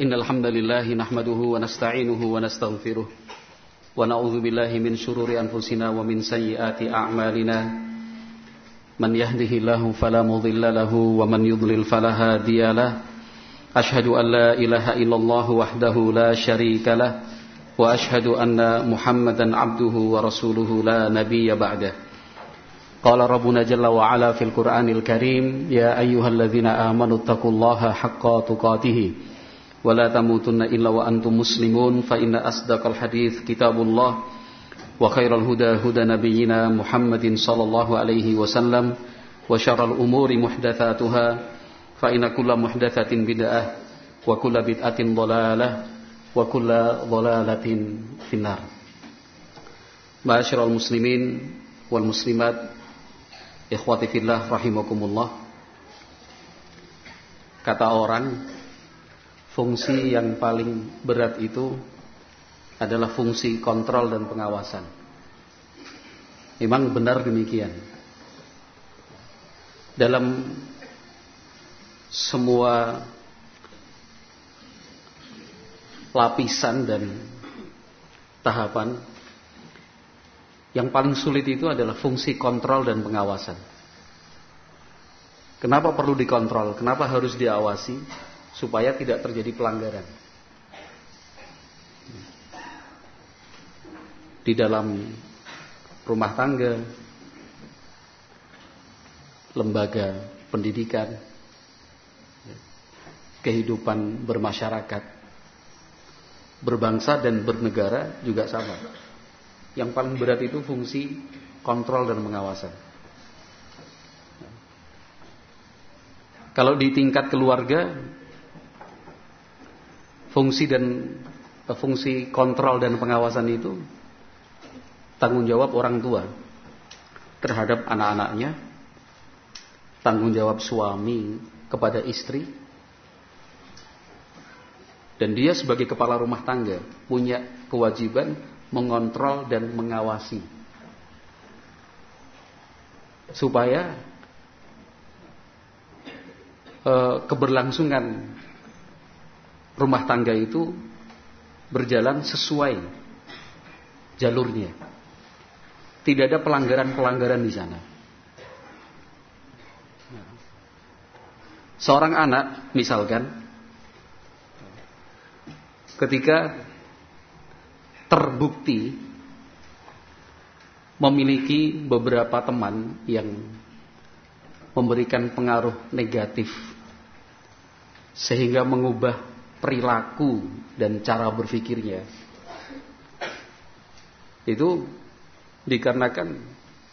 إن الحمد لله نحمده ونستعينه ونستغفره ونعوذ بالله من شرور أنفسنا ومن سيئات أعمالنا. من يهده الله فلا مضل له ومن يضلل فلا هادي له. أشهد أن لا إله إلا الله وحده لا شريك له وأشهد أن محمدا عبده ورسوله لا نبي بعده. قال ربنا جل وعلا في القرآن الكريم يا أيها الذين آمنوا اتقوا الله حق تقاته ولا تموتن إلا وأنتم مسلمون فإن أصدق الحديث كتاب الله وخير الهدى هدى نبينا محمد صلى الله عليه وسلم وشر الأمور محدثاتها فإن كل محدثة بدعة وكل بدعة ضلالة وكل ضلالة في النار معاشر المسلمين والمسلمات Ikhwati fillah rahimakumullah Kata orang Fungsi yang paling berat itu Adalah fungsi kontrol dan pengawasan Memang benar demikian Dalam Semua Lapisan dan Tahapan yang paling sulit itu adalah fungsi kontrol dan pengawasan. Kenapa perlu dikontrol? Kenapa harus diawasi? Supaya tidak terjadi pelanggaran. Di dalam rumah tangga, lembaga pendidikan, kehidupan bermasyarakat, berbangsa dan bernegara juga sama. Yang paling berat itu fungsi kontrol dan pengawasan. Kalau di tingkat keluarga, fungsi dan fungsi kontrol dan pengawasan itu tanggung jawab orang tua terhadap anak-anaknya, tanggung jawab suami kepada istri, dan dia sebagai kepala rumah tangga punya kewajiban mengontrol dan mengawasi supaya e, keberlangsungan rumah tangga itu berjalan sesuai jalurnya. Tidak ada pelanggaran-pelanggaran di sana. Seorang anak misalkan ketika terbukti memiliki beberapa teman yang memberikan pengaruh negatif sehingga mengubah perilaku dan cara berpikirnya itu dikarenakan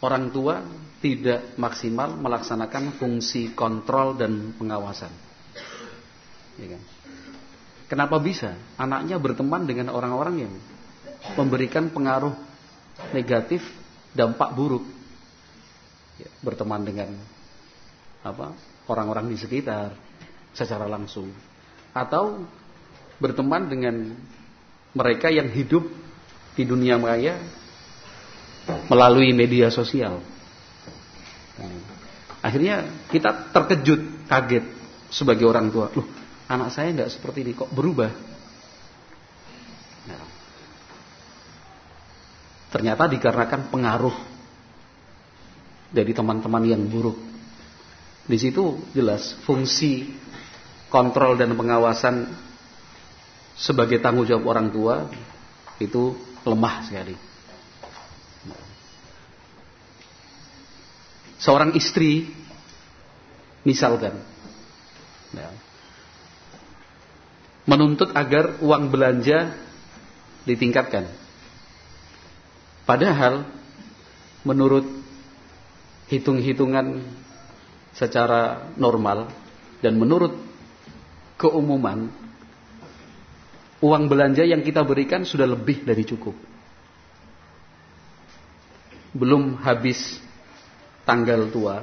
orang tua tidak maksimal melaksanakan fungsi kontrol dan pengawasan ya kan? kenapa bisa anaknya berteman dengan orang-orang yang memberikan pengaruh negatif, dampak buruk. Ya, berteman dengan apa orang-orang di sekitar secara langsung, atau berteman dengan mereka yang hidup di dunia maya melalui media sosial. akhirnya kita terkejut, kaget sebagai orang tua. Loh, anak saya nggak seperti ini kok berubah? Nah, Ternyata dikarenakan pengaruh dari teman-teman yang buruk. Di situ jelas fungsi kontrol dan pengawasan sebagai tanggung jawab orang tua itu lemah sekali. Seorang istri misalkan ya, menuntut agar uang belanja ditingkatkan Padahal menurut hitung-hitungan secara normal dan menurut keumuman uang belanja yang kita berikan sudah lebih dari cukup. Belum habis tanggal tua,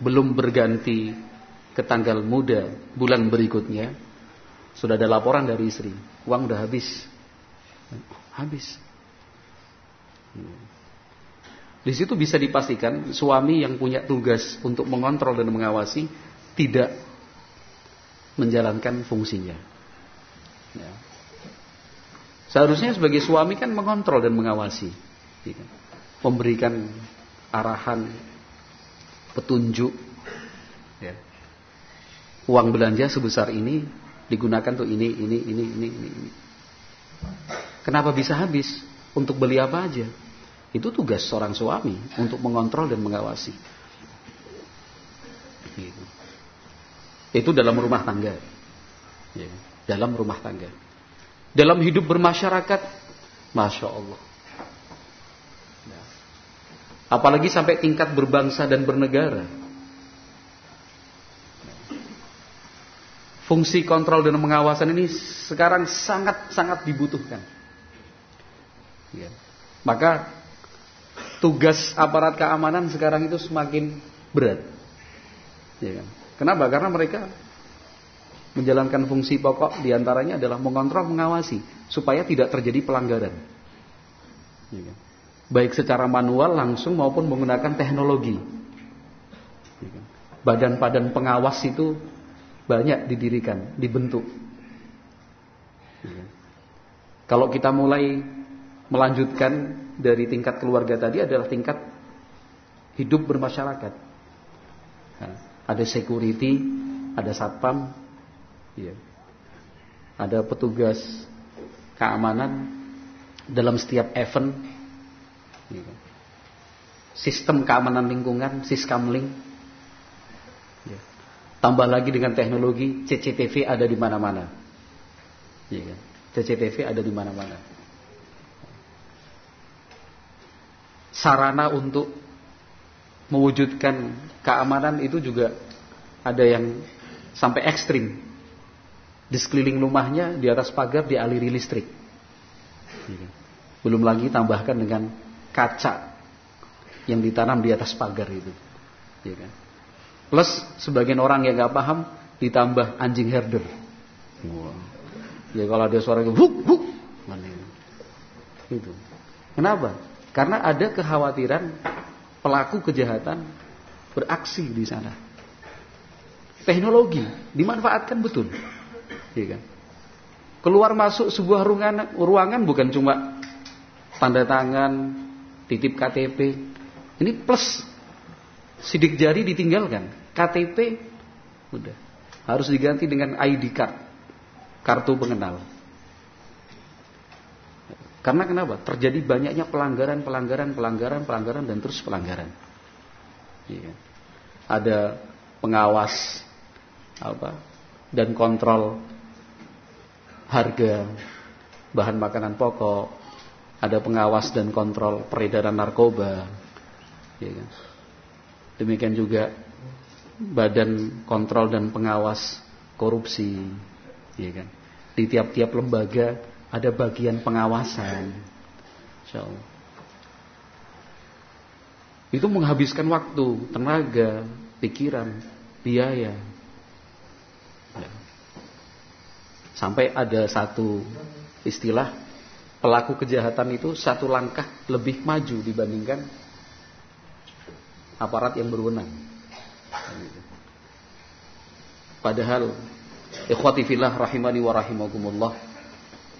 belum berganti ke tanggal muda bulan berikutnya, sudah ada laporan dari istri, uang udah habis. Habis. Di situ bisa dipastikan suami yang punya tugas untuk mengontrol dan mengawasi tidak menjalankan fungsinya. Ya. Seharusnya sebagai suami kan mengontrol dan mengawasi, ya kan? memberikan arahan, petunjuk. Ya. Uang belanja sebesar ini digunakan untuk ini, ini, ini, ini, ini. ini. Kenapa bisa habis? Untuk beli apa aja? Itu tugas seorang suami untuk mengontrol dan mengawasi. Gitu. Itu dalam rumah tangga. Ya, dalam rumah tangga. Dalam hidup bermasyarakat, masya Allah. Ya. Apalagi sampai tingkat berbangsa dan bernegara. Fungsi kontrol dan pengawasan ini sekarang sangat-sangat dibutuhkan. Ya. Maka tugas aparat keamanan sekarang itu semakin berat. Ya kan? Kenapa? Karena mereka menjalankan fungsi pokok di antaranya adalah mengontrol, mengawasi supaya tidak terjadi pelanggaran. Ya kan? Baik secara manual langsung maupun menggunakan teknologi. Ya kan? Badan-badan pengawas itu banyak didirikan, dibentuk. Ya kan? Kalau kita mulai melanjutkan dari tingkat keluarga tadi adalah tingkat hidup bermasyarakat. Nah, ada security, ada satpam, ya. ada petugas keamanan dalam setiap event, ya. sistem keamanan lingkungan, siskamling, ya. tambah lagi dengan teknologi CCTV ada di mana-mana, ya. CCTV ada di mana-mana. Sarana untuk mewujudkan keamanan itu juga ada yang sampai ekstrim. Di sekeliling rumahnya, di atas pagar dialiri listrik. Belum lagi tambahkan dengan kaca yang ditanam di atas pagar itu. Plus sebagian orang yang nggak paham ditambah anjing herder. Ya kalau ada suara huk, huk. Itu. Kenapa? Karena ada kekhawatiran pelaku kejahatan beraksi di sana. Teknologi dimanfaatkan betul. Ya kan? Keluar masuk sebuah ruangan, ruangan bukan cuma tanda tangan, titip KTP. Ini plus sidik jari ditinggalkan. KTP udah harus diganti dengan ID card, kartu pengenal. Karena kenapa? Terjadi banyaknya pelanggaran, pelanggaran, pelanggaran, pelanggaran dan terus pelanggaran. Iya. Ada pengawas apa dan kontrol harga bahan makanan pokok, ada pengawas dan kontrol peredaran narkoba. Iya. Demikian juga badan kontrol dan pengawas korupsi, iya kan? Di tiap-tiap lembaga ada bagian pengawasan. Insyaallah. Itu menghabiskan waktu, tenaga, pikiran, biaya. Ya. Sampai ada satu istilah pelaku kejahatan itu satu langkah lebih maju dibandingkan aparat yang berwenang. Padahal ikhwati fillah rahimani wa rahimakumullah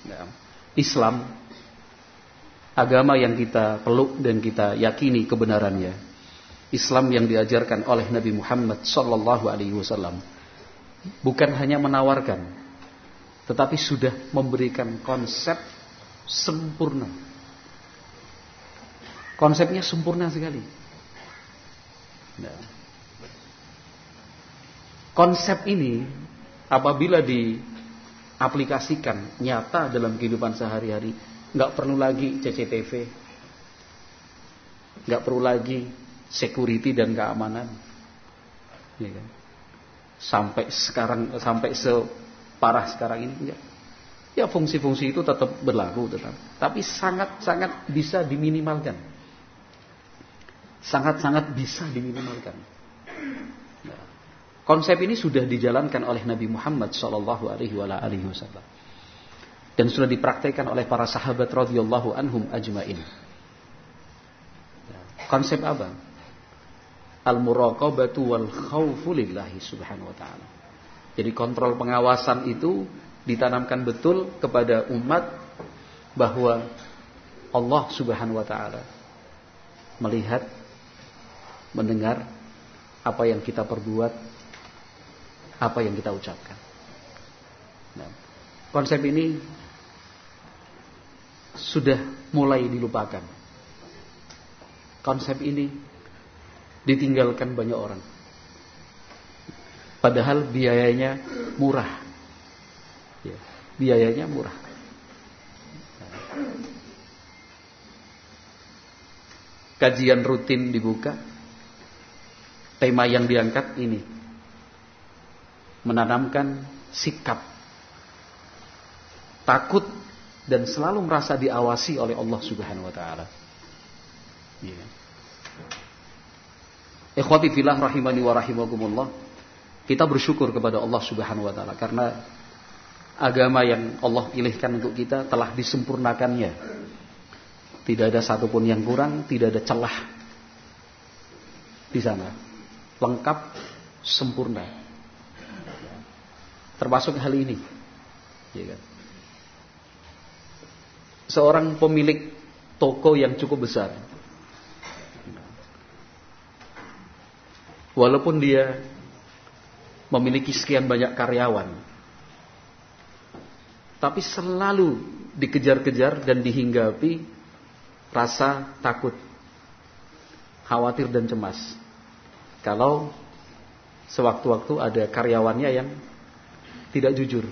Ya. Islam agama yang kita peluk dan kita yakini kebenarannya. Islam yang diajarkan oleh Nabi Muhammad sallallahu alaihi wasallam bukan hanya menawarkan tetapi sudah memberikan konsep sempurna. Konsepnya sempurna sekali. Nah. Konsep ini apabila di aplikasikan nyata dalam kehidupan sehari-hari. Nggak perlu lagi CCTV. Nggak perlu lagi security dan keamanan. Ya kan? Sampai sekarang sampai separah sekarang ini enggak. Ya fungsi-fungsi itu tetap berlaku tetap. Tapi sangat-sangat bisa diminimalkan. Sangat-sangat bisa diminimalkan. Konsep ini sudah dijalankan oleh Nabi Muhammad Shallallahu Alaihi Wasallam dan sudah dipraktekkan oleh para sahabat radhiyallahu anhum ajmain. Konsep apa? Al muraqabatu wal khawfu lillahi subhanahu wa ta'ala. Jadi kontrol pengawasan itu ditanamkan betul kepada umat bahwa Allah Subhanahu wa taala melihat mendengar apa yang kita perbuat, apa yang kita ucapkan. Nah, konsep ini sudah mulai dilupakan. Konsep ini ditinggalkan banyak orang. Padahal biayanya murah. Ya, biayanya murah. Kajian rutin dibuka. Tema yang diangkat ini. Menanamkan sikap. Takut dan selalu merasa diawasi oleh Allah Subhanahu wa taala. Ya. Ikhwati fillah rahimani wa rahimakumullah. Kita bersyukur kepada Allah Subhanahu wa taala karena agama yang Allah pilihkan untuk kita telah disempurnakannya. Tidak ada satupun yang kurang, tidak ada celah di sana. Lengkap, sempurna. Termasuk hal ini. Ya kan? Seorang pemilik toko yang cukup besar. Walaupun dia memiliki sekian banyak karyawan. Tapi selalu dikejar-kejar dan dihinggapi rasa takut, khawatir dan cemas. Kalau sewaktu-waktu ada karyawannya yang tidak jujur.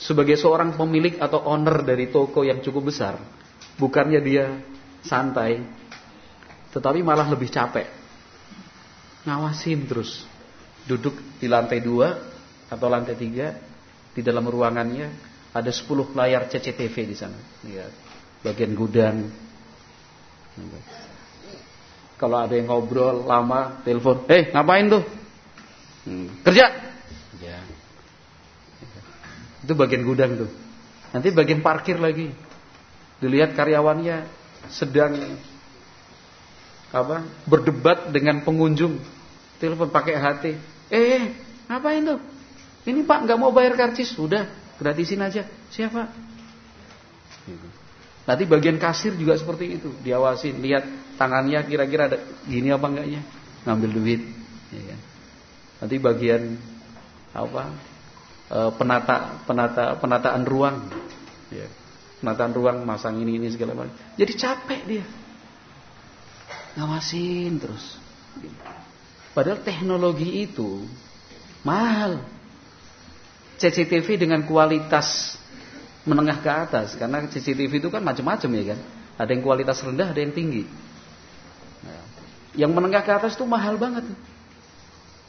Sebagai seorang pemilik atau owner dari toko yang cukup besar, bukannya dia santai, tetapi malah lebih capek. Ngawasin terus. Duduk di lantai dua atau lantai tiga di dalam ruangannya ada 10 layar CCTV di sana. Lihat. Bagian gudang. Kalau ada yang ngobrol lama, telepon, "Eh, hey, ngapain tuh?" Hmm, kerja. Ya. Itu bagian gudang tuh. Nanti bagian parkir lagi. Dilihat karyawannya sedang apa? Berdebat dengan pengunjung. Telepon pakai HT. Eh, ngapain tuh? Ini Pak nggak mau bayar karcis, sudah gratisin aja. Siapa? Nanti bagian kasir juga seperti itu, diawasin, lihat tangannya kira-kira ada gini apa enggaknya, ngambil duit. Ya kan? Nanti bagian apa? E, penata penata penataan ruang, ya. penataan ruang masang ini ini segala macam. Jadi capek dia, ngawasin terus. Padahal teknologi itu mahal. CCTV dengan kualitas menengah ke atas. Karena CCTV itu kan macam-macam ya kan. Ada yang kualitas rendah ada yang tinggi. Nah, yang menengah ke atas itu mahal banget.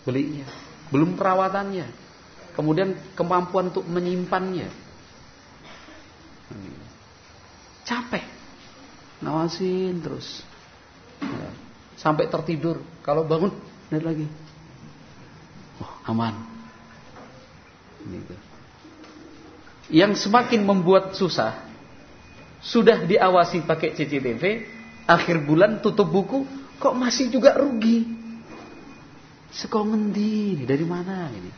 Belinya. Belum perawatannya. Kemudian kemampuan untuk menyimpannya. Capek. Ngawasin terus. Nah, sampai tertidur. Kalau bangun lihat lagi oh aman Gitu. Yang semakin membuat susah, sudah diawasi pakai CCTV, akhir bulan tutup buku, kok masih juga rugi? Sekomendi dari mana ini?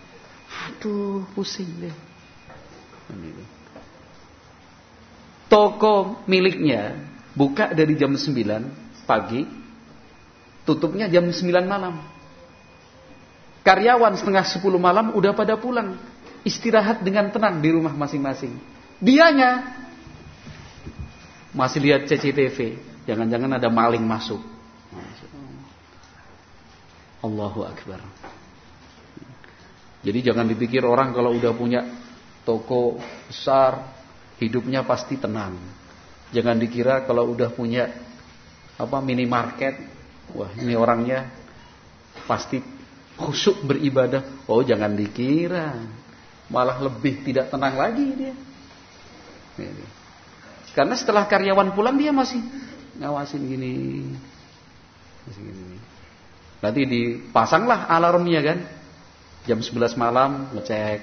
Aduh, pusing deh. Gitu. Toko miliknya buka dari jam 9 pagi, tutupnya jam 9 malam. Karyawan setengah 10 malam udah pada pulang istirahat dengan tenang di rumah masing-masing. Dianya masih lihat CCTV, jangan-jangan ada maling masuk. Allahu Akbar. Jadi jangan dipikir orang kalau udah punya toko besar, hidupnya pasti tenang. Jangan dikira kalau udah punya apa minimarket, wah ini orangnya pasti khusyuk beribadah. Oh jangan dikira malah lebih tidak tenang lagi dia. Karena setelah karyawan pulang dia masih ngawasin gini. Masih gini. Nanti dipasanglah alarmnya kan. Jam 11 malam ngecek.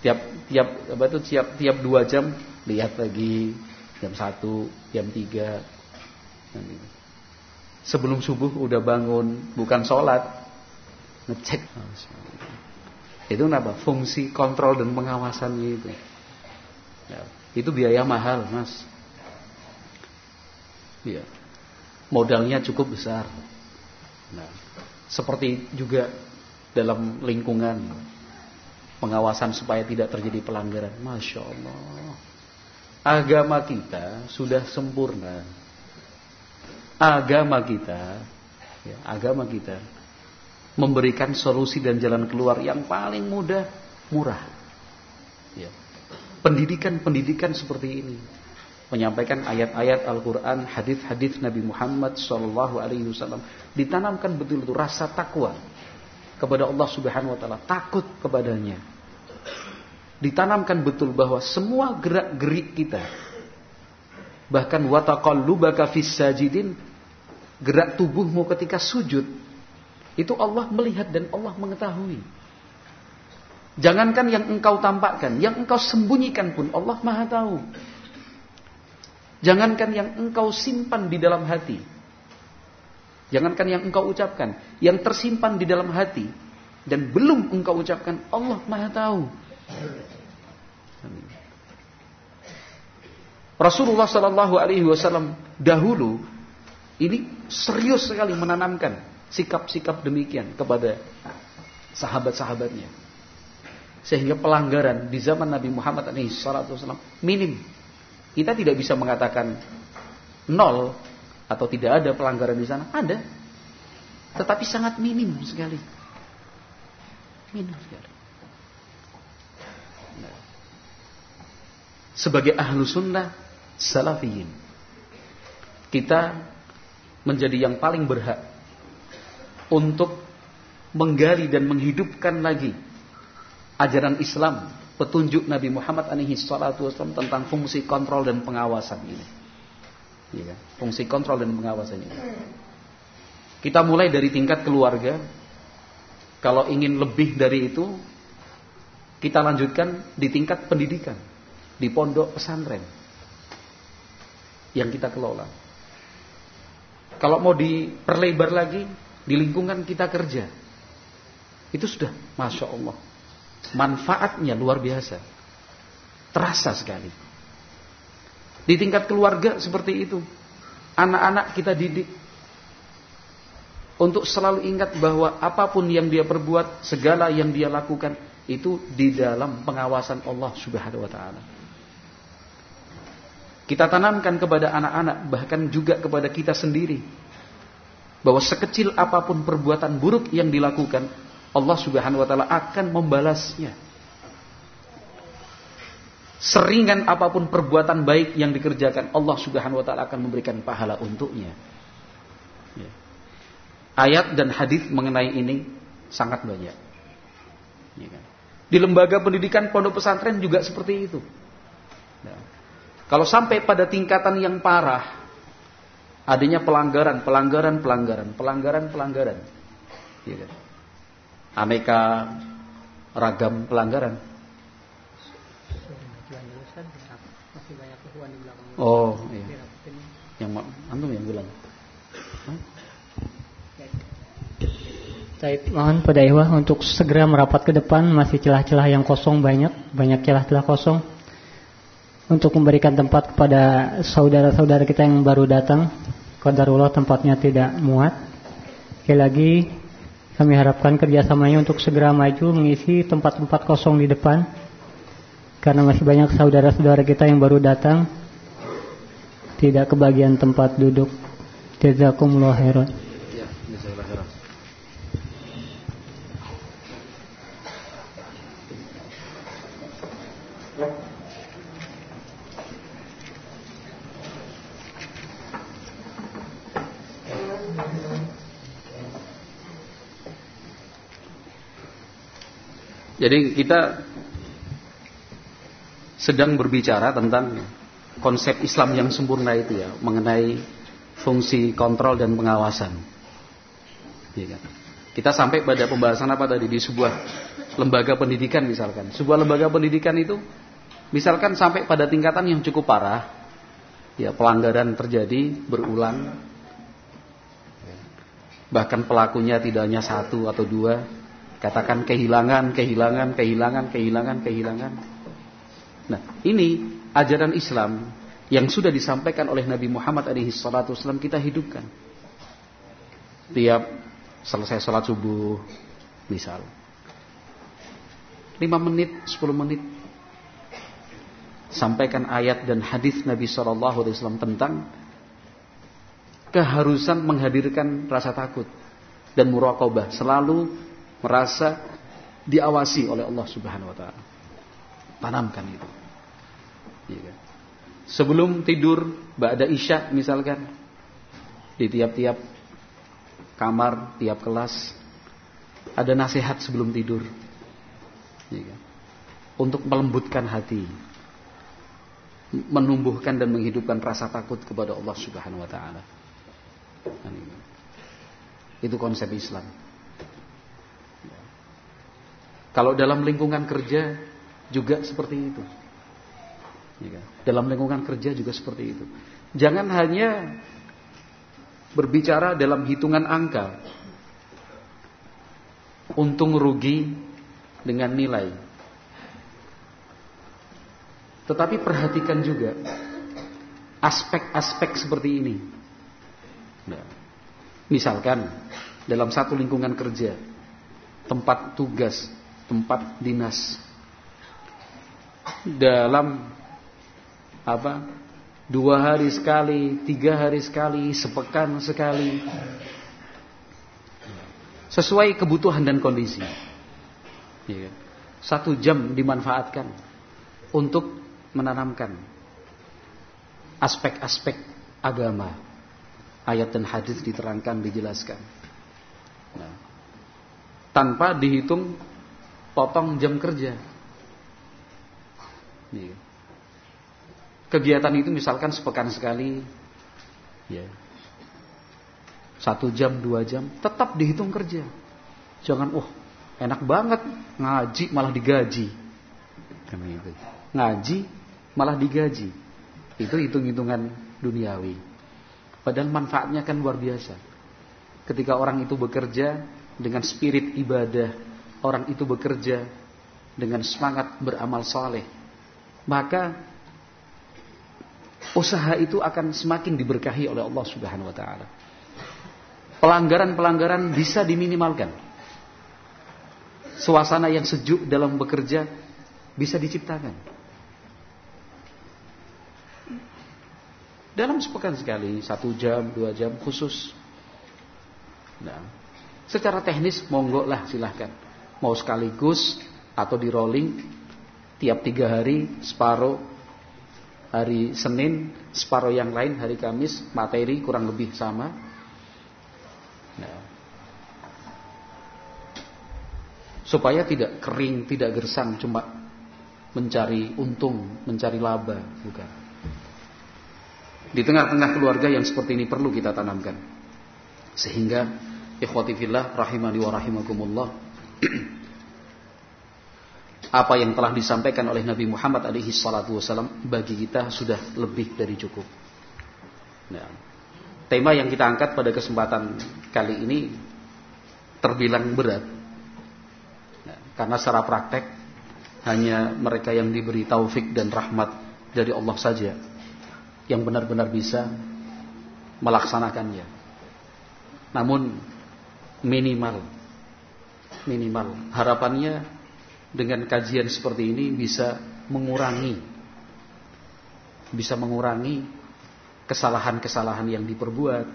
Tiap tiap apa itu tiap tiap 2 jam lihat lagi jam 1, jam 3. Sebelum subuh udah bangun, bukan sholat, ngecek. Itu kenapa? Fungsi kontrol dan pengawasannya itu. Ya, itu biaya mahal, Mas. Ya. Modalnya cukup besar. Nah, seperti juga dalam lingkungan pengawasan supaya tidak terjadi pelanggaran. Masya Allah. Agama kita sudah sempurna. Agama kita, ya, agama kita memberikan solusi dan jalan keluar yang paling mudah, murah. Ya. Pendidikan-pendidikan seperti ini, menyampaikan ayat-ayat Al-Quran, hadis-hadis Nabi Muhammad Shallallahu Alaihi Wasallam, ditanamkan betul-betul rasa takwa kepada Allah Subhanahu Wa Taala, takut kepadanya, ditanamkan betul bahwa semua gerak-gerik kita bahkan wataqallubaka fis sajidin gerak tubuhmu ketika sujud itu Allah melihat dan Allah mengetahui. Jangankan yang engkau tampakkan, yang engkau sembunyikan pun Allah Maha tahu. Jangankan yang engkau simpan di dalam hati. Jangankan yang engkau ucapkan, yang tersimpan di dalam hati dan belum engkau ucapkan, Allah Maha tahu. Rasulullah Shallallahu Alaihi Wasallam dahulu ini serius sekali menanamkan sikap-sikap demikian kepada sahabat-sahabatnya, sehingga pelanggaran di zaman Nabi Muhammad SAW minim. Kita tidak bisa mengatakan nol atau tidak ada pelanggaran di sana, ada, tetapi sangat minim sekali, minim sekali. sebagai ahlu sunnah salafiyin. Kita menjadi yang paling berhak untuk menggali dan menghidupkan lagi ajaran Islam, petunjuk Nabi Muhammad alaihi salatu wasallam tentang fungsi kontrol dan pengawasan ini. Ya, fungsi kontrol dan pengawasan ini. Kita mulai dari tingkat keluarga. Kalau ingin lebih dari itu, kita lanjutkan di tingkat pendidikan di pondok pesantren yang kita kelola. Kalau mau diperlebar lagi di lingkungan kita kerja, itu sudah masya Allah. Manfaatnya luar biasa, terasa sekali. Di tingkat keluarga seperti itu, anak-anak kita didik. Untuk selalu ingat bahwa apa pun yang dia perbuat, segala yang dia lakukan itu di dalam pengawasan Allah Subhanahu wa taala. Kita tanamkan kepada anak-anak bahkan juga kepada kita sendiri bahwa sekecil apa pun perbuatan buruk yang dilakukan Allah Subhanahu wa taala akan membalasnya. Seringan apa pun perbuatan baik yang dikerjakan Allah Subhanahu wa taala akan memberikan pahala untuknya. Ya. Ayat dan hadis mengenai ini sangat banyak. Ya kan? Di lembaga pendidikan pondok pesantren juga seperti itu. Nah. Kalau sampai pada tingkatan yang parah, adanya pelanggaran, pelanggaran, pelanggaran, pelanggaran, pelanggaran. Ya kan? Aneka ragam pelanggaran. Oh, iya. Yang antum yang bilang. Saya mohon pada Iwa untuk segera merapat ke depan masih celah-celah yang kosong banyak, banyak celah-celah kosong untuk memberikan tempat kepada saudara-saudara kita yang baru datang. Qadarullah tempatnya tidak muat. Sekali lagi kami harapkan kerjasamanya untuk segera maju mengisi tempat-tempat kosong di depan. Karena masih banyak saudara-saudara kita yang baru datang tidak kebagian tempat duduk. Jazakumullah khairan. Jadi kita sedang berbicara tentang konsep Islam yang sempurna itu ya, mengenai fungsi kontrol dan pengawasan. Ya kan? Kita sampai pada pembahasan apa tadi di sebuah lembaga pendidikan misalkan. Sebuah lembaga pendidikan itu misalkan sampai pada tingkatan yang cukup parah, ya pelanggaran terjadi berulang, bahkan pelakunya tidak hanya satu atau dua, Katakan kehilangan, kehilangan, kehilangan, kehilangan, kehilangan. Nah, ini ajaran Islam yang sudah disampaikan oleh Nabi Muhammad SAW kita hidupkan. Tiap selesai sholat subuh, misal. 5 menit, 10 menit. Sampaikan ayat dan hadis Nabi SAW tentang keharusan menghadirkan rasa takut dan muraqabah. Selalu merasa diawasi oleh Allah Subhanahu wa taala. Tanamkan itu. Ya kan? Sebelum tidur, ba'da isya misalkan di tiap-tiap kamar, tiap kelas ada nasihat sebelum tidur. Ya kan? Untuk melembutkan hati. Menumbuhkan dan menghidupkan rasa takut kepada Allah Subhanahu wa taala. Kan itu konsep Islam. Kalau dalam lingkungan kerja juga seperti itu. Ya kan? Dalam lingkungan kerja juga seperti itu. Jangan hanya berbicara dalam hitungan angka. Untung rugi dengan nilai. Tetapi perhatikan juga aspek-aspek seperti ini. Nah, misalkan dalam satu lingkungan kerja, tempat tugas tempat dinas. Dalam apa dua hari sekali tiga hari sekali sepekan sekali. Sesuai kebutuhan dan kondisi. Ya. satu jam dimanfaatkan untuk menanamkan aspek-aspek agama. Ayat dan hadis diterangkan dijelaskan. Nah, tanpa dihitung potong jam kerja. Iya. Kegiatan itu misalkan sepekan sekali, ya. satu jam, dua jam, tetap dihitung kerja. Jangan, oh enak banget ngaji malah digaji. Gitu. Ngaji malah digaji. Itu hitung-hitungan duniawi. Padahal manfaatnya kan luar biasa. Ketika orang itu bekerja dengan spirit ibadah, orang itu bekerja dengan semangat beramal soleh, maka usaha itu akan semakin diberkahi oleh Allah Subhanahu wa taala. Pelanggaran-pelanggaran bisa diminimalkan. Suasana yang sejuk dalam bekerja bisa diciptakan. Dalam sepekan sekali, satu jam, dua jam khusus. Nah, secara teknis monggo lah silahkan mau sekaligus atau di rolling tiap tiga hari separuh hari Senin separuh yang lain hari Kamis materi kurang lebih sama. Nah. supaya tidak kering tidak gersang cuma mencari untung mencari laba bukan. Di tengah-tengah keluarga yang seperti ini perlu kita tanamkan. Sehingga ikhwati fillah rahimani wa rahimakumullah apa yang telah disampaikan oleh Nabi Muhammad alaihi salatu wasallam bagi kita sudah lebih dari cukup. Nah, tema yang kita angkat pada kesempatan kali ini terbilang berat. Nah, karena secara praktek hanya mereka yang diberi taufik dan rahmat dari Allah saja yang benar-benar bisa melaksanakannya. Namun minimal minimal. Harapannya dengan kajian seperti ini bisa mengurangi bisa mengurangi kesalahan-kesalahan yang diperbuat,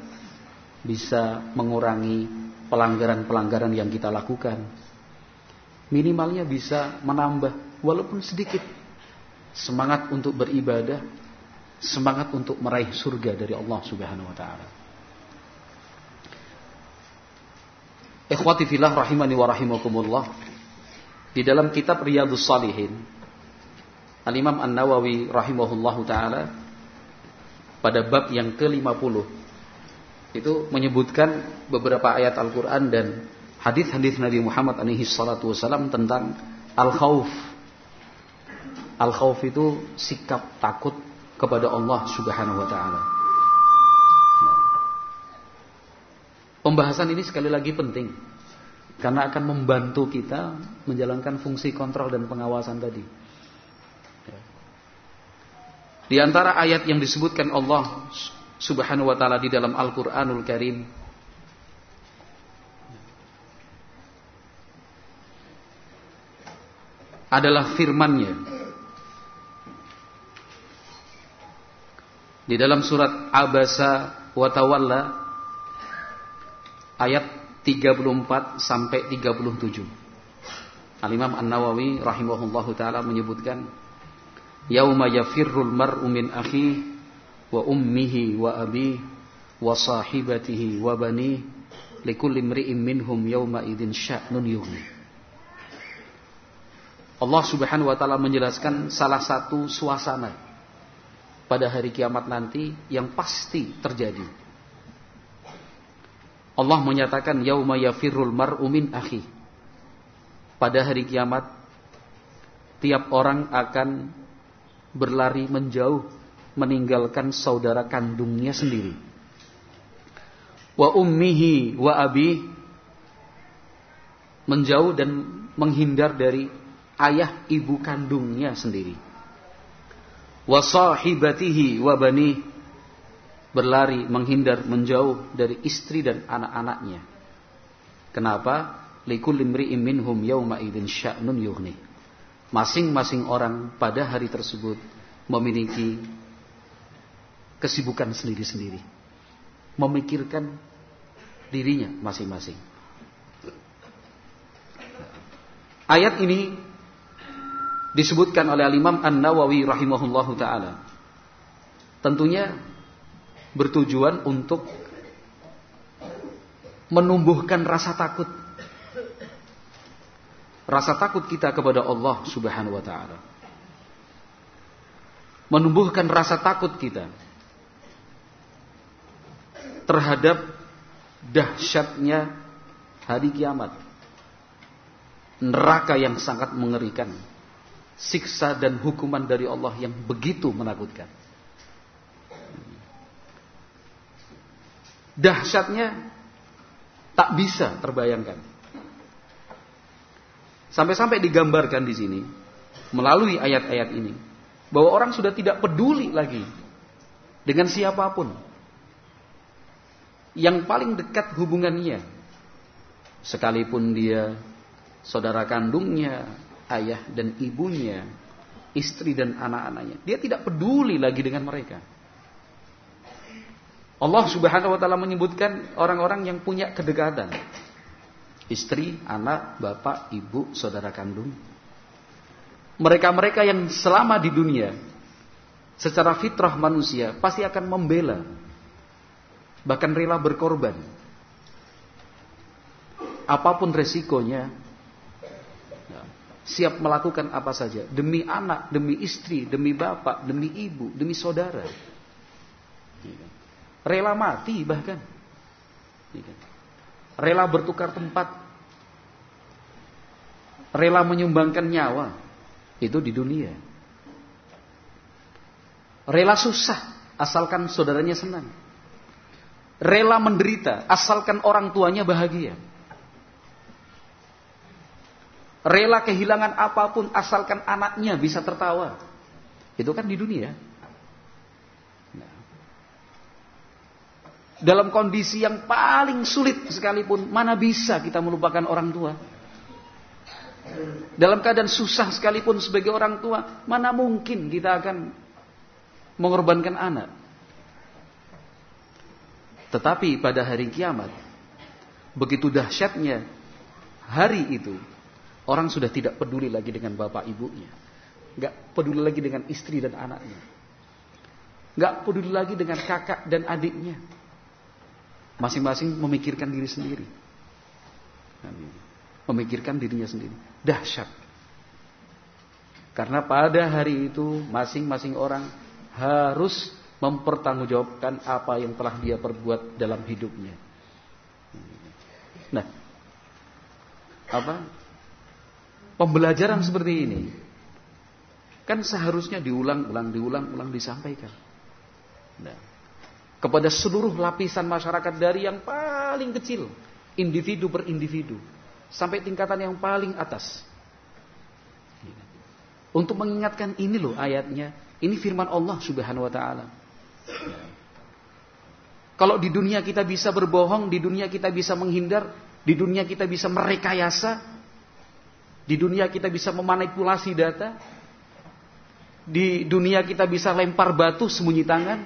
bisa mengurangi pelanggaran-pelanggaran yang kita lakukan. Minimalnya bisa menambah walaupun sedikit semangat untuk beribadah, semangat untuk meraih surga dari Allah Subhanahu wa taala. Ikhwati fillah rahimani wa rahimakumullah. Di dalam kitab Riyadhus Salihin, Al-Imam An-Nawawi rahimahullahu taala pada bab yang ke-50 itu menyebutkan beberapa ayat Al-Qur'an dan hadis-hadis Nabi Muhammad alaihi salatu wasallam tentang al-khauf. Al-khauf itu sikap takut kepada Allah Subhanahu wa taala. Pembahasan ini sekali lagi penting. Karena akan membantu kita menjalankan fungsi kontrol dan pengawasan tadi. Di antara ayat yang disebutkan Allah Subhanahu wa taala di dalam Al-Qur'anul Karim adalah firman-Nya. Di dalam surat Abasa wa Tawalla ayat 34 sampai 37. Al-Imam An-Nawawi rahimahullahu taala menyebutkan yauma yafirrul mar'u min akhi wa ummihi wa abi wa sahibatihi wa bani likulli imri'in minhum yauma idzin sya'nun yughni Allah Subhanahu wa taala menjelaskan salah satu suasana pada hari kiamat nanti yang pasti terjadi. Allah menyatakan yauma yafirrul mar'u min akhi. Pada hari kiamat tiap orang akan berlari menjauh meninggalkan saudara kandungnya sendiri. Wa ummihi wa abi menjauh dan menghindar dari ayah ibu kandungnya sendiri. Wa sahibatihi wa bani berlari menghindar menjauh dari istri dan anak-anaknya. Kenapa? Likul minhum yawma idzin sya'nun yughni. Masing-masing orang pada hari tersebut memiliki kesibukan sendiri-sendiri. Memikirkan dirinya masing-masing. Ayat ini disebutkan oleh Imam An-Nawawi rahimahullahu taala. Tentunya bertujuan untuk menumbuhkan rasa takut. Rasa takut kita kepada Allah Subhanahu wa taala. Menumbuhkan rasa takut kita terhadap dahsyatnya hari kiamat. Neraka yang sangat mengerikan siksa dan hukuman dari Allah yang begitu menakutkan. Dahsyatnya tak bisa terbayangkan. Sampai-sampai digambarkan di sini melalui ayat-ayat ini bahwa orang sudah tidak peduli lagi dengan siapa pun. Yang paling dekat hubungannya sekalipun dia saudara kandungnya, ayah dan ibunya, istri dan anak-anaknya. Dia tidak peduli lagi dengan mereka. Allah Subhanahu wa taala menyebutkan orang-orang yang punya kedekatan. Istri, anak, bapak, ibu, saudara kandung. Mereka-mereka yang selama di dunia secara fitrah manusia pasti akan membela bahkan rela berkorban. Apa pun resikonya siap melakukan apa saja demi anak, demi istri, demi bapak, demi ibu, demi saudara. Rela mati bahkan. Rela bertukar tempat. Rela menyumbangkan nyawa. Itu di dunia. Rela susah asalkan saudaranya senang. Rela menderita asalkan orang tuanya bahagia rela kehilangan apa pun asalkan anaknya bisa tertawa. Itu kan di dunia. Dalam kondisi yang paling sulit sekalipun, mana bisa kita melupakan orang tua? Dalam keadaan susah sekalipun sebagai orang tua, mana mungkin kita akan mengorbankan anak? Tetapi pada hari kiamat, begitu dahsyatnya hari itu, Orang sudah tidak peduli lagi dengan bapak ibunya. Gak peduli lagi dengan istri dan anaknya. Gak peduli lagi dengan kakak dan adiknya. Masing-masing memikirkan diri sendiri. Memikirkan dirinya sendiri. Dahsyat. Karena pada hari itu masing-masing orang harus mempertanggungjawabkan apa yang telah dia perbuat dalam hidupnya. Nah, apa Pembelajaran seperti ini kan seharusnya diulang-ulang, diulang-ulang disampaikan. Nah, kepada seluruh lapisan masyarakat dari yang paling kecil, individu per individu, sampai tingkatan yang paling atas. Untuk mengingatkan ini loh ayatnya, ini firman Allah Subhanahu wa taala. Kalau di dunia kita bisa berbohong, di dunia kita bisa menghindar, di dunia kita bisa merekayasa, di dunia kita bisa memanipulasi data, di dunia kita bisa lempar batu sembunyi tangan,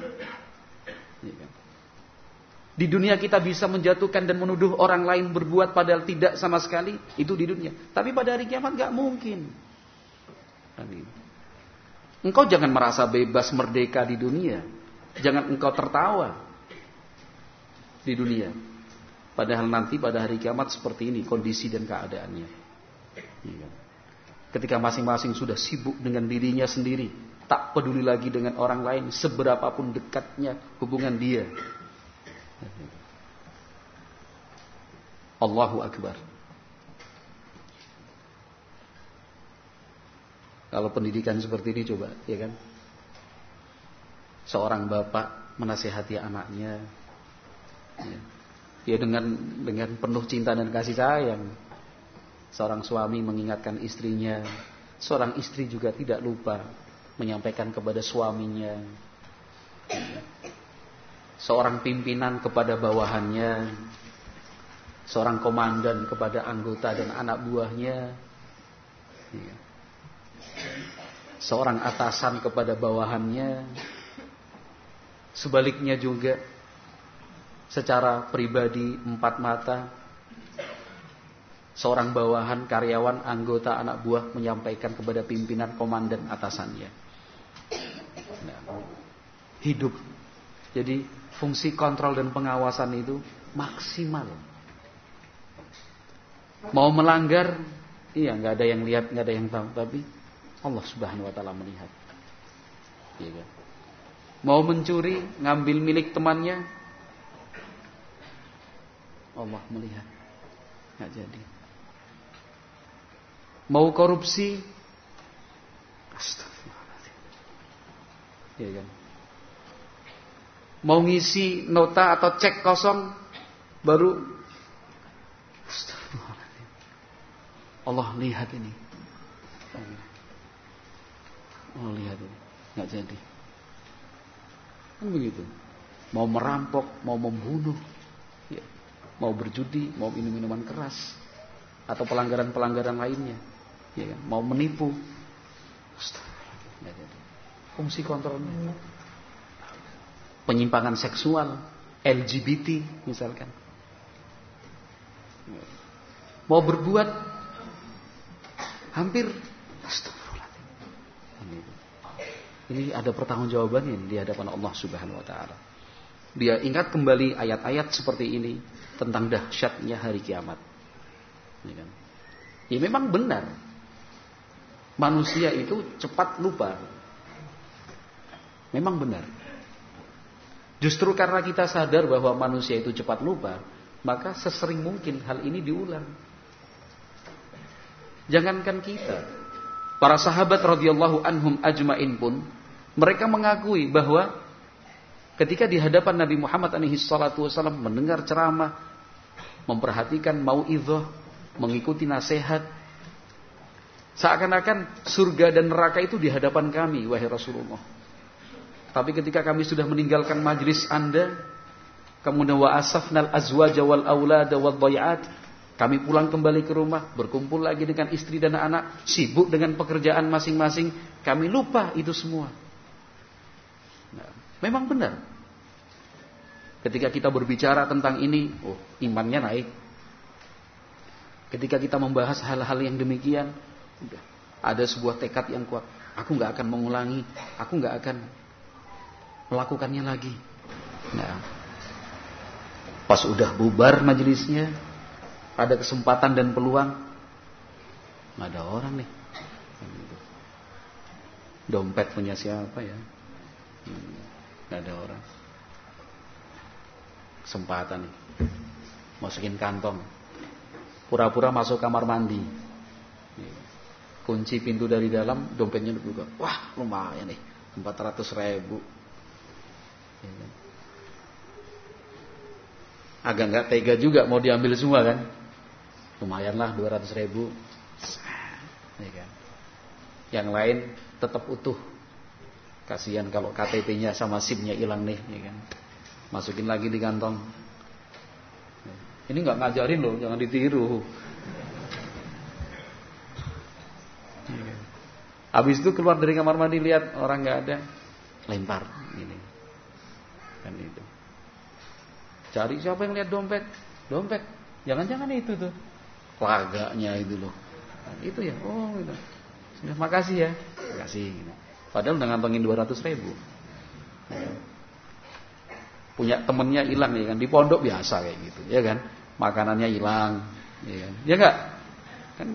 di dunia kita bisa menjatuhkan dan menuduh orang lain berbuat padahal tidak sama sekali. Itu di dunia. Tapi pada hari kiamat gak mungkin. Engkau jangan merasa bebas merdeka di dunia. Jangan engkau tertawa di dunia. Padahal nanti pada hari kiamat seperti ini kondisi dan keadaannya. Iya. Ketika masing-masing sudah sibuk dengan dirinya sendiri. Tak peduli lagi dengan orang lain. Seberapapun dekatnya hubungan dia Allahu Akbar. Kalau pendidikan seperti ini coba, ya kan? Seorang bapak menasehati anaknya, ya, ya dengan dengan penuh cinta dan kasih sayang. Seorang suami mengingatkan istrinya, seorang istri juga tidak lupa menyampaikan kepada suaminya. Ya seorang pimpinan kepada bawahannya, seorang komandan kepada anggota dan anak buahnya, iya. seorang atasan kepada bawahannya, sebaliknya juga secara pribadi empat mata, seorang bawahan, karyawan, anggota, anak buah menyampaikan kepada pimpinan, komandan, atasannya. Nah, hidup. Jadi fungsi kontrol dan pengawasan itu maksimal. Mau melanggar, iya nggak ada yang lihat, nggak ada yang tahu, tapi Allah Subhanahu Wa Taala melihat. Iya kan? Mau mencuri, ngambil milik temannya, Allah melihat, nggak jadi. Mau korupsi, Astagfirullahaladzim. Iya kan? Mau ngisi nota atau cek kosong baru Allah lihat ini. Allah lihat ini. Nggak jadi. Kan begitu. Mau merampok mau membunuh ya. mau berjudi mau minum minuman keras atau pelanggaran-pelanggaran lainnya ya kan? mau menipu. Jadi. Fungsi kontrolnya penyimpangan seksual, LGBT misalkan. Mau berbuat hampir Ini ada pertanggungjawabannya di hadapan Allah Subhanahu wa taala. Dia ingat kembali ayat-ayat seperti ini tentang dahsyatnya hari kiamat. Ya, kan? ya memang benar. Manusia itu cepat lupa. Memang benar. Justru karena kita sadar bahwa manusia itu cepat lupa, maka sesering mungkin hal ini diulang. Jangankan kita, para sahabat radhiyallahu anhum ajmain pun mereka mengakui bahwa ketika di hadapan Nabi Muhammad alaihi salatu wasallam mendengar ceramah, memperhatikan mauidhah, mengikuti nasihat, seakan-akan surga dan neraka itu di hadapan kami wahai Rasulullah. Tapi ketika kami sudah meninggalkan majlis Anda, kemudian wa asafnal azwaja wal aulada wal bayat, kami pulang kembali ke rumah, berkumpul lagi dengan istri dan anak, sibuk dengan pekerjaan masing-masing, kami lupa itu semua. Nah, memang benar. Ketika kita berbicara tentang ini, oh, imannya naik. Ketika kita membahas hal-hal yang demikian, ada sebuah tekad yang kuat. Aku nggak akan mengulangi, aku nggak akan melakukannya lagi. Nah, pas udah bubar majelisnya, ada kesempatan dan peluang, nggak ada orang nih. Dompet punya siapa ya? Nggak ada orang. Kesempatan nih, masukin kantong, pura-pura masuk kamar mandi, kunci pintu dari dalam, dompetnya dibuka. Wah, lumayan nih, 400 ribu Agak nggak tega juga mau diambil semua kan? lumayanlah 200 ribu. Ya kan. yang lain tetap utuh. Kasihan kalau KTP-nya sama SIM-nya hilang nih ya kan? Masukin lagi di kantong. Ini nggak ngajarin loh jangan ditiru. Habis itu keluar dari kamar mandi lihat orang nggak ada, lempar ini. Kan itu. Cari siapa yang lihat dompet? Dompet. Jangan-jangan itu tuh. Keluarganya itu loh. Nah, itu ya. Oh, itu. Sudah makasih ya. Makasih. Padahal udah ngantongin 200 ribu. Punya temennya hilang ya kan. Di pondok biasa kayak gitu. Ya kan. Makanannya hilang. Ya kan. Ya enggak? Kan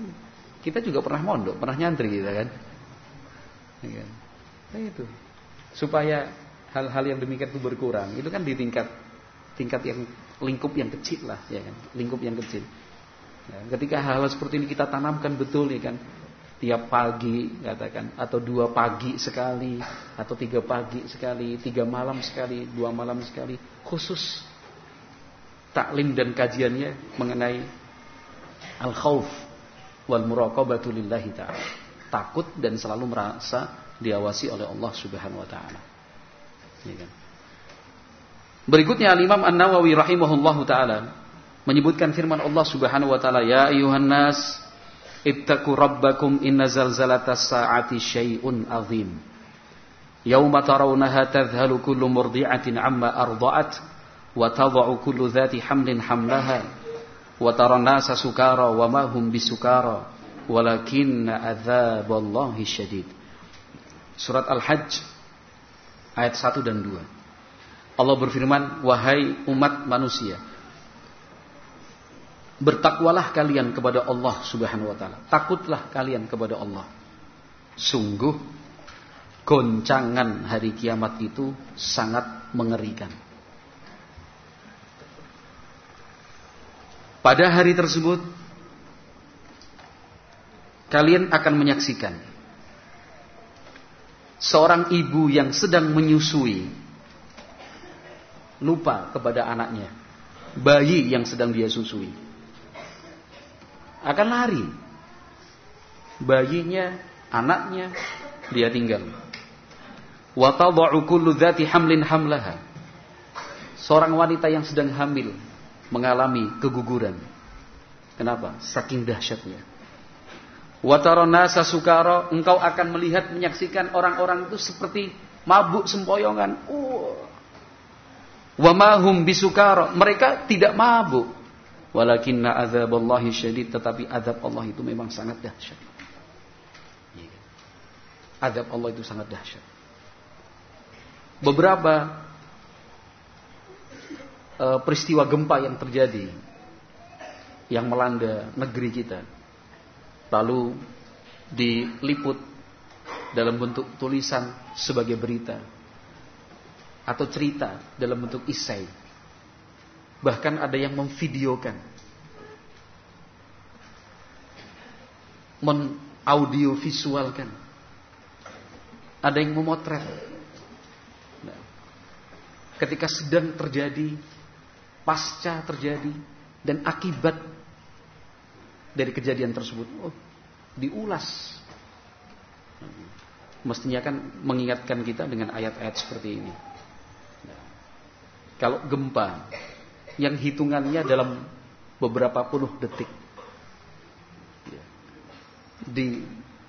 kita juga pernah mondok, pernah nyantri kita kan. Ya kan? Nah itu. Supaya hal-hal yang demikian itu berkurang. Itu kan di tingkat tingkat yang lingkup yang kecil lah, ya kan? Lingkup yang kecil. Ya, ketika hal-hal seperti ini kita tanamkan betul ya kan, tiap pagi katakan atau dua pagi sekali atau tiga pagi sekali, tiga malam sekali, dua malam sekali, khusus taklim dan kajiannya mengenai al khawf wal muraqabatu lillahi ta'ala. Takut dan selalu merasa diawasi oleh Allah Subhanahu wa taala. Ya kan? Berikutnya Imam An-Nawawi rahimahullahu taala menyebutkan firman Allah Subhanahu wa taala, "Ya ayuhan nas, ittaqu rabbakum inna zalzalatas saati syai'un azim." Yauma tarawunaha tadhhalu kullu murdi'atin amma arda'at wa tadha'u kullu dhati hamlin hamlaha wa tara sukara wa ma hum bisukara walakinna adzaballahi syadid. Surat Al-Hajj ayat 1 dan 2. Allah berfirman, "Wahai umat manusia, bertakwalah kalian kepada Allah Subhanahu wa taala. Takutlah kalian kepada Allah. Sungguh goncangan hari kiamat itu sangat mengerikan." Pada hari tersebut kalian akan menyaksikan seorang ibu yang sedang menyusui lupa kepada anaknya, bayi yang sedang dia susui. Akan lari. Bayinya, anaknya dia tinggal. Wa tad'u kullu dzati hamlin hamlaha. Seorang wanita yang sedang hamil mengalami keguguran. Kenapa? Saking dahsyatnya. Wataronasa sukaro, engkau akan melihat menyaksikan orang-orang itu seperti mabuk sempoyongan. Wamahum bisukaro, mereka tidak mabuk. Walakinna azaballahi syadid, tetapi azab Allah itu memang sangat dahsyat. Iya. Azab Allah itu sangat dahsyat. Beberapa uh, peristiwa gempa yang terjadi yang melanda negeri kita lalu diliput dalam bentuk tulisan sebagai berita atau cerita dalam bentuk isai. Bahkan ada yang memvideokan, menaudio visualkan, ada yang memotret. Nah, ketika sedang terjadi, pasca terjadi, dan akibat dari kejadian tersebut. Oh, diulas. Mestinya kan mengingatkan kita dengan ayat-ayat seperti ini. Kalau gempa yang hitungannya dalam beberapa puluh detik. Di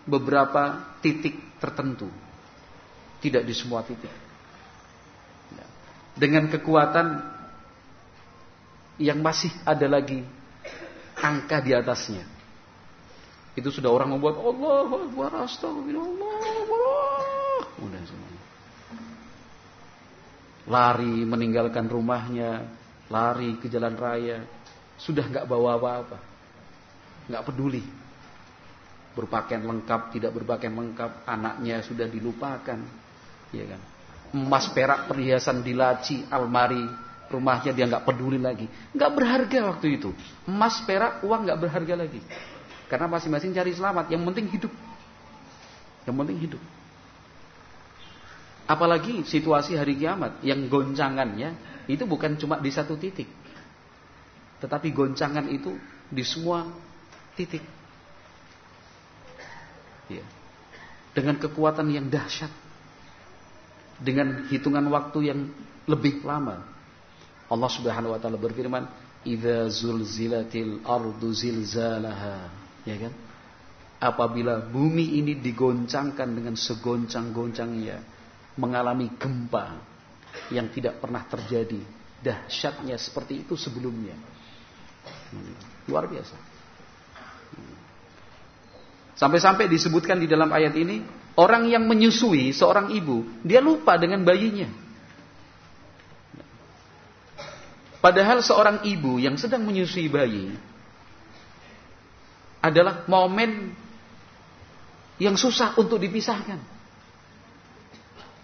beberapa titik tertentu. Tidak di semua titik. Dengan kekuatan yang masih ada lagi angka di atasnya. Itu sudah orang membuat Allah Akbar astagfirullah Allah. Udah semuanya. Lari meninggalkan rumahnya, lari ke jalan raya, sudah nggak bawa apa-apa. nggak peduli. Berpakaian lengkap, tidak berpakaian lengkap, anaknya sudah dilupakan. Ya kan? Emas perak perhiasan di laci, almari, rumahnya dia nggak peduli lagi, nggak berharga waktu itu. Emas, perak, uang nggak berharga lagi, karena masing-masing cari selamat. Yang penting hidup, yang penting hidup. Apalagi situasi hari kiamat yang goncangannya itu bukan cuma di satu titik, tetapi goncangan itu di semua Titik. Ya. Dengan kekuatan yang dahsyat. Dengan hitungan waktu yang lebih lama. Allah Subhanahu wa taala berfirman, "Idza zulzilatil ardu zilzalaha." Ya kan? Apabila bumi ini digoncangkan dengan segoncang-goncangnya, mengalami gempa yang tidak pernah terjadi, dahsyatnya seperti itu sebelumnya. Hmm. Luar biasa. Hmm. Sampai-sampai disebutkan di dalam ayat ini, orang yang menyusui seorang ibu, dia lupa dengan bayinya. Padahal seorang ibu yang sedang menyusui bayi adalah momen yang susah untuk dipisahkan.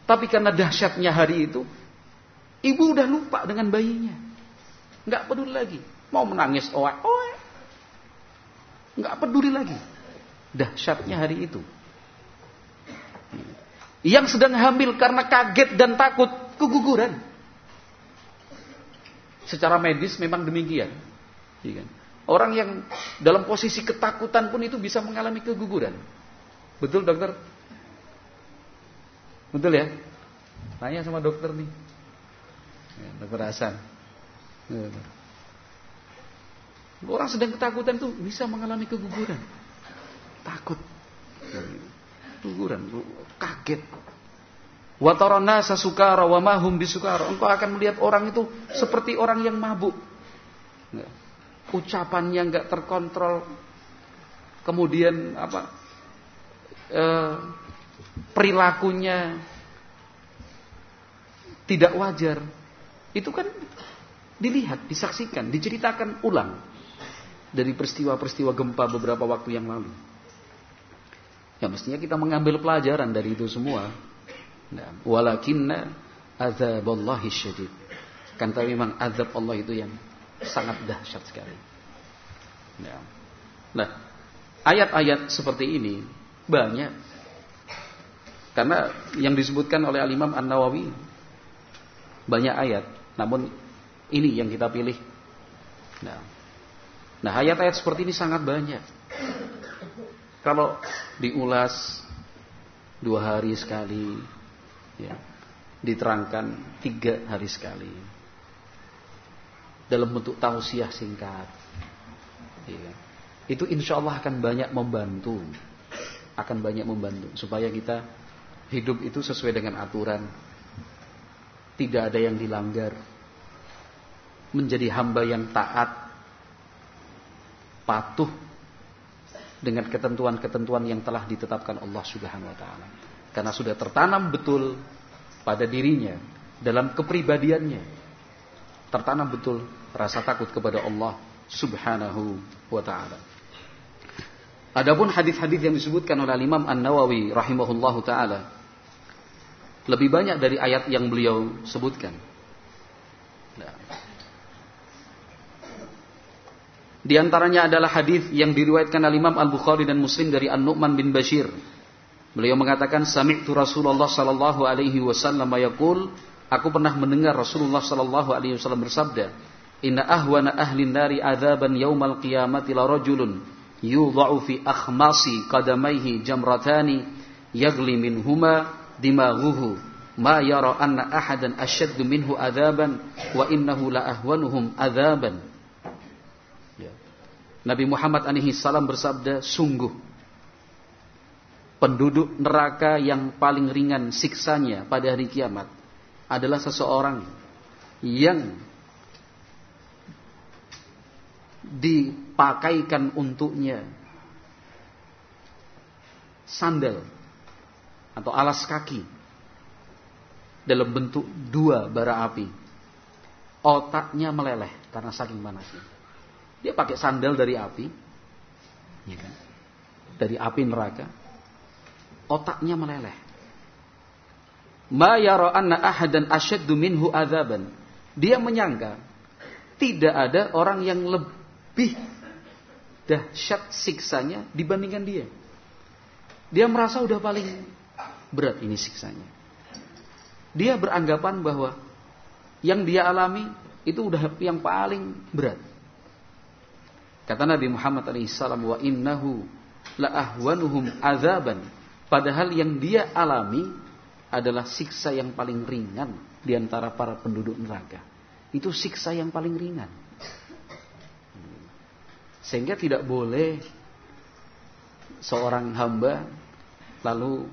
Tapi karena dahsyatnya hari itu, ibu udah lupa dengan bayinya. Nggak peduli lagi. Mau menangis, oe, oe. Nggak peduli lagi dahsyatnya hari itu. Yang sedang hamil karena kaget dan takut keguguran. Secara medis memang demikian. Iya kan? Orang yang dalam posisi ketakutan pun itu bisa mengalami keguguran. Betul dokter? Betul ya? Tanya sama dokter nih. Ya, dokter Hasan. Ya, Orang sedang ketakutan itu bisa mengalami keguguran takut guguran kaget watarana sasukara wa mahum bisukara. Engkau akan melihat orang itu seperti orang yang mabuk. Ucapannya nggak terkontrol. Kemudian apa? E, perilakunya tidak wajar. Itu kan dilihat disaksikan diceritakan ulang dari peristiwa-peristiwa gempa beberapa waktu yang lalu. Ya mestinya kita mengambil pelajaran dari itu semua. Walakinna azaballahi syadid. Kan tapi memang azab Allah itu yang sangat dahsyat sekali. Nah ayat-ayat seperti ini banyak. Karena yang disebutkan oleh Al-Imam An-Nawawi banyak ayat. Namun ini yang kita pilih. Nah, nah ayat-ayat seperti ini sangat banyak. Kalau diulas dua hari sekali, ya, diterangkan tiga hari sekali, dalam bentuk tausiah singkat, ya, itu insya Allah akan banyak membantu, akan banyak membantu. Supaya kita hidup itu sesuai dengan aturan, tidak ada yang dilanggar, menjadi hamba yang taat, patuh. Dengan ketentuan-ketentuan yang telah ditetapkan Allah Subhanahu wa taala. Karena sudah tertanam betul pada dirinya dalam kepribadiannya. Tertanam betul rasa takut kepada Allah Subhanahu wa taala. Adapun hadis-hadis yang disebutkan oleh Imam An-Nawawi rahimahullahu taala lebih banyak dari ayat yang beliau sebutkan. Nah, Di antaranya adalah hadis yang diriwayatkan oleh Imam Al-Bukhari dan Muslim dari An-Nu'man bin Bashir. Beliau mengatakan sami'tu Rasulullah sallallahu alaihi wasallam yaqul, aku pernah mendengar Rasulullah sallallahu alaihi wasallam bersabda, "Inna ahwana ahli nari adzaban yaumal qiyamati la rajulun yudha'u fi akhmasi qadamaihi jamratani yagli minhuma dimaghuhu. Ma yara anna ahadan ashaddu minhu adzaban wa innahu la ahwanuhum adzaban." Nabi Muhammad alaihi salam bersabda, sungguh penduduk neraka yang paling ringan siksanya pada hari kiamat adalah seseorang yang dipakaikan untuknya sandal atau alas kaki dalam bentuk dua bara api. Otaknya meleleh karena saking panasnya. Dia pakai sandal dari api. Ya kan? Dari api neraka. Otaknya meleleh. Ma yara anna ahadan asyaddu minhu adzaban. Dia menyangka tidak ada orang yang lebih dahsyat siksanya dibandingkan dia. Dia merasa udah paling berat ini siksanya. Dia beranggapan bahwa yang dia alami itu udah yang paling berat. Kata Nabi Muhammad SAW, wa innahu la ahwanuhum azaban. Padahal yang dia alami adalah siksa yang paling ringan di antara para penduduk neraka. Itu siksa yang paling ringan. Sehingga tidak boleh seorang hamba lalu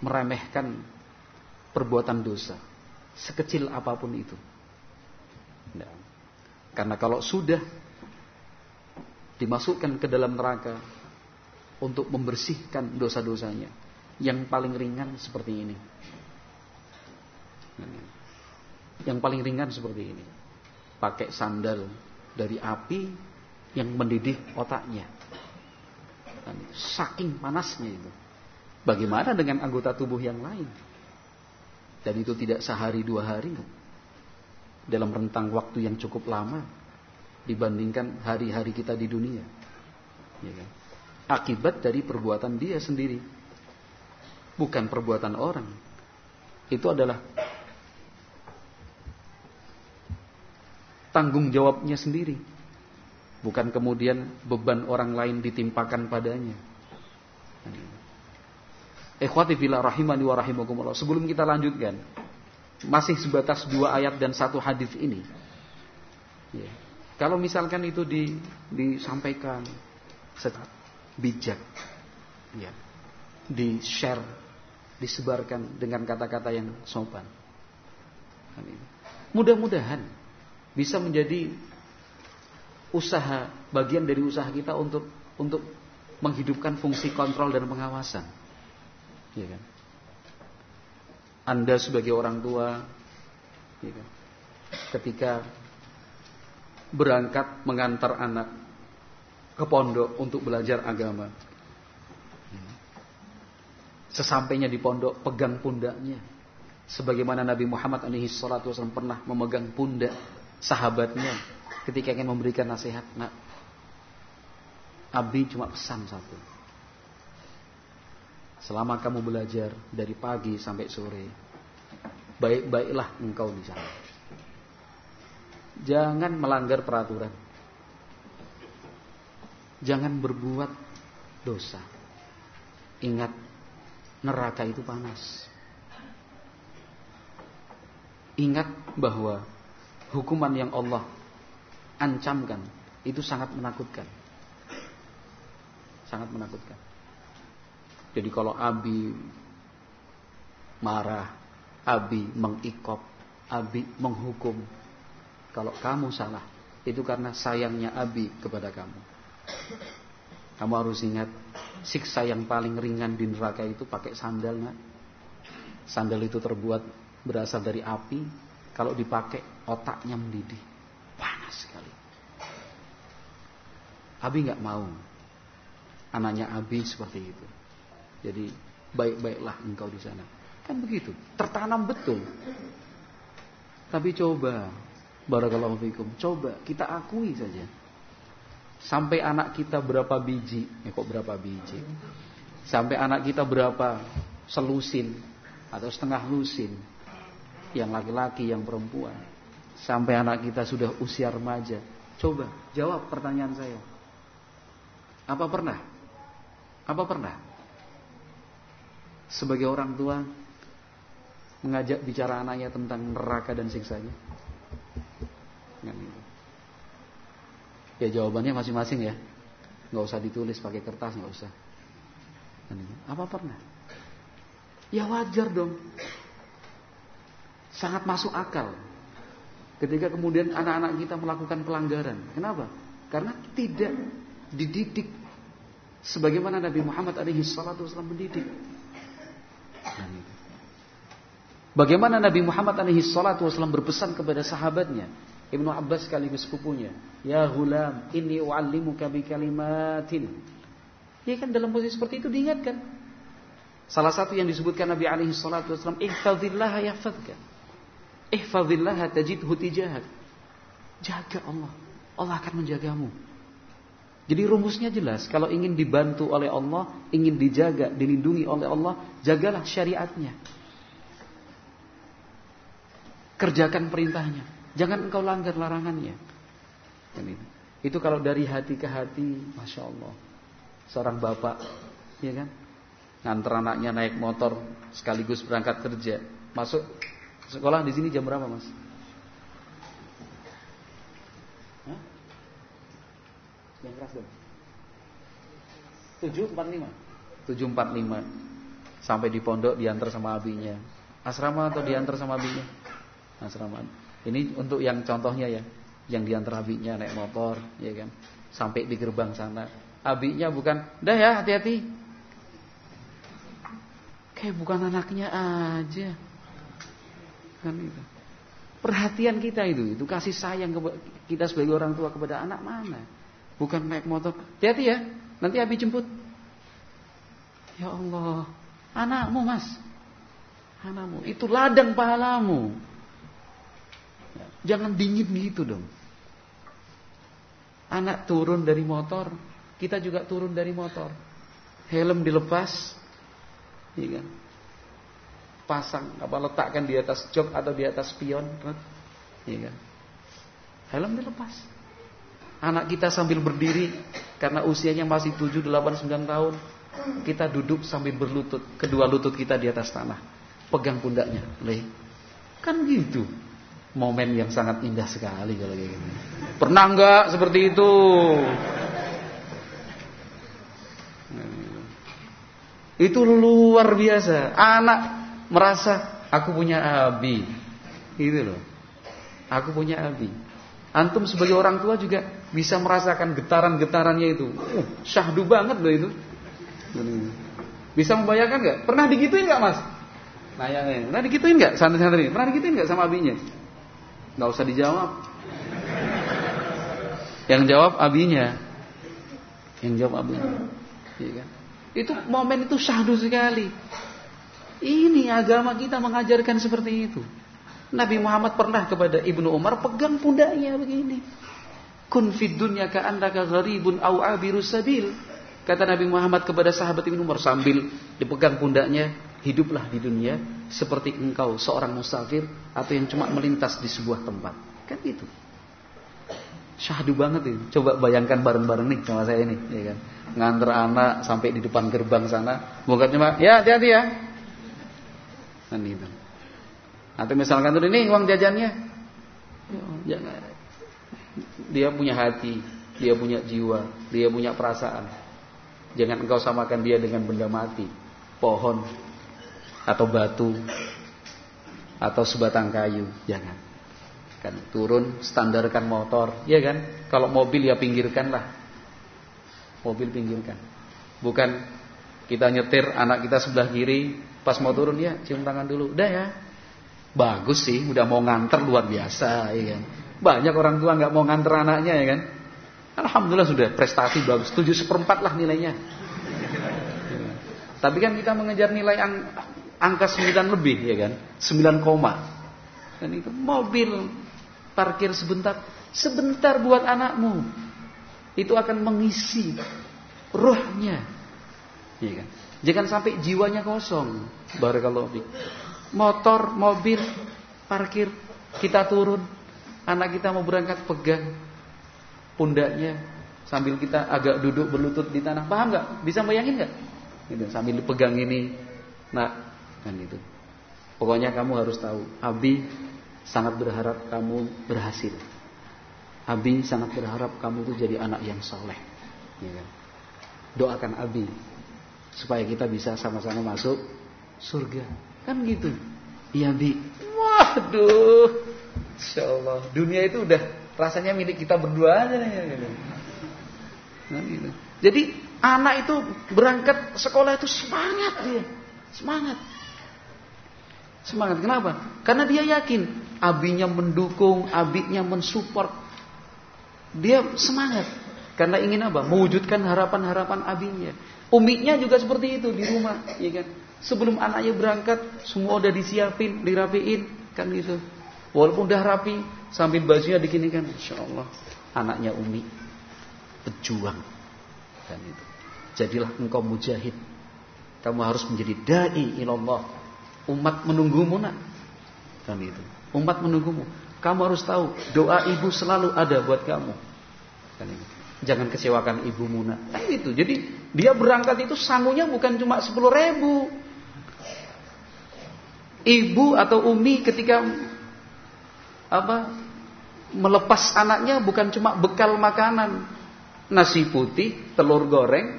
meremehkan perbuatan dosa sekecil apa pun itu. Karena kalau sudah dimasukkan ke dalam neraka untuk membersihkan dosa-dosanya yang paling ringan seperti ini. Yang paling ringan seperti ini. Pakai sandal dari api yang mendidih otaknya. Saking panasnya itu. Bagaimana dengan anggota tubuh yang lain? Dan itu tidak sehari dua hari. Dalam rentang waktu yang cukup lama dibandingkan hari-hari kita di dunia. Ya kan? Akibat dari perbuatan dia sendiri. Bukan perbuatan orang. Itu adalah tanggung jawabnya sendiri. Bukan kemudian beban orang lain ditimpakan padanya. Ikhwati fillah rahimani wa rahimakumullah. Sebelum kita lanjutkan, masih sebatas dua ayat dan satu hadis ini. Ya. Kalau misalkan itu di, disampaikan secara bijak, ya, di share, disebarkan dengan kata-kata yang sopan. Mudah-mudahan bisa menjadi usaha bagian dari usaha kita untuk untuk menghidupkan fungsi kontrol dan pengawasan. Ya kan? Anda sebagai orang tua, ya kan? ketika berangkat mengantar anak ke pondok untuk belajar agama. Sesampainya di pondok, pegang pundaknya. Sebagaimana Nabi Muhammad alaihi salatu wasallam pernah memegang pundak sahabatnya ketika ingin memberikan nasihat. Nak, Abi cuma pesan satu. Selama kamu belajar dari pagi sampai sore, baik-baiklah engkau di sana. Jangan melanggar peraturan. Jangan berbuat dosa. Ingat, neraka itu panas. Ingat bahwa hukuman yang Allah ancamkan itu sangat menakutkan. Sangat menakutkan. Jadi kalau Abi marah, Abi mengikop, Abi menghukum, kalau kamu salah, itu karena sayangnya Abi kepada kamu. Kamu harus ingat, siksa yang paling ringan di neraka itu pakai sandal, nak. Sandal itu terbuat berasal dari api, kalau dipakai otaknya mendidih. Panas sekali. Abi nggak mau. Anaknya Abi seperti itu. Jadi baik-baiklah engkau di sana. Kan begitu, tertanam betul. Tapi coba Barakallahu fikum. Coba kita akui saja. Sampai anak kita berapa biji? Ya kok berapa biji? Sampai anak kita berapa selusin atau setengah lusin? Yang laki-laki, yang perempuan. Sampai anak kita sudah usia remaja. Coba jawab pertanyaan saya. Apa pernah? Apa pernah? Sebagai orang tua mengajak bicara anaknya tentang neraka dan siksanya? Ya jawabannya masing-masing ya. Nggak usah ditulis pakai kertas, nggak usah. Apa pernah? Ya wajar dong. Sangat masuk akal. Ketika kemudian anak-anak kita melakukan pelanggaran. Kenapa? Karena tidak dididik sebagaimana Nabi Muhammad alaihi salatu wasallam mendidik. Bagaimana Nabi Muhammad alaihi salatu wasallam berpesan kepada sahabatnya Ibnu Abbas sekaligus sepupunya. Ya hulam, ini u'allimuka bi kalimatin. Ya kan dalam posisi seperti itu diingatkan. Salah satu yang disebutkan Nabi alaihi salatu wasallam, "Ihfazillah yahfazka." Ihfazillah tajidhu tijahak. Jaga Allah. Allah akan menjagamu. Jadi rumusnya jelas, kalau ingin dibantu oleh Allah, ingin dijaga, dilindungi oleh Allah, jagalah syariatnya. Kerjakan perintahnya. Jangan engkau langgar larangannya. Itu. Kalau dari hati ke hati, masya Allah, seorang bapak, ya kan, nganter anaknya naik motor sekaligus berangkat kerja, masuk sekolah di sini jam berapa mas? Hah? Yang keras dong. 745 745 Sampai di pondok diantar sama abinya. Asrama atau diantar sama abinya? Asrama Ini untuk yang contohnya ya Yang diantar abinya naik motor ya kan? Sampai di gerbang sana. Abinya bukan Dah ya hati-hati. Kayak bukan anaknya aja. Kan itu. Perhatian kita itu Itu kasih sayang kita sebagai orang tua kepada anak mana? Bukan naik motor Hati-hati ya Nanti Abi jemput. Ya Allah, anakmu mas, anakmu itu ladang pahalamu. Jangan dingin gitu dong. Anak turun dari motor, kita juga turun dari motor. Helm dilepas, iya kan? Pasang apa letakkan di atas jok atau di atas spion, iya kan? Helm dilepas. Anak kita sambil berdiri karena usianya masih 7, 8, 9 tahun. Kita duduk sambil berlutut, kedua lutut kita di atas tanah. Pegang pundaknya, Le. Kan gitu. Momen yang sangat indah sekali kalau kayak gini. Pernah enggak seperti itu? Itu luar biasa. Anak merasa aku punya abi. Gitu loh. Aku punya abi. Antum sebagai orang tua juga bisa merasakan getaran-getarannya itu. Uh, syahdu banget loh itu. Bisa membayangkan nggak? Pernah digituin nggak mas? Nanya nih, pernah digituin nggak santri-santri? Pernah digituin nggak sama abinya? Nggak usah dijawab. Yang jawab abinya. Yang jawab abinya. Iya kan? Itu momen itu syahdu sekali. Ini agama kita mengajarkan seperti itu. Nabi Muhammad pernah kepada Ibnu Umar pegang pundaknya begini. Kun fid dunya ka'annaka gharibun au abiru sabil. Kata Nabi Muhammad kepada sahabat Ibnu Umar sambil dipegang pundaknya, hiduplah di dunia seperti engkau seorang musafir atau yang cuma melintas di sebuah tempat. Kan itu. Syahdu banget itu. Coba bayangkan bareng-bareng nih sama saya ini, ya kan. Nganter anak sampai di depan gerbang sana, bukan cuma ya hati-hati ya. Kan itu. Atau misalkan tuh ini uang jajannya. Ya, dia punya hati, dia punya jiwa, dia punya perasaan. Jangan engkau samakan dia dengan benda mati, pohon atau batu atau sebatang kayu, jangan. Kan turun standarkan motor, ya kan? Kalau mobil ya pinggirkanlah. Mobil pinggirkan. Bukan kita nyetir anak kita sebelah kiri, pas mau turun ya cium tangan dulu. Udah ya, Bagus sih, udah mau nganter luar biasa, ya kan. Banyak orang tua nggak mau nganter anaknya, ya kan. Alhamdulillah sudah prestasi bagus, tujuh seperempat lah nilainya. Tapi kan kita mengejar nilai ang angka 9 lebih, ya kan, 9 koma. Dan itu mobil parkir sebentar, sebentar buat anakmu. Itu akan mengisi rohnya, ya kan. Jangan sampai jiwanya kosong. Barakallahu motor, mobil, parkir, kita turun, anak kita mau berangkat pegang pundaknya sambil kita agak duduk berlutut di tanah, paham nggak? Bisa bayangin nggak? Gitu, sambil pegang ini, nah kan itu. Pokoknya kamu harus tahu, Abi sangat berharap kamu berhasil. Abi sangat berharap kamu itu jadi anak yang soleh. Ya kan? Doakan Abi supaya kita bisa sama-sama masuk surga. Kan gitu. Iya bi. Waduh. Insya Allah. Dunia itu udah rasanya milik kita berdua aja nih. Nah, gitu. Jadi anak itu berangkat sekolah itu semangat dia. Semangat. Semangat. Kenapa? Karena dia yakin abinya mendukung, abinya mensupport. Dia semangat. Karena ingin apa? Mewujudkan harapan-harapan abinya. Umiknya juga seperti itu di rumah, ya kan? Sebelum anaknya berangkat, semua udah disiapin, dirapiin, kan gitu. Walaupun udah rapi, sambil bajunya dikinikan, Insya Allah, anaknya Umi pejuang, kan itu. Jadilah engkau mujahid. Kamu harus menjadi dai ilallah. Umat menunggumu nak. Kan itu. Umat menunggumu. Kamu harus tahu doa ibu selalu ada buat kamu. Kan Jangan kecewakan ibu Muna. Nah, itu. Jadi dia berangkat itu sangunya bukan cuma sepuluh ribu. Ibu atau umi ketika apa melepas anaknya bukan cuma bekal makanan, nasi putih, telur goreng,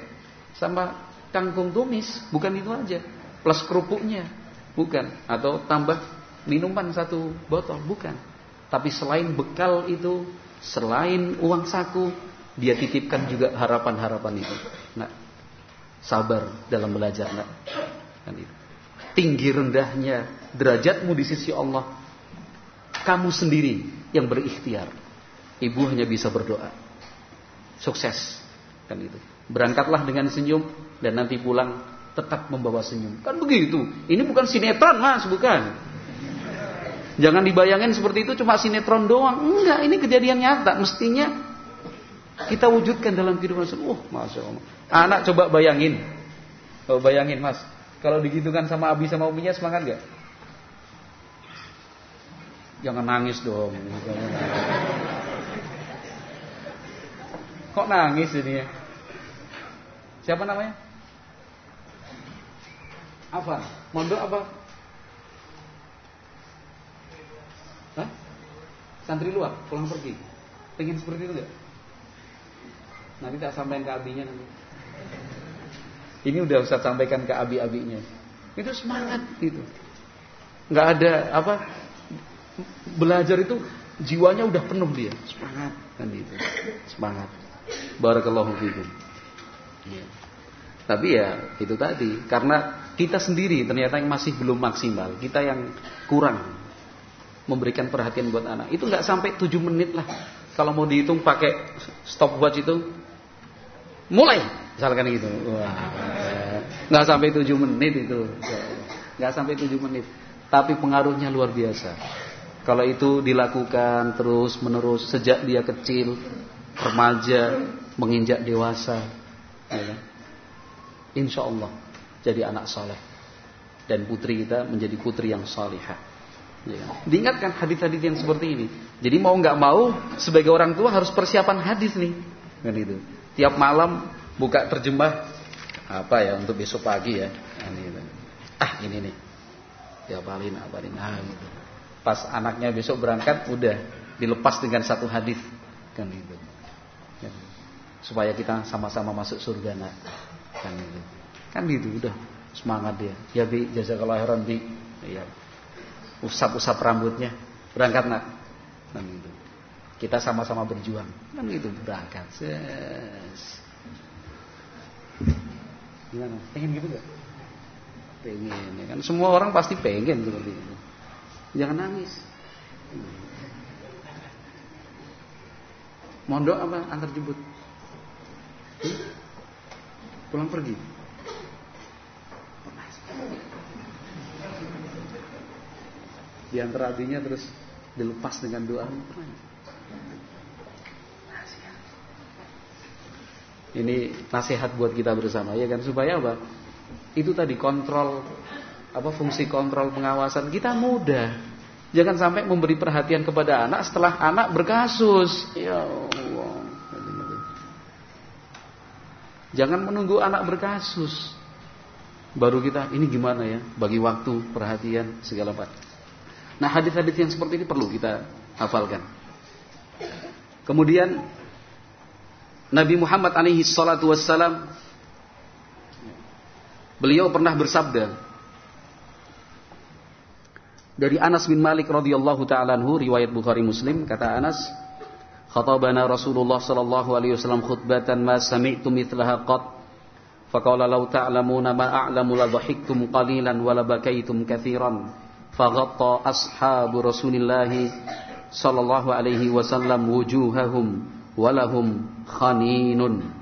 sama kangkung tumis, bukan itu aja. Plus kerupuknya, bukan. Atau tambah minuman satu botol, bukan. Tapi selain bekal itu, selain uang saku, dia titipkan juga harapan-harapan itu. Nah, sabar dalam belajar, nah. Kan itu. Tinggi rendahnya derajatmu di sisi Allah, kamu sendiri yang berikhtiar. Ibu hanya bisa berdoa. Sukses, kan itu. Berangkatlah dengan senyum dan nanti pulang tetap membawa senyum. Kan begitu. Ini bukan sinetron, Mas, bukan. Jangan dibayangin seperti itu cuma sinetron doang. Enggak, ini kejadian nyata. Mestinya kita wujudkan dalam kehidupan. Uh, masya Allah. Anak coba bayangin, oh, bayangin mas, kalau digitukan sama abi sama uminya semangat gak? Jangan nangis dong. Kok nangis ini ya? Siapa namanya? Apa? Mondok apa? Hah? Santri luar, pulang pergi. Pengen seperti itu gak? Nanti tak sampaikan ke abinya nanti. Ini udah Ustaz sampaikan ke abi-abinya. Itu semangat gitu. Nggak ada apa belajar itu jiwanya udah penuh dia, semangat kan gitu. Semangat. Barakallahu fikum. Ya. Tapi ya itu tadi karena kita sendiri ternyata yang masih belum maksimal, kita yang kurang memberikan perhatian buat anak. Itu nggak sampai 7 menit lah. Kalau mau dihitung pakai stopwatch itu mulai misalkan gitu nggak sampai tujuh menit itu nggak sampai tujuh menit tapi pengaruhnya luar biasa kalau itu dilakukan terus menerus sejak dia kecil remaja menginjak dewasa ya kan? insya Allah jadi anak soleh dan putri kita menjadi putri yang salihah ya kan? diingatkan hadis-hadis yang seperti ini jadi mau nggak mau sebagai orang tua harus persiapan hadis nih kan itu tiap malam buka terjemah apa ya untuk besok pagi ya. Ini, ah ini nih. Tiapalin apalin ah gitu. Pas anaknya besok berangkat udah dilepas dengan satu hadis kan itu. Ya. Supaya kita sama-sama masuk surga nak. Kan itu. Kan gitu udah semangat dia. Ya bi jazakallahu khairan bi. Ya. Usap-usap rambutnya. Berangkat nak. Kan itu. Kita sama-sama berjuang. Kan itu berangkat. Ses. Gimana? Pengen gitu gak? Pengen ya kan. Semua orang pasti pengen seperti itu. Jangan nangis. Mondok apa antar jemput? Pulang pergi. Di antara abinya terus dilepas dengan doa. Ini nasihat buat kita bersama ya kan supaya apa? Itu tadi kontrol apa fungsi kontrol pengawasan kita mudah. Jangan sampai memberi perhatian kepada anak setelah anak berkasus. Ya Allah. Jangan menunggu anak berkasus. Baru kita ini gimana ya? Bagi waktu, perhatian, segala macam. Nah, hadis-hadis yang seperti ini perlu kita hafalkan. Kemudian Nabi Muhammad alaihi salatu wassalam beliau pernah bersabda dari Anas bin Malik radhiyallahu taala anhu riwayat Bukhari Muslim kata Anas khatabana Rasulullah sallallahu alaihi wasallam khutbatan ma sami'tu mithlaha qat law ta'lamuna ma a'lamu la dhahiktum qalilan wa la bakaitum katsiran faghatta ashabu Rasulillah sallallahu alaihi wasallam wujuhahum walahum khaninun.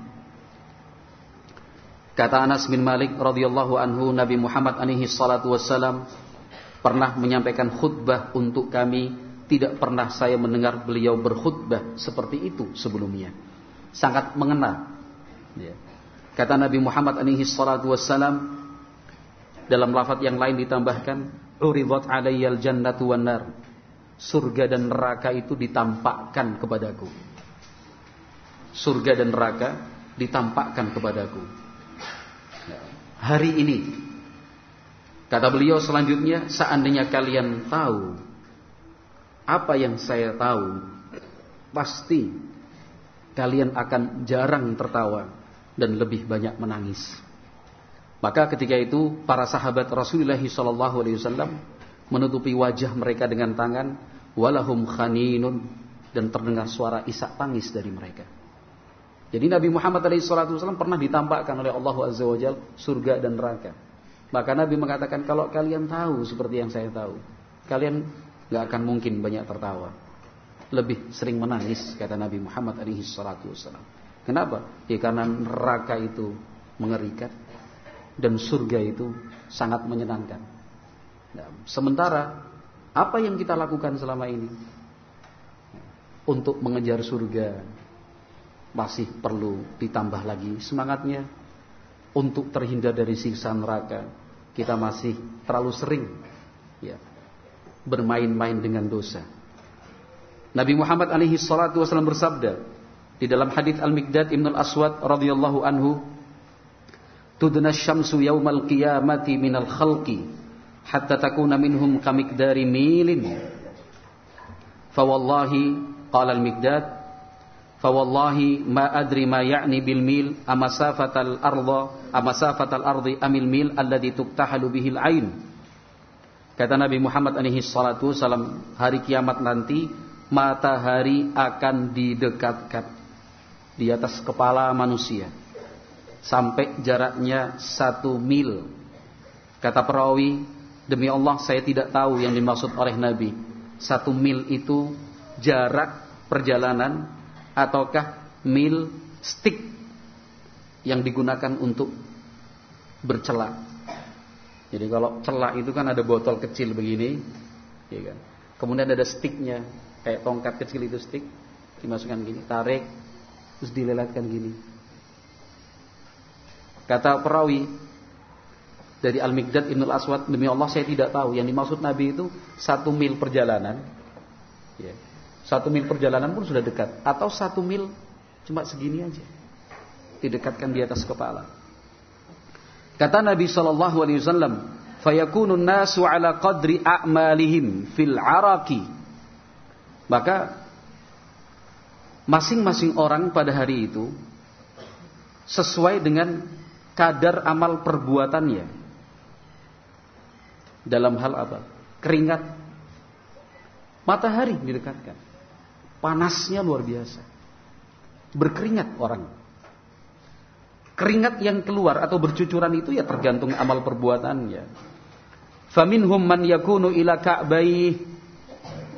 Kata Anas bin Malik radhiyallahu anhu Nabi Muhammad alaihi salatu wassalam pernah menyampaikan khutbah untuk kami tidak pernah saya mendengar beliau berkhutbah seperti itu sebelumnya. Sangat mengena. Ya. Kata Nabi Muhammad alaihi salatu wassalam dalam lafaz yang lain ditambahkan uridat alayyal jannatu wan nar. Surga dan neraka itu ditampakkan kepadaku surga dan neraka ditampakkan kepadaku. Hari ini kata beliau selanjutnya seandainya kalian tahu apa yang saya tahu pasti kalian akan jarang tertawa dan lebih banyak menangis. Maka ketika itu para sahabat Rasulullah SAW menutupi wajah mereka dengan tangan, walahum khaninun dan terdengar suara isak tangis dari mereka. Jadi Nabi Muhammad SAW pernah ditampakkan oleh Allah Azza surga dan neraka. Maka Nabi mengatakan kalau kalian tahu seperti yang saya tahu, kalian gak akan mungkin banyak tertawa. Lebih sering menangis kata Nabi Muhammad SAW. Kenapa? Ya karena neraka itu mengerikan dan surga itu sangat menyenangkan. Nah, sementara apa yang kita lakukan selama ini untuk mengejar surga masih perlu ditambah lagi semangatnya untuk terhindar dari siksa neraka. Kita masih terlalu sering ya bermain-main dengan dosa. Nabi Muhammad alaihi salatu wasallam bersabda di dalam hadis Al-Miqdad Ibn Al-Aswad radhiyallahu anhu tudna syamsu yaumal qiyamati minal khalqi hatta takuna minhum kamikdari milin. Fawallahi qala al-miqdad fawallahi ma adri ma ya'ni bil mil amasafatal arda amasafatal ardi amil mil alladhi tuktahalu bihil ain. Kata Nabi Muhammad alaihi salatu salam hari kiamat nanti matahari akan didekatkan di atas kepala manusia sampai jaraknya satu mil. Kata perawi, demi Allah saya tidak tahu yang dimaksud oleh Nabi. Satu mil itu jarak perjalanan ataukah mil stick yang digunakan untuk bercelak. Jadi kalau celak itu kan ada botol kecil begini, ya kan. Kemudian ada sticknya, kayak tongkat kecil itu stick, dimasukkan gini, tarik, terus dilelatkan gini. Kata perawi dari Al-Miqdad Ibn Al-Aswad, demi Allah saya tidak tahu. Yang dimaksud Nabi itu satu mil perjalanan. Ya. Satu mil perjalanan pun sudah dekat. Atau satu mil cuma segini aja. Didekatkan di atas kepala. Kata Nabi Shallallahu Alaihi Wasallam, "Fayakunun nasu ala qadri a'malihim fil araki." Maka masing-masing orang pada hari itu sesuai dengan kadar amal perbuatannya. Dalam hal apa? Keringat. Matahari didekatkan. Panasnya luar biasa. Berkeringat orang. Keringat yang keluar atau bercucuran itu ya tergantung amal perbuatannya. Faminhum man yakunu ila ka'bai.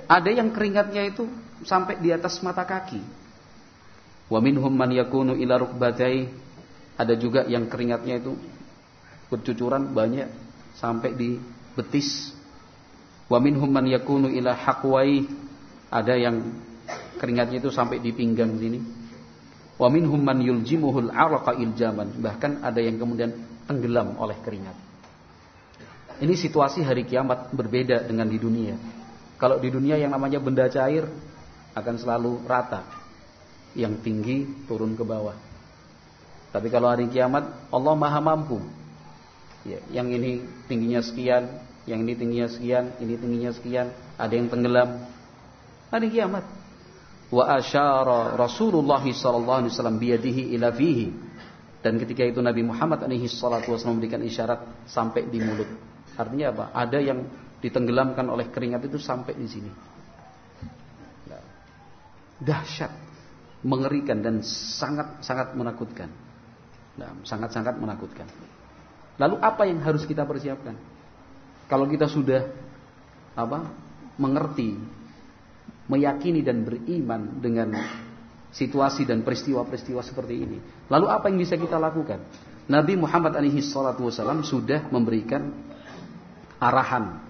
Ada yang keringatnya itu sampai di atas mata kaki. Wa minhum man yakunu ila rukbatai ada juga yang keringatnya itu bercucuran banyak sampai di betis. Wa minhum man yakunu ila haqwai. Ada yang keringatnya itu sampai di pinggang sini. Wa minhum man yuljimuhul araqa iljaman. Bahkan ada yang kemudian tenggelam oleh keringat. Ini situasi hari kiamat berbeda dengan di dunia. Kalau di dunia yang namanya benda cair akan selalu rata. Yang tinggi turun ke bawah. Tapi kalau hari kiamat Allah maha mampu. Ya, yang ini tingginya sekian, yang ini tingginya sekian, ini tingginya sekian, ada yang tenggelam. Hari kiamat. Wa asyara Rasulullah sallallahu alaihi wasallam biyadihi ila fihi. Dan ketika itu Nabi Muhammad alaihi salatu wasallam memberikan isyarat sampai di mulut. Artinya apa? Ada yang ditenggelamkan oleh keringat itu sampai di sini. Dahsyat, mengerikan dan sangat sangat menakutkan. Nah, sangat-sangat menakutkan. Lalu apa yang harus kita persiapkan? Kalau kita sudah apa? mengerti, meyakini dan beriman dengan situasi dan peristiwa-peristiwa seperti ini. Lalu apa yang bisa kita lakukan? Nabi Muhammad alaihi salatu wasallam sudah memberikan arahan.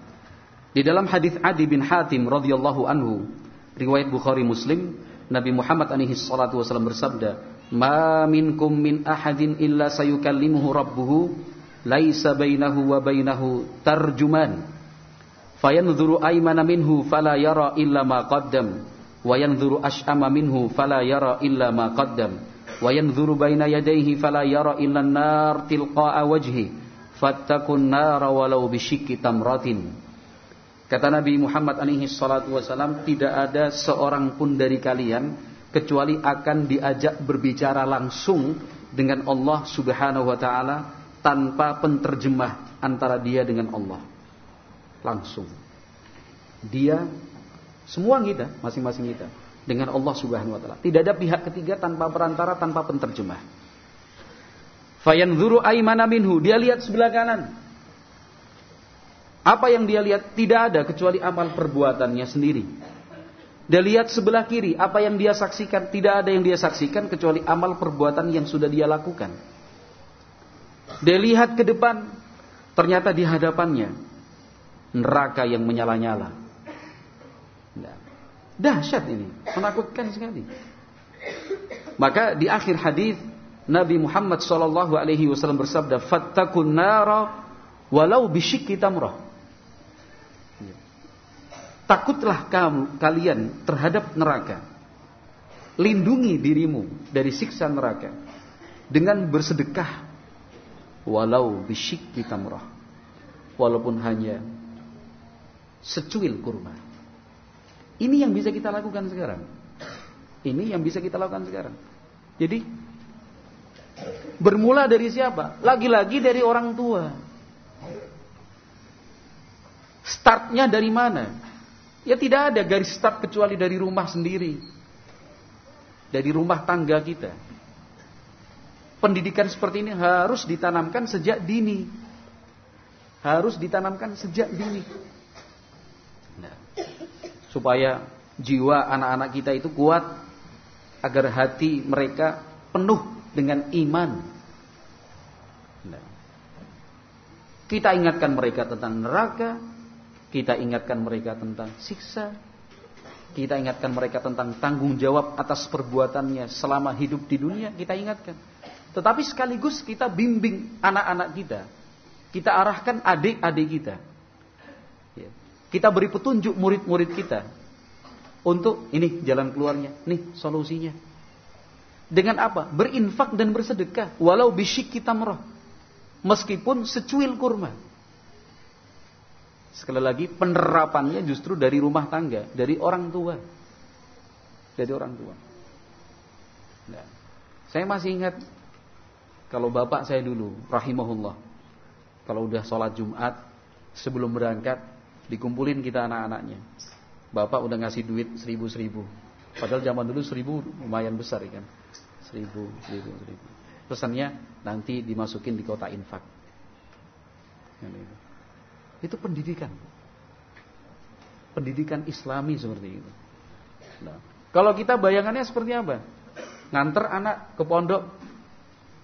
Di dalam hadis Adi bin Hatim radhiyallahu anhu, riwayat Bukhari Muslim, Nabi Muhammad alaihi salatu wasallam bersabda, ma minkum min ahadin illa sayukallimuhu rabbuhu laisa bainahu wa bainahu tarjuman. Fayanzuru aymana minhu fala yara illa ma qaddam wa yanzuru ash'ama minhu fala yara illa ma qaddam wa yanzuru baina yadayhi fala yara illa an-nar tilqa'a fattakun nara walau tamratin kata Nabi Muhammad alaihi salatu wasalam tidak ada seorang pun dari kalian kecuali akan diajak berbicara langsung dengan Allah Subhanahu wa taala tanpa penterjemah antara dia dengan Allah langsung dia semua kita, masing-masing kita dengan Allah Subhanahu wa taala. Tidak ada pihak ketiga tanpa perantara, tanpa penterjemah. Fayanzuru aymana minhu, dia lihat sebelah kanan. Apa yang dia lihat tidak ada kecuali amal perbuatannya sendiri. Dia lihat sebelah kiri, apa yang dia saksikan tidak ada yang dia saksikan kecuali amal perbuatan yang sudah dia lakukan. Dia lihat ke depan, ternyata di hadapannya neraka yang menyala-nyala. Dahsyat ini, menakutkan sekali. Maka di akhir hadis Nabi Muhammad wasallam bersabda, "Fattakun nara walau bisyikki tamrah." Takutlah kamu kalian terhadap neraka. Lindungi dirimu dari siksa neraka dengan bersedekah walau bisyikki tamrah. Walaupun hanya secuil kurma. Ini yang bisa kita lakukan sekarang. Ini yang bisa kita lakukan sekarang. Jadi bermula dari siapa? Lagi-lagi dari orang tua. Startnya dari mana? Ya tidak ada garis start kecuali dari rumah sendiri. Dari rumah tangga kita. Pendidikan seperti ini harus ditanamkan sejak dini. Harus ditanamkan sejak dini supaya jiwa anak-anak kita itu kuat agar hati mereka penuh dengan iman. Nah. Kita ingatkan mereka tentang neraka, kita ingatkan mereka tentang siksa, kita ingatkan mereka tentang tanggung jawab atas perbuatannya selama hidup di dunia, kita ingatkan. Tetapi sekaligus kita bimbing anak-anak kita, kita arahkan adik-adik kita kita beri petunjuk murid-murid kita untuk ini jalan keluarnya, nih solusinya. Dengan apa? Berinfak dan bersedekah walau bisyik kita merah. Meskipun secuil kurma. Sekali lagi penerapannya justru dari rumah tangga, dari orang tua. Dari orang tua. Nah, saya masih ingat kalau bapak saya dulu, rahimahullah. Kalau udah sholat Jumat, sebelum berangkat, Dikumpulin kita anak-anaknya. Bapak udah ngasih duit seribu-seribu. Padahal zaman dulu seribu lumayan besar kan. Seribu, seribu, seribu. Pesannya nanti dimasukin di kota infak. Itu pendidikan. Pendidikan islami seperti itu. Nah, kalau kita bayangannya seperti apa? Nganter anak ke pondok.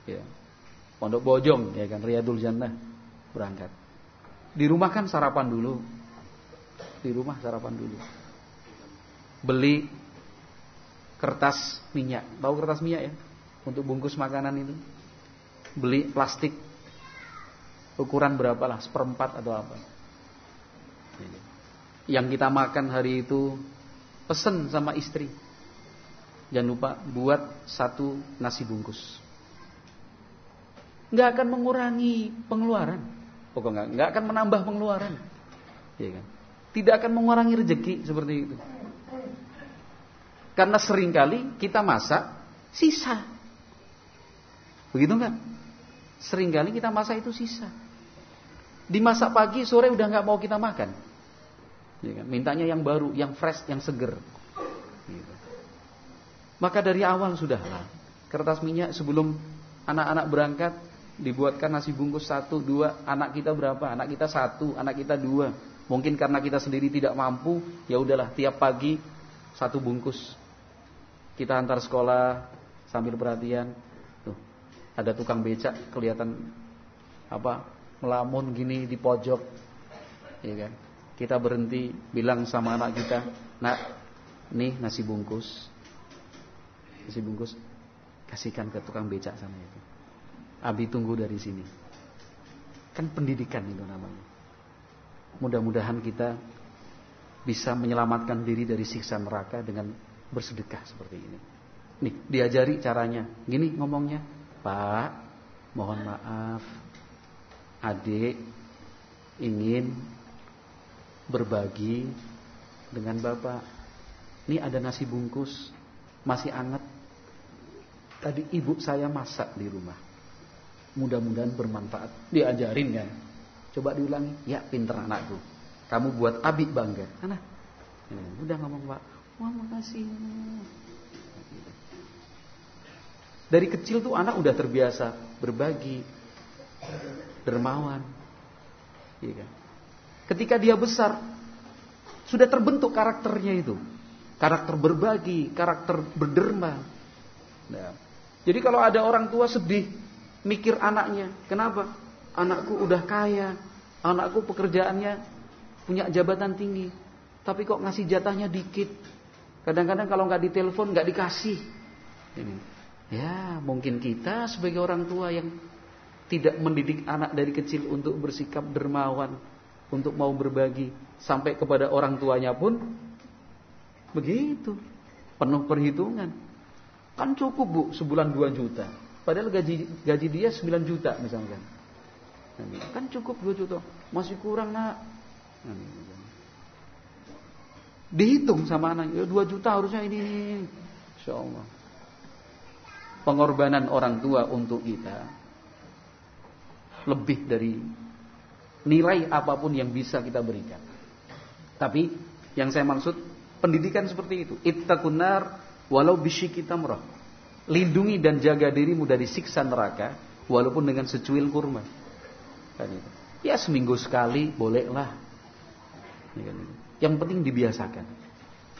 Ya. Pondok Bojong ya kan Riyadul Jannah berangkat. Di rumah kan sarapan dulu, di rumah sarapan dulu. Beli kertas minyak. Tahu kertas minyak ya? Untuk bungkus makanan itu. Beli plastik. Ukuran berapa lah? Seperempat atau apa. Yang kita makan hari itu pesen sama istri. Jangan lupa buat satu nasi bungkus. Nggak akan mengurangi pengeluaran. Pokoknya nggak akan menambah pengeluaran. Iya kan? tidak akan mengurangi rezeki seperti itu. Karena sering kali kita masak sisa. Begitu enggak? Seringkali kita masak itu sisa. Dimasak pagi, sore udah nggak mau kita makan. Ya kan? Mintanya yang baru, yang fresh, yang seger. Gitu. Maka dari awal sudahlah. Kertas minyak sebelum anak-anak berangkat dibuatkan nasi bungkus satu dua anak kita berapa anak kita satu anak kita dua Mungkin karena kita sendiri tidak mampu, ya udahlah tiap pagi satu bungkus. Kita antar sekolah sambil perhatian. Tuh, ada tukang becak kelihatan apa? Melamun gini di pojok. Ya kan? Kita berhenti bilang sama anak kita, "Nak, nih nasi bungkus." Nasi bungkus kasihkan ke tukang becak sana itu. Abi tunggu dari sini. Kan pendidikan itu namanya. Mudah-mudahan kita bisa menyelamatkan diri dari siksa neraka dengan bersedekah seperti ini. Nih, diajari caranya. Gini ngomongnya, Pak, mohon maaf, adik ingin berbagi dengan bapak. Ini ada nasi bungkus, masih anget. Tadi ibu saya masak di rumah. Mudah-mudahan bermanfaat. Diajarin kan? Coba diulangi. Ya, pinter anakku. Kamu buat abi bangga. Mana? Udah ngomong pak. Wah makasih. Dari kecil tuh anak udah terbiasa berbagi, dermawan. Iya kan? Ketika dia besar, sudah terbentuk karakternya itu. Karakter berbagi, karakter berderma. Nah, jadi kalau ada orang tua sedih, mikir anaknya, kenapa? Anakku udah kaya, anakku pekerjaannya punya jabatan tinggi, tapi kok ngasih jatahnya dikit. Kadang-kadang kalau nggak ditelepon nggak dikasih. Ini. Ya, mungkin kita sebagai orang tua yang tidak mendidik anak dari kecil untuk bersikap dermawan, untuk mau berbagi sampai kepada orang tuanya pun begitu. Penuh perhitungan. Kan cukup Bu sebulan 2 juta. Padahal gaji gaji dia 9 juta misalkan. Kan cukup 2 juta. Masih kurang nak. Dihitung sama anak, ya 2 juta harusnya ini. Insya. Pengorbanan orang tua untuk kita lebih dari nilai apa pun yang bisa kita berikan. Tapi yang saya maksud pendidikan seperti itu. Ittaqunar walau bisyiki tamrah. Lindungi dan jaga dirimu dari siksa neraka walaupun dengan secuil kurma. Kan. Ya seminggu sekali bolehlah. Kan yang penting dibiasakan.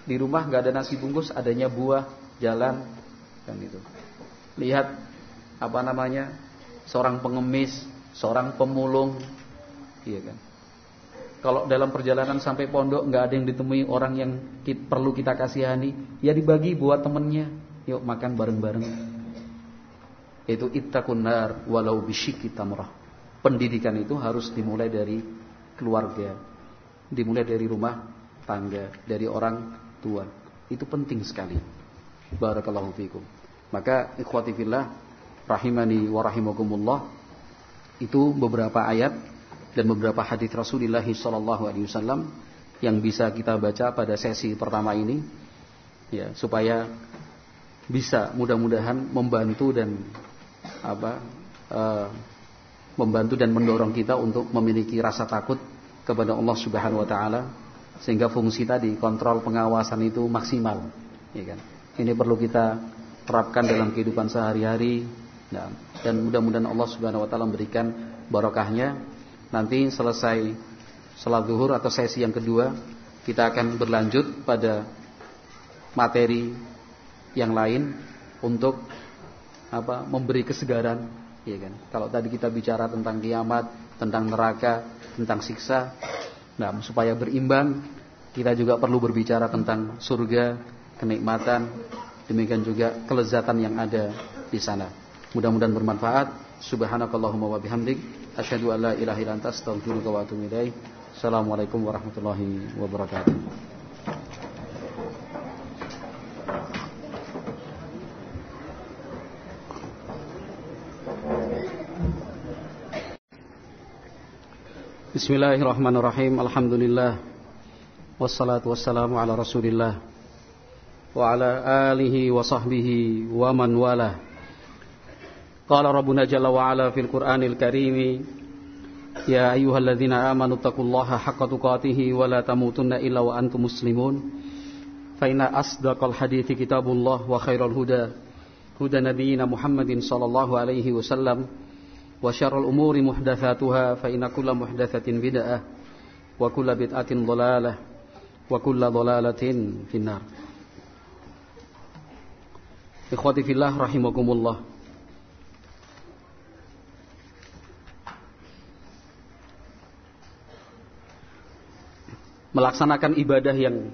Di rumah nggak ada nasi bungkus, adanya buah, jalan, kan itu. Lihat apa namanya seorang pengemis, seorang pemulung, iya kan. Kalau dalam perjalanan sampai pondok nggak ada yang ditemui orang yang perlu kita kasihani, ya dibagi buat temennya. Yuk makan bareng-bareng. Itu ittaqunar walau bisyiki tamrah. Pendidikan itu harus dimulai dari keluarga, dimulai dari rumah tangga, dari orang tua. Itu penting sekali. Barakallahu fikum. Maka ikhwati fillah rahimani wa rahimakumullah itu beberapa ayat dan beberapa hadis Rasulullah sallallahu alaihi wasallam yang bisa kita baca pada sesi pertama ini ya supaya bisa mudah-mudahan membantu dan apa uh, membantu dan mendorong kita untuk memiliki rasa takut kepada Allah Subhanahu wa taala sehingga fungsi tadi kontrol pengawasan itu maksimal ya kan? Ini perlu kita terapkan dalam kehidupan sehari-hari nah, dan mudah-mudahan Allah Subhanahu wa taala memberikan barokahnya nanti selesai salat zuhur atau sesi yang kedua kita akan berlanjut pada materi yang lain untuk apa memberi kesegaran ya kan kalau tadi kita bicara tentang kiamat tentang neraka tentang siksa. Nah, supaya berimbang, kita juga perlu berbicara tentang surga, kenikmatan, demikian juga kelezatan yang ada di sana. Mudah-mudahan bermanfaat. Subhanakallahumma wa bihamdik asyhadu an la ilaha illa anta astaghfiruka wa atubu ilaik. Assalamualaikum warahmatullahi wabarakatuh. Bismillahirrahmanirrahim. Alhamdulillah. Wassalatu wassalamu ala Rasulillah wa ala alihi wa sahbihi wa man wala. Qala Rabbuna jalla wa ala fil Qur'anil Karim Ya ayyuhalladzina amanu taqullaha haqqa tuqatih wa la tamutunna illa wa antum muslimun. Fa inna asdaqal hadithi kitabullah wa khairal huda huda nabiyyina Muhammadin sallallahu alaihi wasallam وشر الأمور محدثاتها فإن كل محدثة بدعة وكل بدعة ضلالة وكل ضلالة في النار إخوتي في الله رحمكم الله Melaksanakan ibadah yang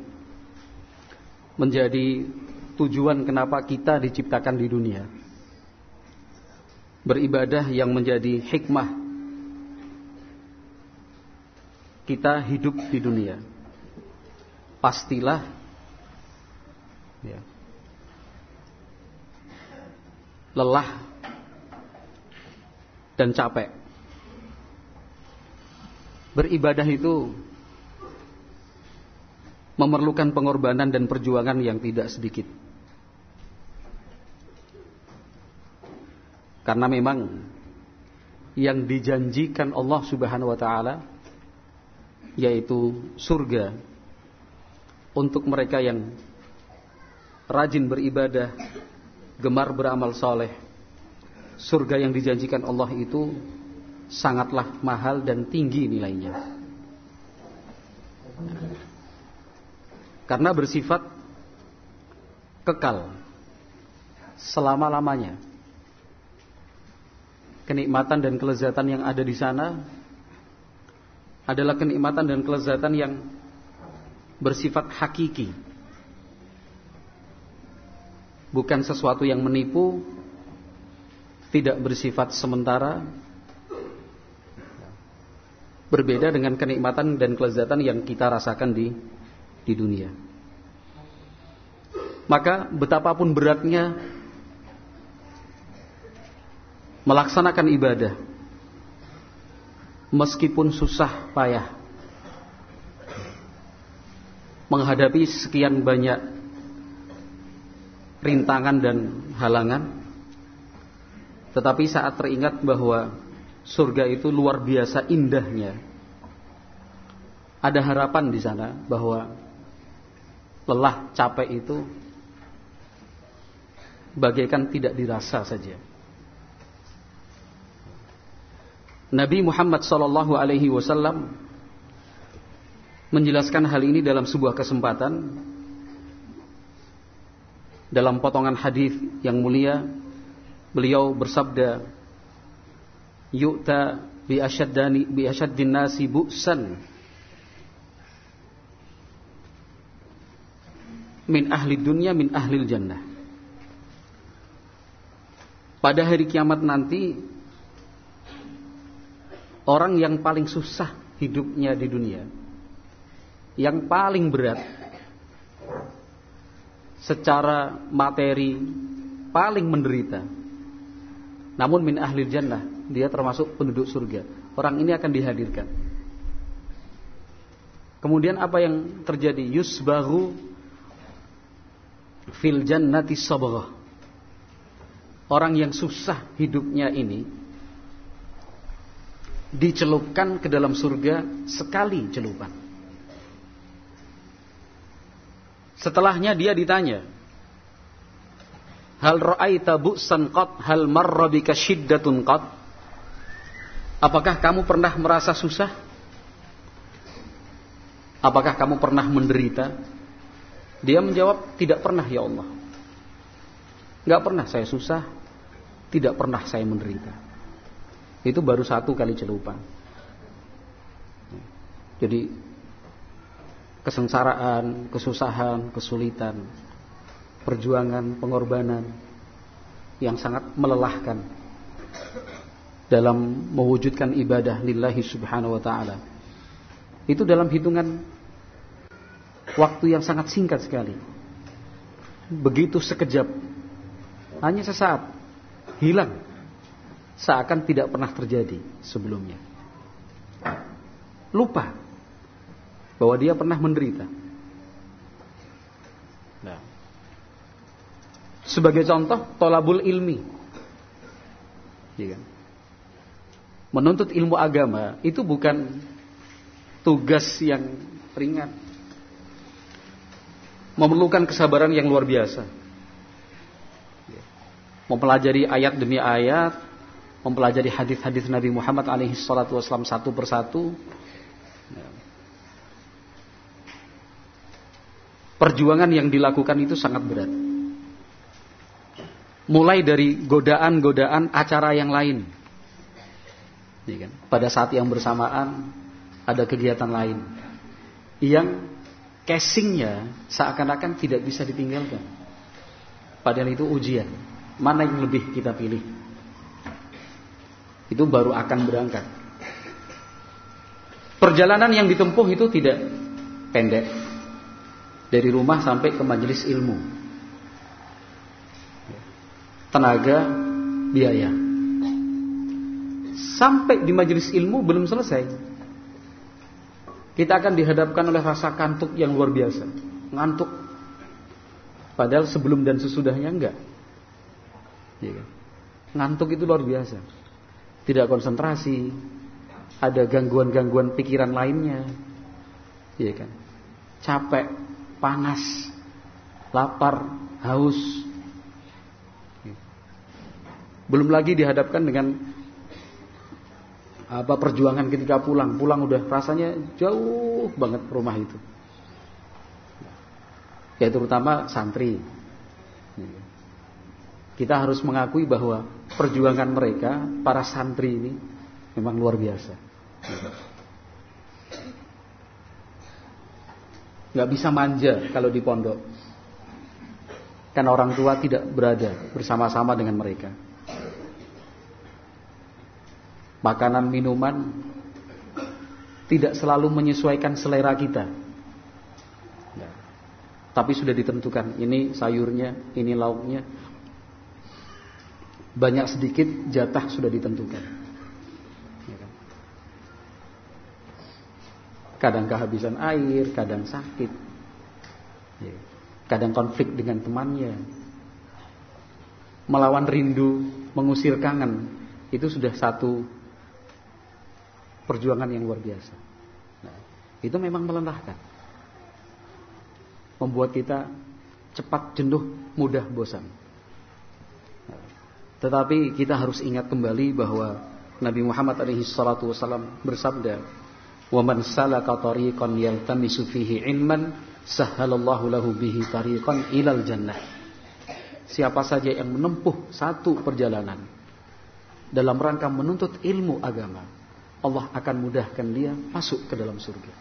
menjadi tujuan kenapa kita diciptakan di dunia beribadah yang menjadi hikmah kita hidup di dunia. Pastilah Ya. Lelah dan capek. Beribadah itu memerlukan pengorbanan dan perjuangan yang tidak sedikit. Karena memang yang dijanjikan Allah Subhanahu wa taala yaitu surga untuk mereka yang rajin beribadah, gemar beramal soleh. Surga yang dijanjikan Allah itu sangatlah mahal dan tinggi nilainya. Karena bersifat kekal selama-lamanya kenikmatan dan kelezatan yang ada di sana adalah kenikmatan dan kelezatan yang bersifat hakiki. Bukan sesuatu yang menipu, tidak bersifat sementara. Berbeda dengan kenikmatan dan kelezatan yang kita rasakan di di dunia. Maka betapapun beratnya melaksanakan ibadah meskipun susah payah menghadapi sekian banyak rintangan dan halangan tetapi saat teringat bahwa surga itu luar biasa indahnya ada harapan di sana bahwa lelah capek itu bagaikan tidak dirasa saja. Nabi Muhammad sallallahu alaihi wasallam menjelaskan hal ini dalam sebuah kesempatan dalam potongan hadis yang mulia beliau bersabda yu'ta bi asyaddani bi asyaddin nasi bu'san min ahli dunia min ahli jannah. Pada hari kiamat nanti Orang yang paling susah hidupnya di dunia Yang paling berat Secara materi Paling menderita. Namun min ahli jannah Dia termasuk penduduk surga. Orang ini akan dihadirkan. Kemudian apa yang terjadi? Yusbahu Fil jannati sabarah Orang yang susah hidupnya ini dicelupkan ke dalam surga sekali celupan. Setelahnya dia ditanya, Hal ra'aita bu'san qat hal marra bika syiddatun qat? Apakah kamu pernah merasa susah? Apakah kamu pernah menderita? Dia menjawab, tidak pernah ya Allah. Enggak pernah saya susah, tidak pernah saya menderita. Itu baru satu kali celupan. Jadi kesengsaraan, kesusahan, kesulitan, perjuangan, pengorbanan yang sangat melelahkan dalam mewujudkan ibadah lillahi subhanahu wa ta'ala. Itu dalam hitungan waktu yang sangat singkat sekali. Begitu sekejap. Hanya sesaat. Hilang seakan tidak pernah terjadi sebelumnya. Lupa bahwa dia pernah menderita. Nah. Sebagai contoh, tolabul ilmi. Ya kan? Menuntut ilmu agama itu bukan tugas yang ringan. Memerlukan kesabaran yang luar biasa. Mempelajari ayat demi ayat, mempelajari hadis-hadis Nabi Muhammad alaihi salatu wasallam satu persatu. Perjuangan yang dilakukan itu sangat berat. Mulai dari godaan-godaan acara yang lain. Ya kan? Pada saat yang bersamaan ada kegiatan lain yang casingnya seakan-akan tidak bisa ditinggalkan. Padahal itu ujian. Mana yang lebih kita pilih? itu baru akan berangkat. Perjalanan yang ditempuh itu tidak pendek. Dari rumah sampai ke majelis ilmu. tenaga, biaya. Sampai di majelis ilmu belum selesai. Kita akan dihadapkan oleh rasa kantuk yang luar biasa. Ngantuk. Padahal sebelum dan sesudahnya enggak. Ya kan? Ngantuk itu luar biasa. Tidak konsentrasi. Ada gangguan-gangguan pikiran lainnya. Ya kan? Capek, panas, lapar, haus. Belum lagi dihadapkan dengan apa perjuangan ketika pulang. Pulang udah rasanya jauh banget rumah itu. Ya terutama santri. Kita harus mengakui bahwa perjuangan mereka, para santri ini memang luar biasa. Gak bisa manja kalau di pondok. Karena orang tua tidak berada bersama-sama dengan mereka. Makanan minuman tidak selalu menyesuaikan selera kita. Ya. Tapi sudah ditentukan, ini sayurnya, ini lauknya. Banyak sedikit jatah sudah ditentukan. Ya kan? Kadang kehabisan air, kadang sakit. Ya kadang konflik dengan temannya, melawan rindu, mengusir kangen, itu sudah satu perjuangan yang luar biasa. Nah, itu memang melelahkan, membuat kita cepat jenuh, mudah bosan. Nah, tetapi kita harus ingat kembali bahwa Nabi Muhammad alaihi salatu wasallam bersabda, "Wa man salaka tariqan yaltamisu fihi ilman Sahalallahu lahu bihi tariqan ilal jannah. Siapa saja yang menempuh satu perjalanan dalam rangka menuntut ilmu agama, Allah akan mudahkan dia masuk ke dalam surga.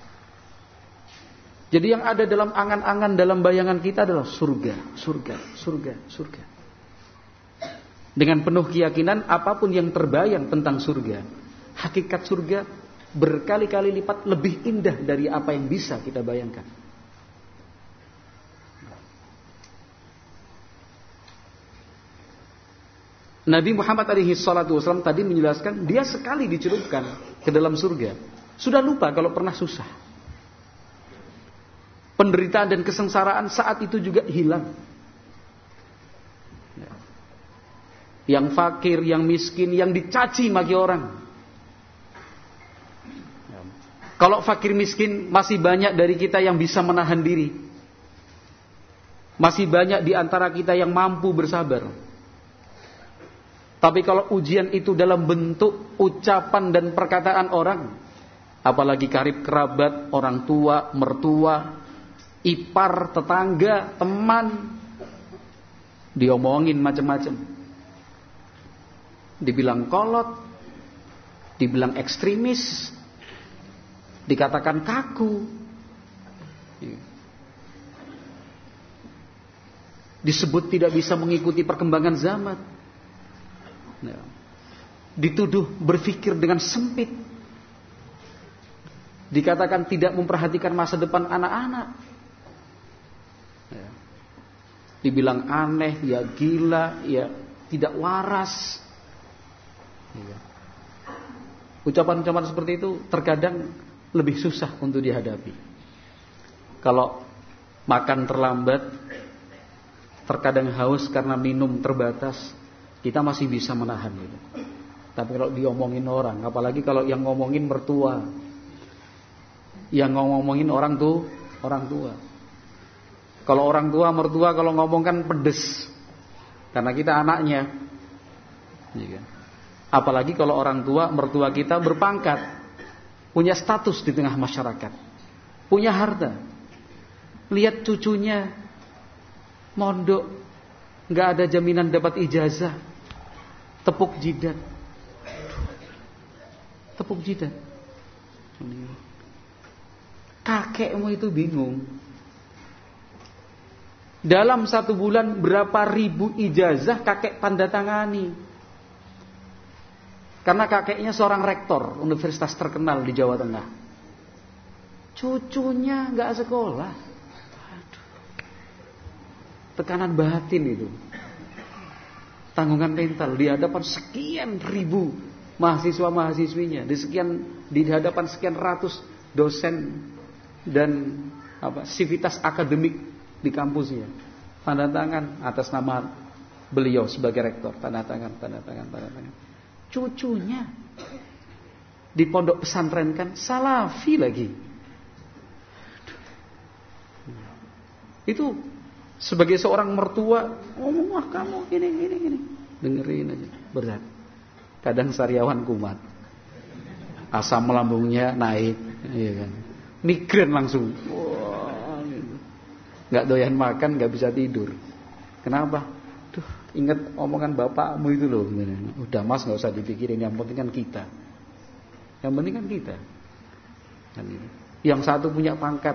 Jadi yang ada dalam angan-angan dalam bayangan kita adalah surga, surga, surga, surga. Dengan penuh keyakinan apa pun yang terbayang tentang surga, hakikat surga berkali-kali lipat lebih indah dari apa yang bisa kita bayangkan. Nabi Muhammad alaihi salatu wasallam tadi menjelaskan dia sekali dicelupkan ke dalam surga. Sudah lupa kalau pernah susah. Penderitaan dan kesengsaraan saat itu juga hilang. Yang fakir, yang miskin, yang dicaci maki orang. Kalau fakir miskin masih banyak dari kita yang bisa menahan diri. Masih banyak di antara kita yang mampu bersabar. Tapi kalau ujian itu dalam bentuk ucapan dan perkataan orang, apalagi karib kerabat, orang tua, mertua, ipar, tetangga, teman, diomongin macam-macam. Dibilang kolot, dibilang ekstremis, dikatakan kaku. Disebut tidak bisa mengikuti perkembangan zaman. Ya. Dituduh berpikir dengan sempit. Dikatakan tidak memperhatikan masa depan anak-anak. Ya. Dibilang aneh, ya gila, ya tidak waras. Ya. Ucapan-ucapan seperti itu terkadang lebih susah untuk dihadapi. Kalau makan terlambat, terkadang haus karena minum terbatas, kita masih bisa menahan itu. Tapi kalau diomongin orang, apalagi kalau yang ngomongin mertua, yang ngomongin orang tuh orang tua. Kalau orang tua mertua kalau ngomong kan pedes, karena kita anaknya. Iya kan? Apalagi kalau orang tua mertua kita berpangkat, punya status di tengah masyarakat, punya harta. Lihat cucunya mondok, nggak ada jaminan dapat ijazah, tepuk jidat. Tepuk jidat. Kakekmu itu bingung. Dalam satu bulan berapa ribu ijazah kakek tanda tangani. Karena kakeknya seorang rektor universitas terkenal di Jawa Tengah. Cucunya nggak sekolah. Tekanan batin itu tanggungan mental di hadapan sekian ribu mahasiswa mahasiswinya di sekian di hadapan sekian ratus dosen dan apa sivitas akademik di kampusnya. Tanda tangan atas nama beliau sebagai rektor. Tanda tangan tanda tangan tanda tangan. Cucunya di pondok pesantren kan salafi lagi. Itu sebagai seorang mertua ngomong wah kamu gini gini gini. Dengerin aja berat. Kadang sariawan kumat. Asam lambungnya naik iya kan. Migren langsung. Wah gitu. nggak doyan makan nggak bisa tidur. Kenapa? Tuh ingat omongan bapakmu itu loh udah mas nggak usah dipikirin. Yang penting kan kita. Yang penting kan kita. Kan gitu. yang satu punya pangkat.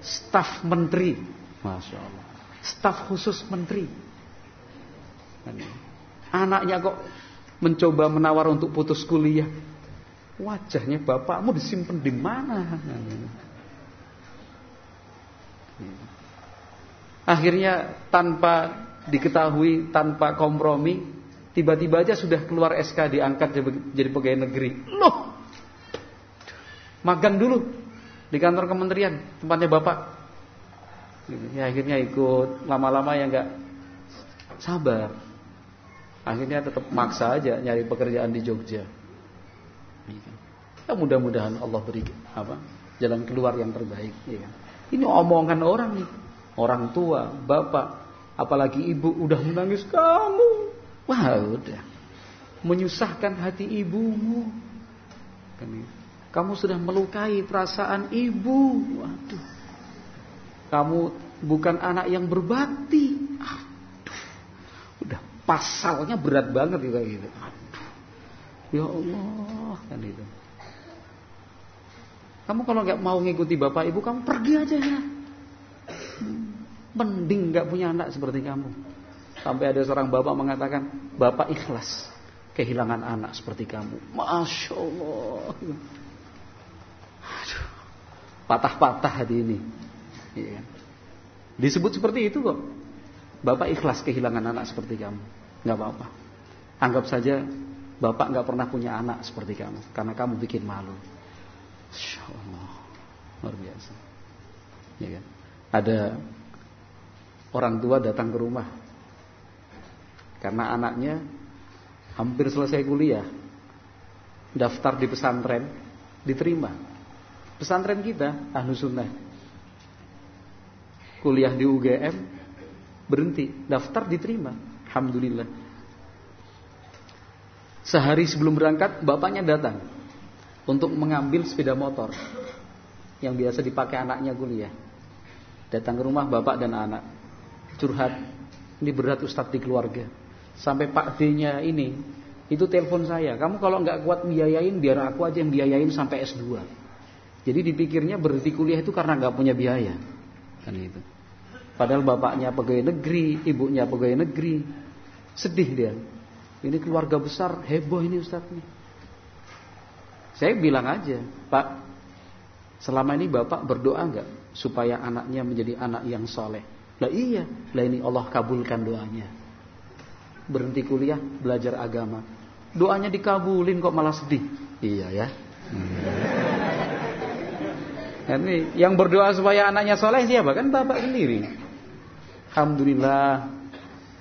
Staf menteri masya Allah staf khusus menteri kan gitu. anaknya kok mencoba menawar untuk putus kuliah. Wajahnya bapakmu disimpan di mana? Akhirnya tanpa diketahui, tanpa kompromi, tiba-tiba aja sudah keluar SK diangkat jadi pegawai negeri. Loh, magang dulu di kantor kementerian tempatnya bapak. Ya akhirnya ikut lama-lama ya nggak sabar Akhirnya tetap maksa aja nyari pekerjaan di Jogja. Ya mudah-mudahan Allah beri apa jalan keluar yang terbaik. Ya. Ini omongan orang nih, orang tua, bapak, apalagi ibu udah menangis kamu. Wah udah, menyusahkan hati ibumu. Kan kamu sudah melukai perasaan ibu. Waduh, kamu bukan anak yang berbakti pasalnya berat banget gitu gitu. Ya Allah kan itu. Kamu kalau nggak mau ngikuti bapak ibu kamu pergi aja ya. Mending nggak punya anak seperti kamu. Sampai ada seorang bapak mengatakan bapak ikhlas kehilangan anak seperti kamu. Masya Allah. Patah-patah hati ini. Iya. Disebut seperti itu kok. Bapak ikhlas kehilangan anak seperti kamu nggak apa-apa. Anggap saja bapak nggak pernah punya anak seperti kamu, karena kamu bikin malu. Insya Allah, luar biasa. Ya kan? Ada orang tua datang ke rumah karena anaknya hampir selesai kuliah, daftar di pesantren, diterima. Pesantren kita, ahlu sunnah, kuliah di UGM, berhenti, daftar diterima. Alhamdulillah. Sehari sebelum berangkat, bapaknya datang untuk mengambil sepeda motor yang biasa dipakai anaknya kuliah. Datang ke rumah bapak dan anak. Curhat, ini berat Ustadz di keluarga. Sampai Pak D-nya ini, itu telepon saya. Kamu kalau nggak kuat biayain, biar aku aja yang biayain sampai S2. Jadi dipikirnya berhenti kuliah itu karena nggak punya biaya. Kan itu. Padahal bapaknya pegawai negeri, ibunya pegawai negeri. Sedih dia. Ini keluarga besar, heboh ini Ustaz nih. Saya bilang aja, Pak, selama ini Bapak berdoa enggak supaya anaknya menjadi anak yang soleh? Lah iya, lah ini Allah kabulkan doanya. Berhenti kuliah, belajar agama. Doanya dikabulin kok malah sedih. Iya ya. Hmm. Ini yang berdoa supaya anaknya soleh siapa? Kan bapak sendiri. Alhamdulillah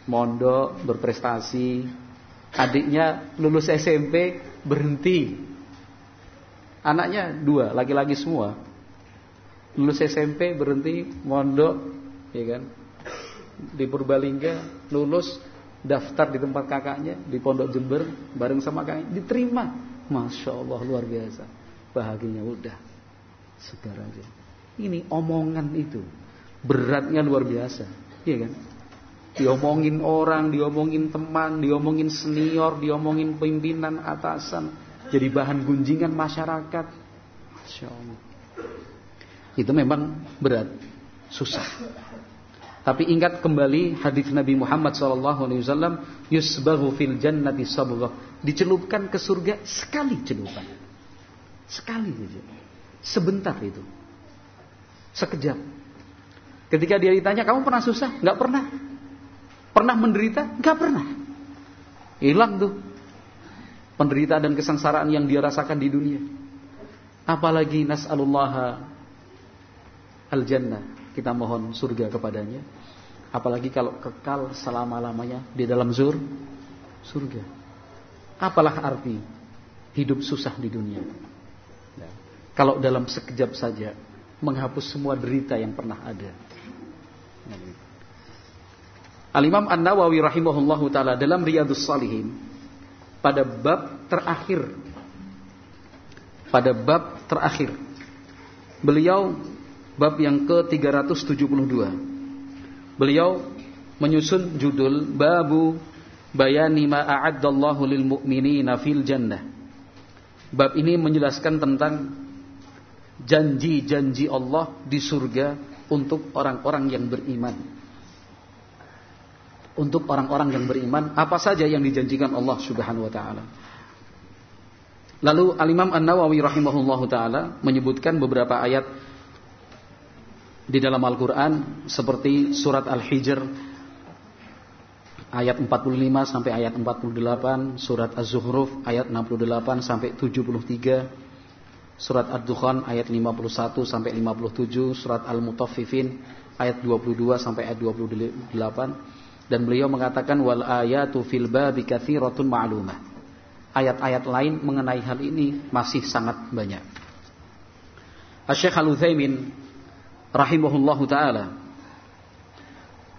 mondok berprestasi. Adiknya lulus SMP berhenti. Anaknya dua laki-laki semua. Lulus SMP berhenti mondok ya kan? Di Purbalingga lulus daftar di tempat kakaknya di Pondok Jember bareng sama kakaknya. Diterima. Masya Allah luar biasa. Bahagianya udah segar aja ini omongan itu beratnya luar biasa Iya kan? Diomongin orang, diomongin teman, diomongin senior, diomongin pimpinan atasan, jadi bahan gunjingan masyarakat. Masya Allah. Itu memang berat, susah. Tapi ingat kembali hadis Nabi Muhammad SAW, yusbahu fil jannati sabghah. Dicelupkan ke surga sekali celupan. Sekali saja. Sebentar itu. Sekejap. Ketika dia ditanya, kamu pernah susah? Enggak pernah. Pernah menderita? Enggak pernah. Hilang tuh penderitaan dan kesengsaraan yang dia rasakan di dunia. Apalagi nas'alullah al-jannah. Kita mohon surga kepadanya. Apalagi kalau kekal selama-lamanya di dalam zur surga. Apalah arti hidup susah di dunia. Kalau dalam sekejap saja menghapus semua derita yang pernah ada. Al-Imam An-Nawawi rahimahullahu taala dalam Riyadhus Salihin pada bab terakhir pada bab terakhir beliau bab yang ke-372 beliau menyusun judul babu bayani ma a'addallahu lil mu'minina fil jannah bab ini menjelaskan tentang janji-janji Allah di surga untuk orang-orang yang beriman untuk orang-orang yang beriman apa saja yang dijanjikan Allah Subhanahu wa taala. Lalu Al-Imam An-Nawawi rahimahullahu taala menyebutkan beberapa ayat di dalam Al-Qur'an seperti surat Al-Hijr ayat 45 sampai ayat 48, surat Az-Zukhruf ayat 68 sampai 73, surat Ad-Dukhan ayat 51 sampai 57, surat Al-Mutaffifin ayat 22 sampai ayat 28 dan beliau mengatakan wal ayatu fil babi katsiratun ma'lumah. Ayat-ayat lain mengenai hal ini masih sangat banyak. Asy-Syaikh Al-Utsaimin rahimahullahu taala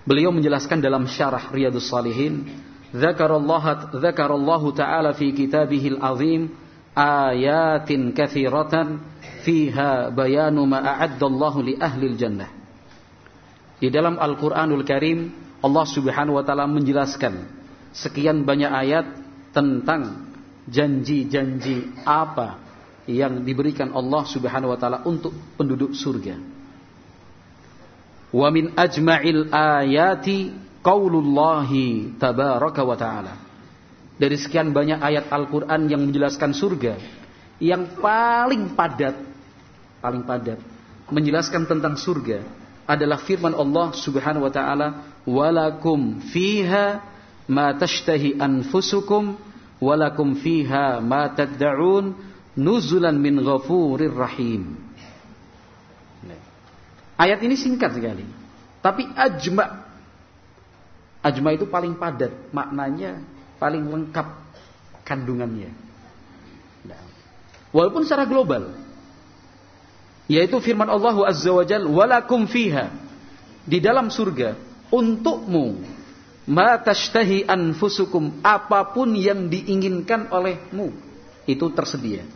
beliau menjelaskan dalam syarah Riyadhus Shalihin dzakarallahu dzakarallahu taala fi kitabihil azim ayatin katsiratan fiha bayanu ma a'addallahu li ahlil jannah. Di dalam Al-Qur'anul Karim Allah Subhanahu wa taala menjelaskan sekian banyak ayat tentang janji-janji apa yang diberikan Allah Subhanahu wa taala untuk penduduk surga. Wa min ajma'il ayati qaulullahi tabaraka wa taala. Dari sekian banyak ayat Al-Qur'an yang menjelaskan surga, yang paling padat paling padat menjelaskan tentang surga adalah firman Allah Subhanahu wa taala walakum fiha ma tashtahi anfusukum walakum fiha ma tad'un nuzulan min ghafurir rahim. Ayat ini singkat sekali, tapi ajma ajma itu paling padat, maknanya paling lengkap kandungannya. Walaupun secara global, yaitu firman Allah Azza wa Jal walakum fiha di dalam surga untukmu ma tashtahi anfusukum apa pun yang diinginkan olehmu itu tersedia.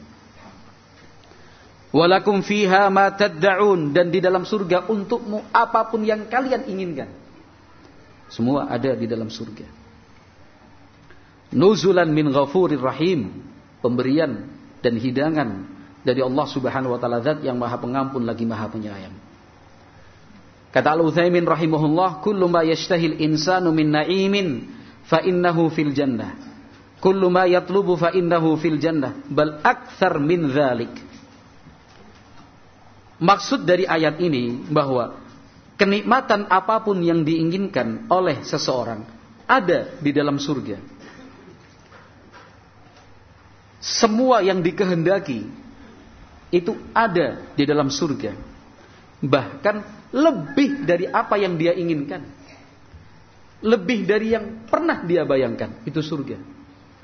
Walakum fiha ma tad'un dan di dalam surga untukmu apa pun yang kalian inginkan. Semua ada di dalam surga nuzulan min ghafurir rahim pemberian dan hidangan dari Allah Subhanahu wa taala zat yang Maha Pengampun lagi Maha Penyayang. Kata Al-Utsaimin rahimahullah, "Kullu ma yashtahil insanu min na'imin fa innahu fil jannah. Kullu ma yatlubu fa innahu fil jannah, bal akthar min dzalik." Maksud dari ayat ini bahwa kenikmatan apa pun yang diinginkan oleh seseorang ada di dalam surga. Semua yang dikehendaki itu ada di dalam surga. Bahkan lebih dari apa yang dia inginkan. Lebih dari yang pernah dia bayangkan. Itu surga.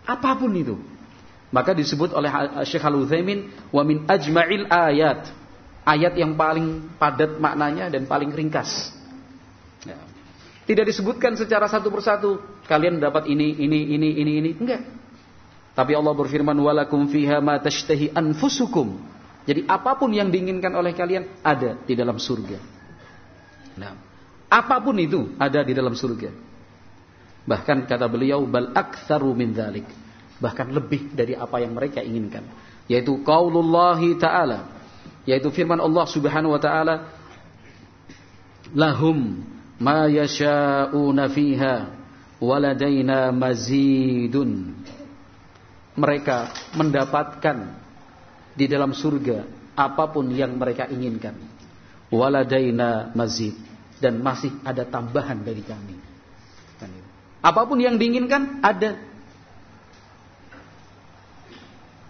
Apa pun itu. Maka disebut oleh Syekh Al-Uthaymin. Wa min ajma'il ayat. Ayat yang paling padat maknanya dan paling ringkas. Ya. Tidak disebutkan secara satu persatu. Kalian dapat ini, ini, ini, ini, ini. Enggak. Tapi Allah berfirman. Walakum fiha ma tashtahi anfusukum. Jadi apa pun yang diinginkan oleh kalian ada di dalam surga. Nah, apa pun itu ada di dalam surga. Bahkan kata beliau bal aktsaru min dzalik. Bahkan lebih dari apa yang mereka inginkan, yaitu qaulullahi ta'ala, yaitu firman Allah Subhanahu wa taala lahum ma yasha'una fiha waladaina mazidun. Mereka mendapatkan di dalam surga apa pun yang mereka inginkan. Waladaina mazid dan masih ada tambahan dari kami. Apa pun yang diinginkan ada.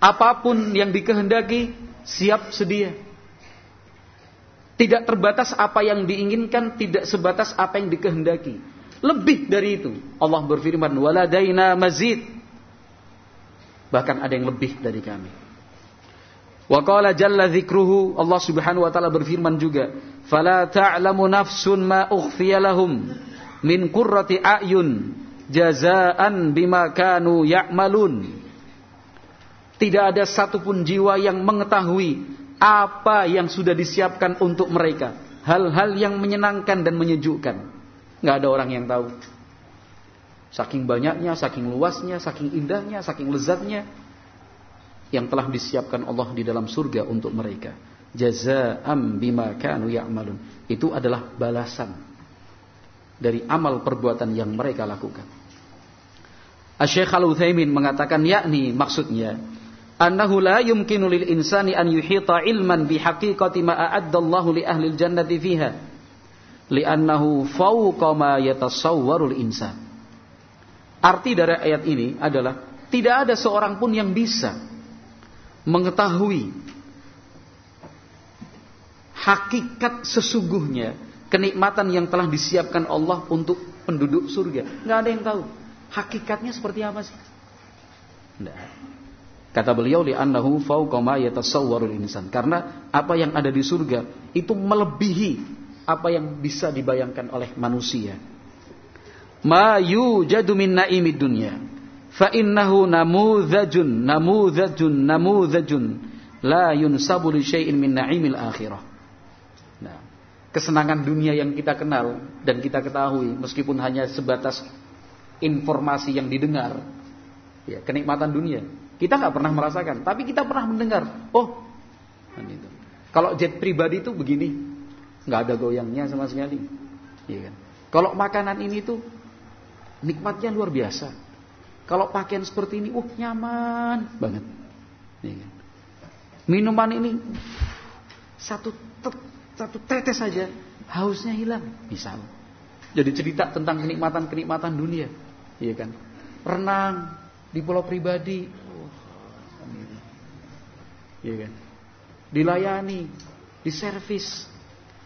Apa pun yang dikehendaki siap sedia. Tidak terbatas apa yang diinginkan, tidak sebatas apa yang dikehendaki. Lebih dari itu. Allah berfirman, "Waladaina mazid." Bahkan ada yang lebih dari kami. Wa qala jalla dzikruhu, Allah Subhanahu wa taala berfirman juga, "Fala ta'lamu nafsun ma ukhfiya lahum min qurrati a'yun jazaan bima kanu ya'malun." Tidak ada satupun jiwa yang mengetahui apa yang sudah disiapkan untuk mereka. Hal-hal yang menyenangkan dan menyejukkan. Nggak ada orang yang tahu. Saking banyaknya, saking luasnya, saking indahnya, saking lezatnya. Yang telah disiapkan Allah di dalam surga untuk mereka. Jaza'am bima kanu ya'malun. Itu adalah balasan. Dari amal perbuatan yang mereka lakukan. Asyik Al-Uthaymin mengatakan yakni maksudnya annahu la yumkinu lil insani an yuhita ilman bi haqiqati ma a'addallahu li ahli jannati fiha li'annahu fawqa ma yatasawwarul insan arti dari ayat ini adalah tidak ada seorang pun yang bisa mengetahui hakikat sesungguhnya kenikmatan yang telah disiapkan Allah untuk penduduk surga. Nggak ada yang tahu. Hakikatnya seperti apa sih? Nggak. Kata beliau li annahu fawqa ma yatasawwarul insan. Karena apa yang ada di surga itu melebihi apa yang bisa dibayangkan oleh manusia. Ma yujadu min naimid dunya fa innahu namudzajun namudzajun namudzajun la yunsabu li syai'in min naimil akhirah. Nah, kesenangan dunia yang kita kenal dan kita ketahui meskipun hanya sebatas informasi yang didengar ya kenikmatan dunia kita nggak pernah merasakan, tapi kita pernah mendengar. Oh, kan itu. Kalau jet pribadi itu begini, nggak ada goyangnya sama sekali. Iya kan? Kalau makanan ini tuh nikmatnya luar biasa. Kalau pakaian seperti ini, uh nyaman banget. Iya kan? Minuman ini satu satu tetes saja hausnya hilang, misal. Jadi cerita tentang kenikmatan-kenikmatan dunia, iya kan? Renang di pulau pribadi, ya kan? Dilayani, diservis.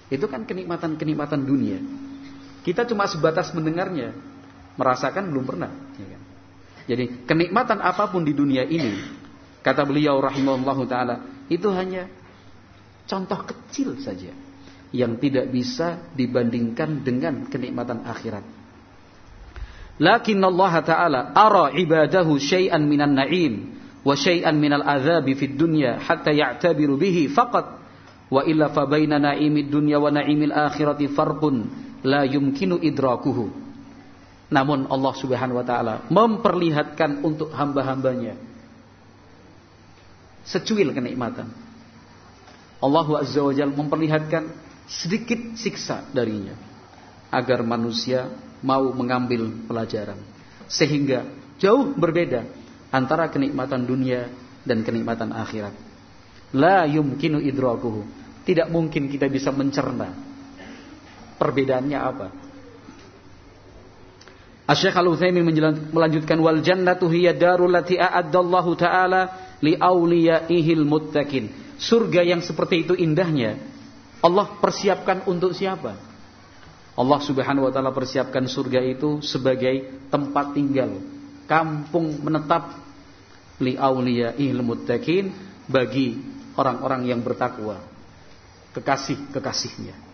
Itu kan kenikmatan-kenikmatan dunia. Kita cuma sebatas mendengarnya, merasakan belum pernah. Ya kan? Jadi kenikmatan apa pun di dunia ini, kata beliau rahimahullah taala, itu hanya contoh kecil saja yang tidak bisa dibandingkan dengan kenikmatan akhirat. Lakin Allah Ta'ala ara ibadahu syai'an minan na'im wa syai'an minal adzabi fid dunya hatta ya'tabiru bihi faqat wa illa fa baina na'imid dunya wa na'imil akhirati farqun la yumkinu idrakuhu namun Allah Subhanahu wa taala memperlihatkan untuk hamba-hambanya secuil kenikmatan Allah Azza wa Jalla memperlihatkan sedikit siksa darinya agar manusia mau mengambil pelajaran sehingga jauh berbeda antara kenikmatan dunia dan kenikmatan akhirat. La yumkinu idrakuhu. Tidak mungkin kita bisa mencerna perbedaannya apa. Asy-Syaikh Al-Utsaimin melanjutkan wal jannatu hiya darul lati a'addallahu taala li auliyaihil muttaqin. Surga yang seperti itu indahnya Allah persiapkan untuk siapa? Allah Subhanahu wa taala persiapkan surga itu sebagai tempat tinggal, kampung menetap li auliya'il muttaqin bagi orang-orang yang bertakwa kekasih-kekasihnya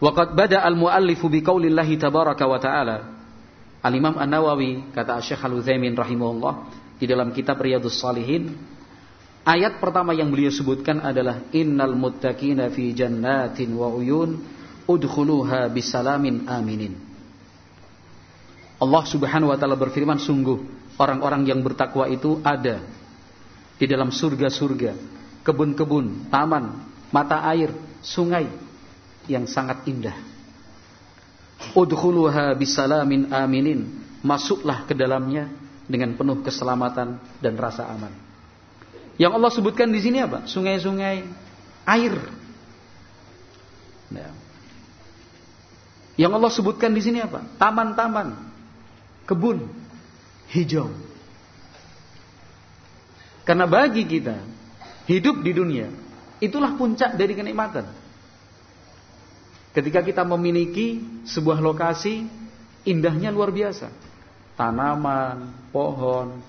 Waqad bada al-muallifu biqaulillahi tabaraka wa ta'ala. Al-Imam An-Nawawi kata Syekh Al-Utsaimin rahimahullah di dalam kitab Riyadhus Salihin ayat pertama yang beliau sebutkan adalah innal muttaqina fi jannatin wa uyun udkhuluha bisalamin aminin. Allah Subhanahu wa taala berfirman sungguh orang-orang yang bertakwa itu ada di dalam surga-surga, kebun-kebun, taman, mata air, sungai yang sangat indah. Udkhuluha bisalamin aminin. Masuklah ke dalamnya dengan penuh keselamatan dan rasa aman. Yang Allah sebutkan di sini apa? Sungai-sungai, air. Nah. Yang Allah sebutkan di sini apa? Taman-taman, kebun hijau. Karena bagi kita hidup di dunia itulah puncak dari kenikmatan. Ketika kita memiliki sebuah lokasi indahnya luar biasa. Tanaman, pohon,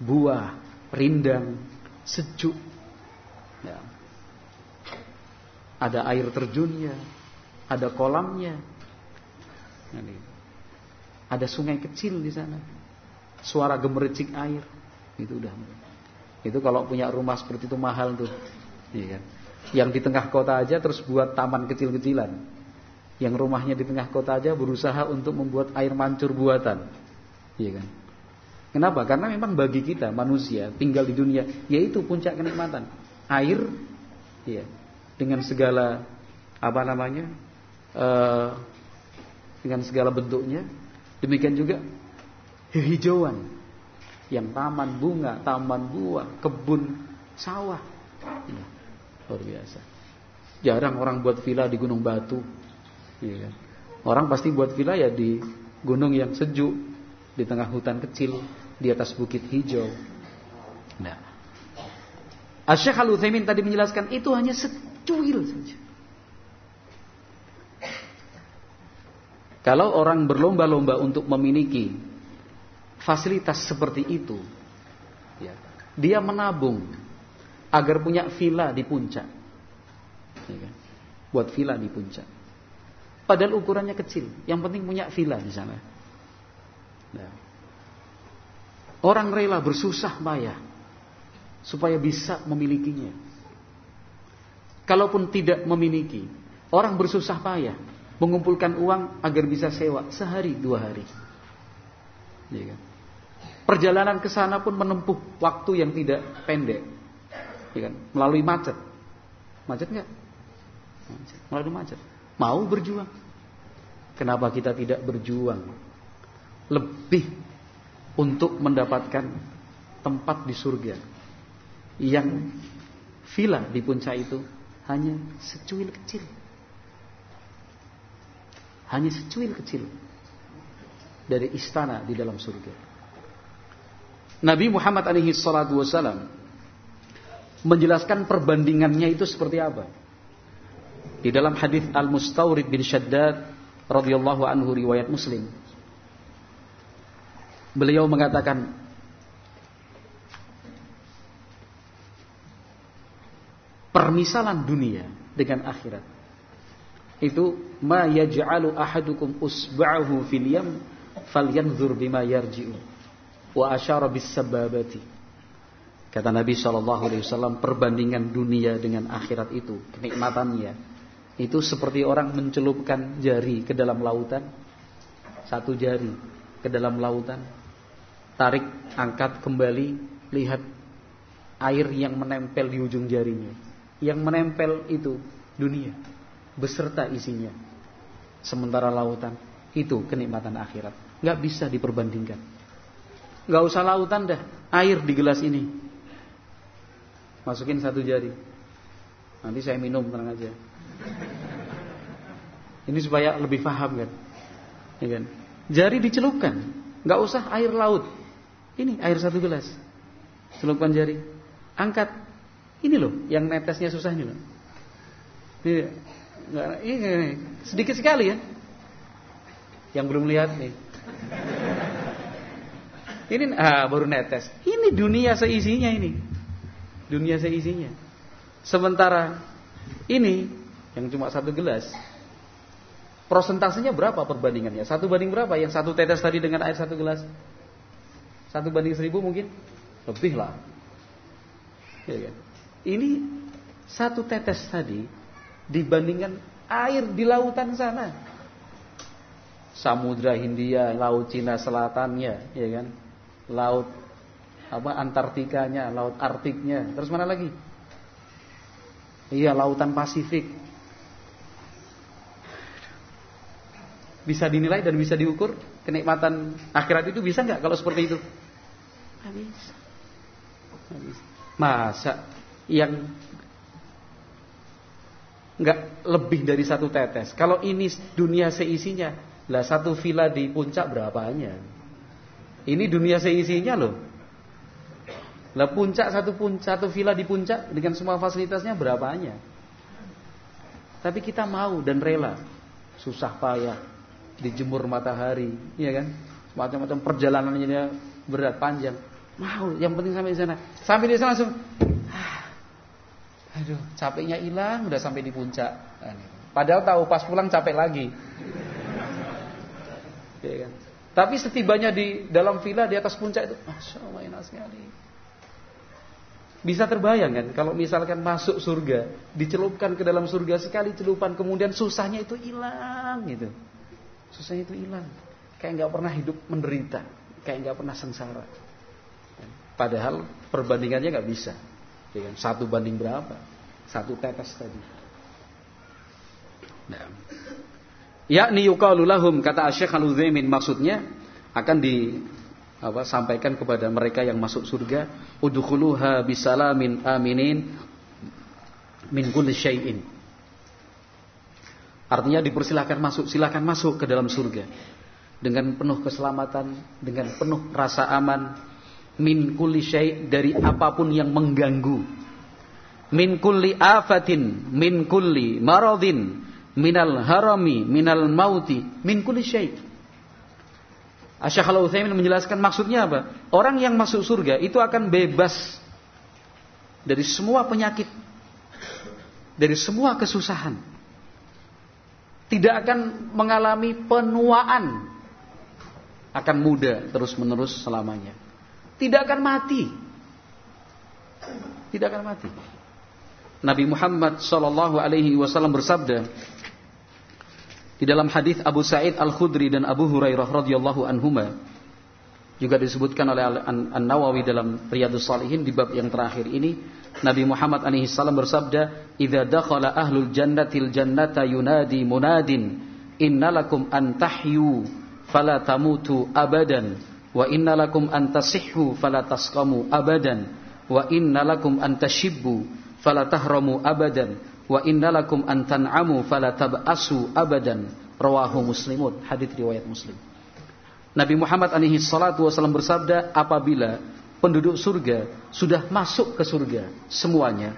buah, rindang, sejuk. Ya. Ada air terjunnya, ada kolamnya. Ada sungai kecil di sana. Suara gemericik air. Itu udah. Itu kalau punya rumah seperti itu mahal tuh. Iya kan? Yang di tengah kota aja terus buat taman kecil-kecilan. Yang rumahnya di tengah kota aja berusaha untuk membuat air mancur buatan. Iya kan? Kenapa? Karena memang bagi kita manusia tinggal di dunia yaitu puncak kenikmatan. Air ya, dengan segala apa namanya? Uh, dengan segala bentuknya. Demikian juga hijauan yang taman bunga, taman buah, kebun sawah. Ya, luar biasa. Jarang orang buat villa di Gunung Batu. Ya kan? Orang pasti buat villa ya di gunung yang sejuk, di tengah hutan kecil, di atas bukit hijau. Nah. Asyik al tadi menjelaskan itu hanya secuil saja. Kalau orang berlomba-lomba untuk memiliki fasilitas seperti itu, ya, dia menabung agar punya villa di puncak, ya kan? buat villa di puncak. Padahal ukurannya kecil, yang penting punya villa di sana. Nah. Orang rela bersusah payah supaya bisa memilikinya. Kalaupun tidak memiliki, orang bersusah payah mengumpulkan uang agar bisa sewa sehari dua hari. Ya kan? Perjalanan ke sana pun menempuh waktu yang tidak pendek, ya kan? melalui macet. Macet nggak? Melalui macet. Mau berjuang. Kenapa kita tidak berjuang lebih untuk mendapatkan tempat di surga yang villa di puncak itu hanya secuil kecil. Hanya secuil kecil dari istana di dalam surga. Nabi Muhammad alaihi salatu wasalam menjelaskan perbandingannya itu seperti apa. Di dalam hadis Al-Mustawrid bin Shaddad radhiyallahu anhu riwayat Muslim. Beliau mengatakan permisalan dunia dengan akhirat itu ma yaj'alu ahadukum usba'ahu fil yam falyanzur bima yarji'u wa asyara bis sababati kata Nabi sallallahu alaihi wasallam perbandingan dunia dengan akhirat itu kenikmatannya itu seperti orang mencelupkan jari ke dalam lautan satu jari ke dalam lautan tarik angkat kembali lihat air yang menempel di ujung jarinya yang menempel itu dunia beserta isinya. Sementara lautan itu kenikmatan akhirat. Gak bisa diperbandingkan. Gak usah lautan dah, air di gelas ini. Masukin satu jari. Nanti saya minum tenang aja. Ini supaya lebih paham kan. Ya kan? Jari dicelupkan, nggak usah air laut. Ini air satu gelas. Celupkan jari, angkat. Ini loh, yang netesnya susah ini loh. Ini ini, sedikit sekali ya. Yang belum lihat nih. Ini ah, baru netes. Ini dunia seisinya ini. Dunia seisinya. Sementara ini yang cuma satu gelas. Prosentasenya berapa perbandingannya? Satu banding berapa? Yang satu tetes tadi dengan air satu gelas? Satu banding seribu mungkin? Lebih lah. Ya kan? Ini satu tetes tadi dibandingkan air di lautan sana. Samudra Hindia, Laut Cina Selatannya, ya kan? Laut apa Antartikanya, Laut Arktiknya. Terus mana lagi? Iya, Lautan Pasifik. Bisa dinilai dan bisa diukur kenikmatan akhirat itu bisa nggak kalau seperti itu? Nggak bisa. Masa yang nggak lebih dari satu tetes. Kalau ini dunia seisinya, lah satu villa di puncak berapanya? Ini dunia seisinya loh. Lah puncak satu puncak satu villa di puncak dengan semua fasilitasnya berapanya? Tapi kita mau dan rela susah payah dijemur matahari, iya kan? Macam-macam perjalanannya berat panjang. Mau, yang penting sampai di sana. Sampai di sana langsung ah, aduh, capeknya hilang, udah sampai di puncak. Padahal tahu pas pulang capek lagi. Ya kan? Tapi setibanya di dalam villa di atas puncak itu, masya Allah enak sekali. Bisa terbayang kan kalau misalkan masuk surga, dicelupkan ke dalam surga sekali celupan, kemudian susahnya itu hilang gitu. Susahnya itu hilang. Kayak nggak pernah hidup menderita, kayak nggak pernah sengsara. Padahal perbandingannya nggak bisa. Ya kan? Satu banding berapa? Satu tetes tadi. Nah. Yakni yuqalu lahum kata Syekh Al-Utsaimin maksudnya akan di apa sampaikan kepada mereka yang masuk surga udkhuluha bisalamin aminin min kulli syai'in. Artinya dipersilahkan masuk silakan masuk ke dalam surga. Dengan penuh keselamatan dengan penuh rasa aman min kulli syai' dari apa pun yang mengganggu. Min kulli afatin min kulli maradin minal harami minal mauti min kulli syai' Asyik al Utsaimin menjelaskan maksudnya apa? Orang yang masuk surga itu akan bebas dari semua penyakit, dari semua kesusahan. Tidak akan mengalami penuaan. Akan muda terus-menerus selamanya. Tidak akan mati. Tidak akan mati. Nabi Muhammad sallallahu alaihi wasallam bersabda, di dalam hadis Abu Sa'id Al-Khudri dan Abu Hurairah radhiyallahu anhuma juga disebutkan oleh An-Nawawi dalam Riyadhus Shalihin di bab yang terakhir ini Nabi Muhammad alaihi salam bersabda idza dakhala ahlul jannatil jannata yunadi munadin innalakum an tahyu fala tamutu abadan wa innalakum an tasihhu fala tasqamu abadan wa innalakum an tashibbu fala tahramu abadan wa innalakum an tan'amu fala tab'asu abadan. Rawahu muslimun. Hadis riwayat muslim. Nabi Muhammad alaihi salatu wasallam bersabda apabila penduduk surga sudah masuk ke surga semuanya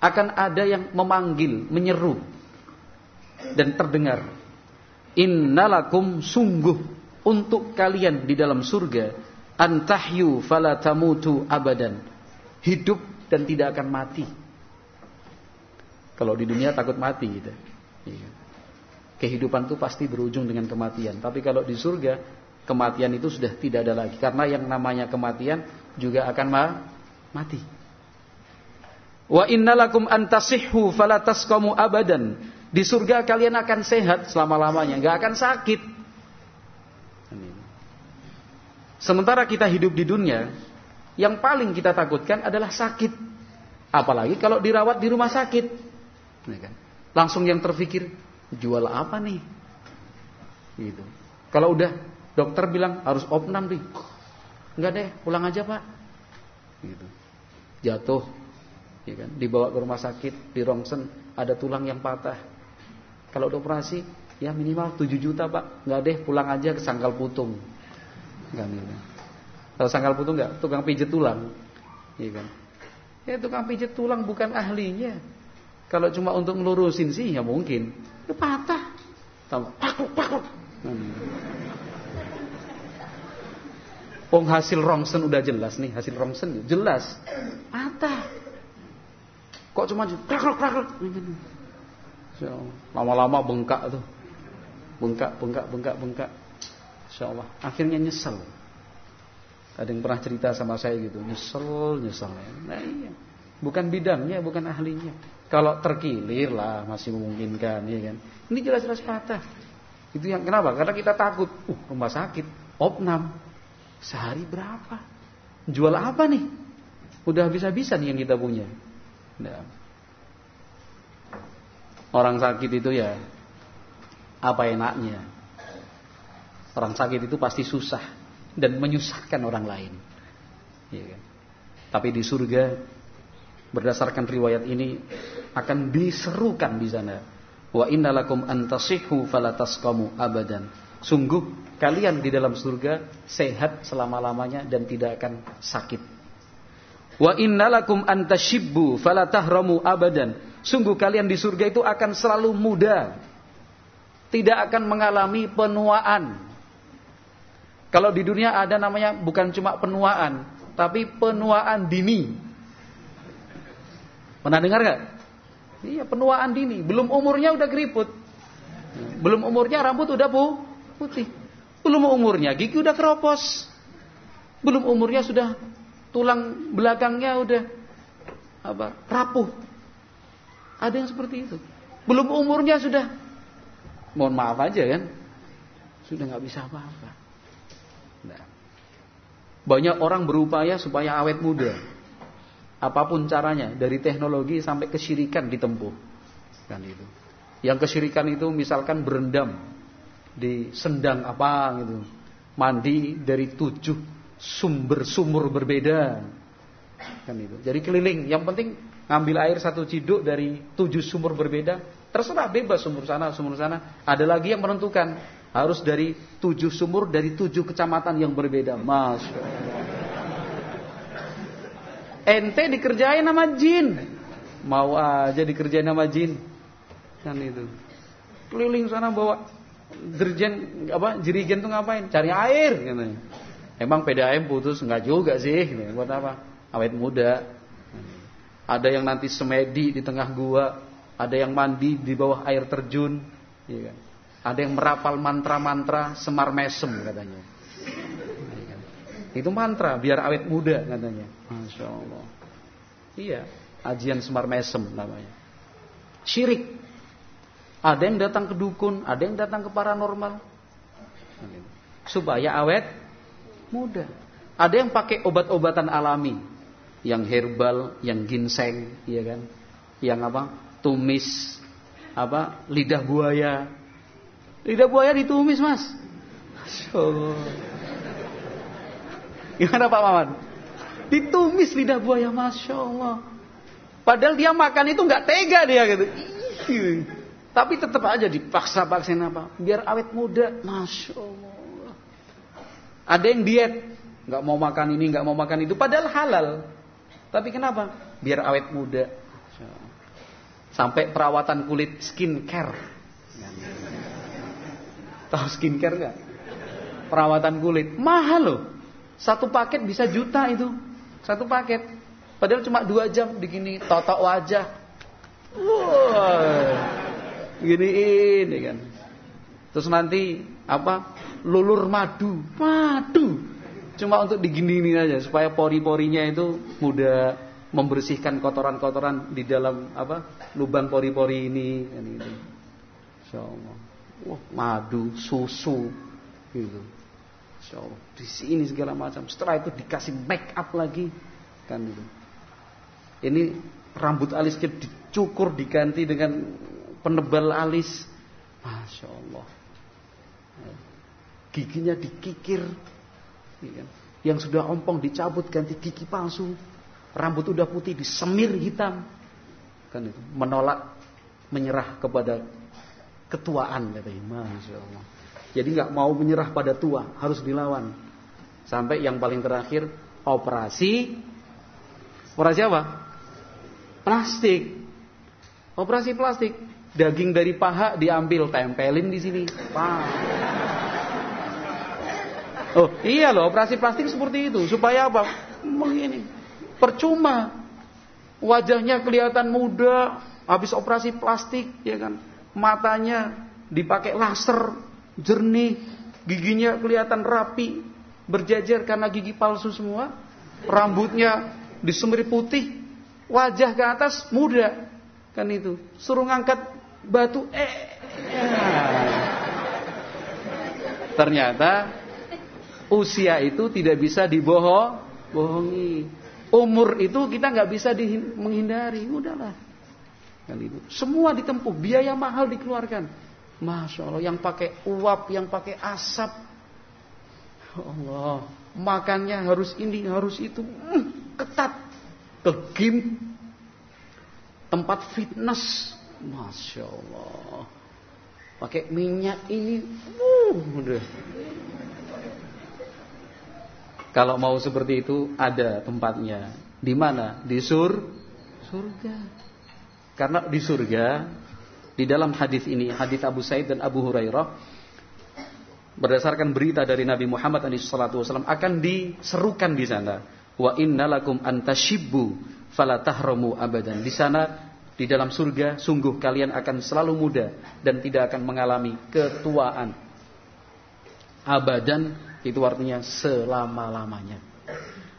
akan ada yang memanggil menyeru dan terdengar innalakum sungguh untuk kalian di dalam surga antahyu fala tamutu abadan hidup dan tidak akan mati kalau di dunia takut mati gitu. Iya. Kehidupan itu pasti berujung dengan kematian. Tapi kalau di surga kematian itu sudah tidak ada lagi karena yang namanya kematian juga akan ma mati. Wa innalakum antasihhu fala tasqamu abadan. Di surga kalian akan sehat selama-lamanya, nggak akan sakit. Sementara kita hidup di dunia, yang paling kita takutkan adalah sakit. Apalagi kalau dirawat di rumah sakit. Ya kan? Langsung yang terpikir jual apa nih? Gitu. Kalau udah dokter bilang harus opnam nih, enggak deh, pulang aja pak. Gitu. Jatuh, ya kan? Dibawa ke rumah sakit, di rongsen ada tulang yang patah. Kalau udah operasi, ya minimal 7 juta pak, enggak deh, pulang aja ke sangkal putung. Enggak gitu. Kalau sangkal putung enggak, tukang pijat tulang, ya kan? Ya tukang pijat tulang bukan ahlinya. Kalau cuma untuk ngelurusin sih ya mungkin. Ya patah. Tahu? Pakuk, pakuk. Hmm. Oh hasil rongsen udah jelas nih, hasil rongsen jelas. Patah. Kok cuma krak krak Lama-lama bengkak tuh. Bengkak, bengkak, bengkak, bengkak. Insya Allah. Akhirnya nyesel. Ada yang pernah cerita sama saya gitu, nyesel, nyesel. Nah iya. Bukan bidangnya, bukan ahlinya. Kalau terkilir lah masih memungkinkan, ya kan. Ini jelas-jelas patah. Itu yang kenapa? Karena kita takut. Uh, rumah sakit, opnam. Sehari berapa? Jual apa nih? Udah bisa-bisa nih yang kita punya. Nah. Orang sakit itu ya apa enaknya. Orang sakit itu pasti susah dan menyusahkan orang lain. Ya kan? Tapi di surga berdasarkan riwayat ini akan diserukan di sana. Wa innalakum antasihhu falatasqamu abadan. Sungguh kalian di dalam surga sehat selama-lamanya dan tidak akan sakit. Wa innalakum antashibbu fala tahramu abadan. Sungguh kalian di surga itu akan selalu muda. Tidak akan mengalami penuaan. Kalau di dunia ada namanya bukan cuma penuaan, tapi penuaan dini. Pernah dengar gak? Iya, penuaan dini. Belum umurnya udah keriput. Belum umurnya rambut udah putih. Belum umurnya gigi udah keropos. Belum umurnya sudah tulang belakangnya udah apa? rapuh. Ada yang seperti itu. Belum umurnya sudah mohon maaf aja kan. Sudah nggak bisa apa-apa. Nah. Banyak orang berupaya supaya awet muda. Apa pun caranya, dari teknologi sampai kesyirikan ditempuh. Kan itu. Yang kesyirikan itu misalkan berendam di sendang apa gitu. Mandi dari tujuh sumber sumur berbeda. Kan itu. Jadi keliling, yang penting ngambil air satu ciduk dari tujuh sumur berbeda, terserah bebas sumur sana, sumur sana. Ada lagi yang menentukan harus dari tujuh sumur dari tujuh kecamatan yang berbeda. Masya Ente dikerjain sama jin. Mau aja dikerjain sama jin. Kan itu. Keliling sana bawa dirjen apa jerigen tuh ngapain? Cari air gitu. Emang PDAM putus enggak juga sih, buat apa? Awet muda. Ada yang nanti semedi di tengah gua, ada yang mandi di bawah air terjun, iya kan? Ada yang merapal mantra-mantra semar mesem katanya. Itu mantra biar awet muda katanya. Masya Allah. Iya, ajian semar mesem namanya. Syirik. Ada yang datang ke dukun, ada yang datang ke paranormal. Supaya awet muda. Ada yang pakai obat-obatan alami, yang herbal, yang ginseng, iya kan? Yang apa? Tumis apa? Lidah buaya. Lidah buaya ditumis, Mas. Allah. Gimana Pak Maman? Ditumis lidah buaya, Masya Allah. Padahal dia makan itu nggak tega dia gitu. Tapi tetap aja dipaksa-paksain apa? Biar awet muda. Masya Allah. Ada yang diet. nggak mau makan ini, nggak mau makan itu. Padahal halal. Tapi kenapa? Biar awet muda. Sampai perawatan kulit skincare. Tahu skincare nggak? Perawatan kulit. Mahal loh. Satu paket bisa juta itu. Satu paket. Padahal cuma dua jam begini totok wajah. Wow giniin ya kan. Terus nanti apa? Lulur madu, madu. Cuma untuk diginiin aja supaya pori-porinya itu mudah membersihkan kotoran-kotoran di dalam apa? lubang pori-pori ini gitu. Insyaallah. Wah, madu, susu gitu. Insyaallah. Di sini segala macam. Setelah itu dikasih make up lagi kan gitu. Ini rambut alisnya dicukur diganti dengan penebal alis. Masya Allah. Giginya dikikir. Iya kan? Yang sudah ompong dicabut ganti gigi palsu. Rambut udah putih disemir hitam. Kan itu menolak menyerah kepada ketuaan katanya. Masya Allah. Jadi nggak mau menyerah pada tua, harus dilawan. Sampai yang paling terakhir operasi operasi apa? Plastik. Operasi plastik. Daging dari paha diambil, tempelin di sini. Oh iya loh, operasi plastik seperti itu. Supaya apa? Begini. Percuma. Wajahnya kelihatan muda, habis operasi plastik, ya kan? Matanya dipakai laser, jernih, giginya kelihatan rapi, berjajar karena gigi palsu semua. Rambutnya disemir putih, wajah ke atas muda. Kan itu. Suruh ngangkat batu eh. Ternyata usia itu tidak bisa dibohong, bohongi. Umur itu kita nggak bisa menghindari, udahlah. Kan itu. Semua ditempuh, biaya mahal dikeluarkan. Masya Allah, yang pakai uap, yang pakai asap. Allah, makannya harus ini, harus itu, hmm, ketat, ke tempat fitness, Masya Allah. pakai minyak ini, uh, udah. Kalau mau seperti itu ada tempatnya. Di mana? Di sur surga. Karena di surga di dalam hadis ini, hadis Abu Said dan Abu Hurairah berdasarkan berita dari Nabi Muhammad SAW akan diserukan di sana. Wa innalakum antashibbu fala tahramu abadan. Di sana di dalam surga sungguh kalian akan selalu muda dan tidak akan mengalami ketuaan. Abadan itu artinya selama-lamanya.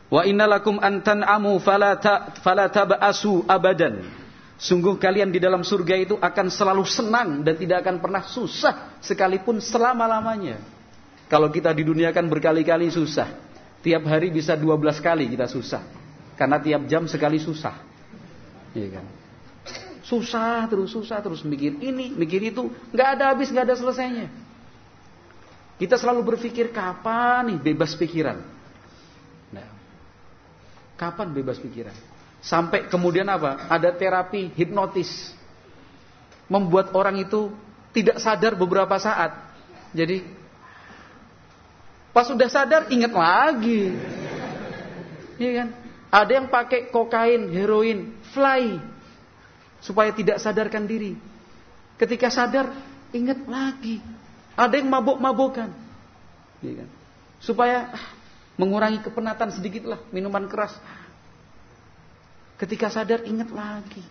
Wa innalakum antan'amu fala fala tab'asu abadan. Sungguh kalian di dalam surga itu akan selalu senang dan tidak akan pernah susah sekalipun selama-lamanya. Kalau kita di dunia kan berkali-kali susah. Tiap hari bisa 12 kali kita susah. Karena tiap jam sekali susah. Iya kan? Susah terus, susah terus mikir ini, mikir itu, nggak ada habis, nggak ada selesainya. Kita selalu berpikir kapan nih bebas pikiran. Nah, kapan bebas pikiran? Sampai kemudian apa? Ada terapi hipnotis. Membuat orang itu tidak sadar beberapa saat. Jadi pas sudah sadar ingat lagi. Iya kan? Ada yang pakai kokain, heroin, fly supaya tidak sadarkan diri. Ketika sadar, ingat lagi. Ada yang mabuk-mabukan. Ya kan? Supaya ah, mengurangi kepenatan sedikitlah minuman keras. Ketika sadar, ingat lagi.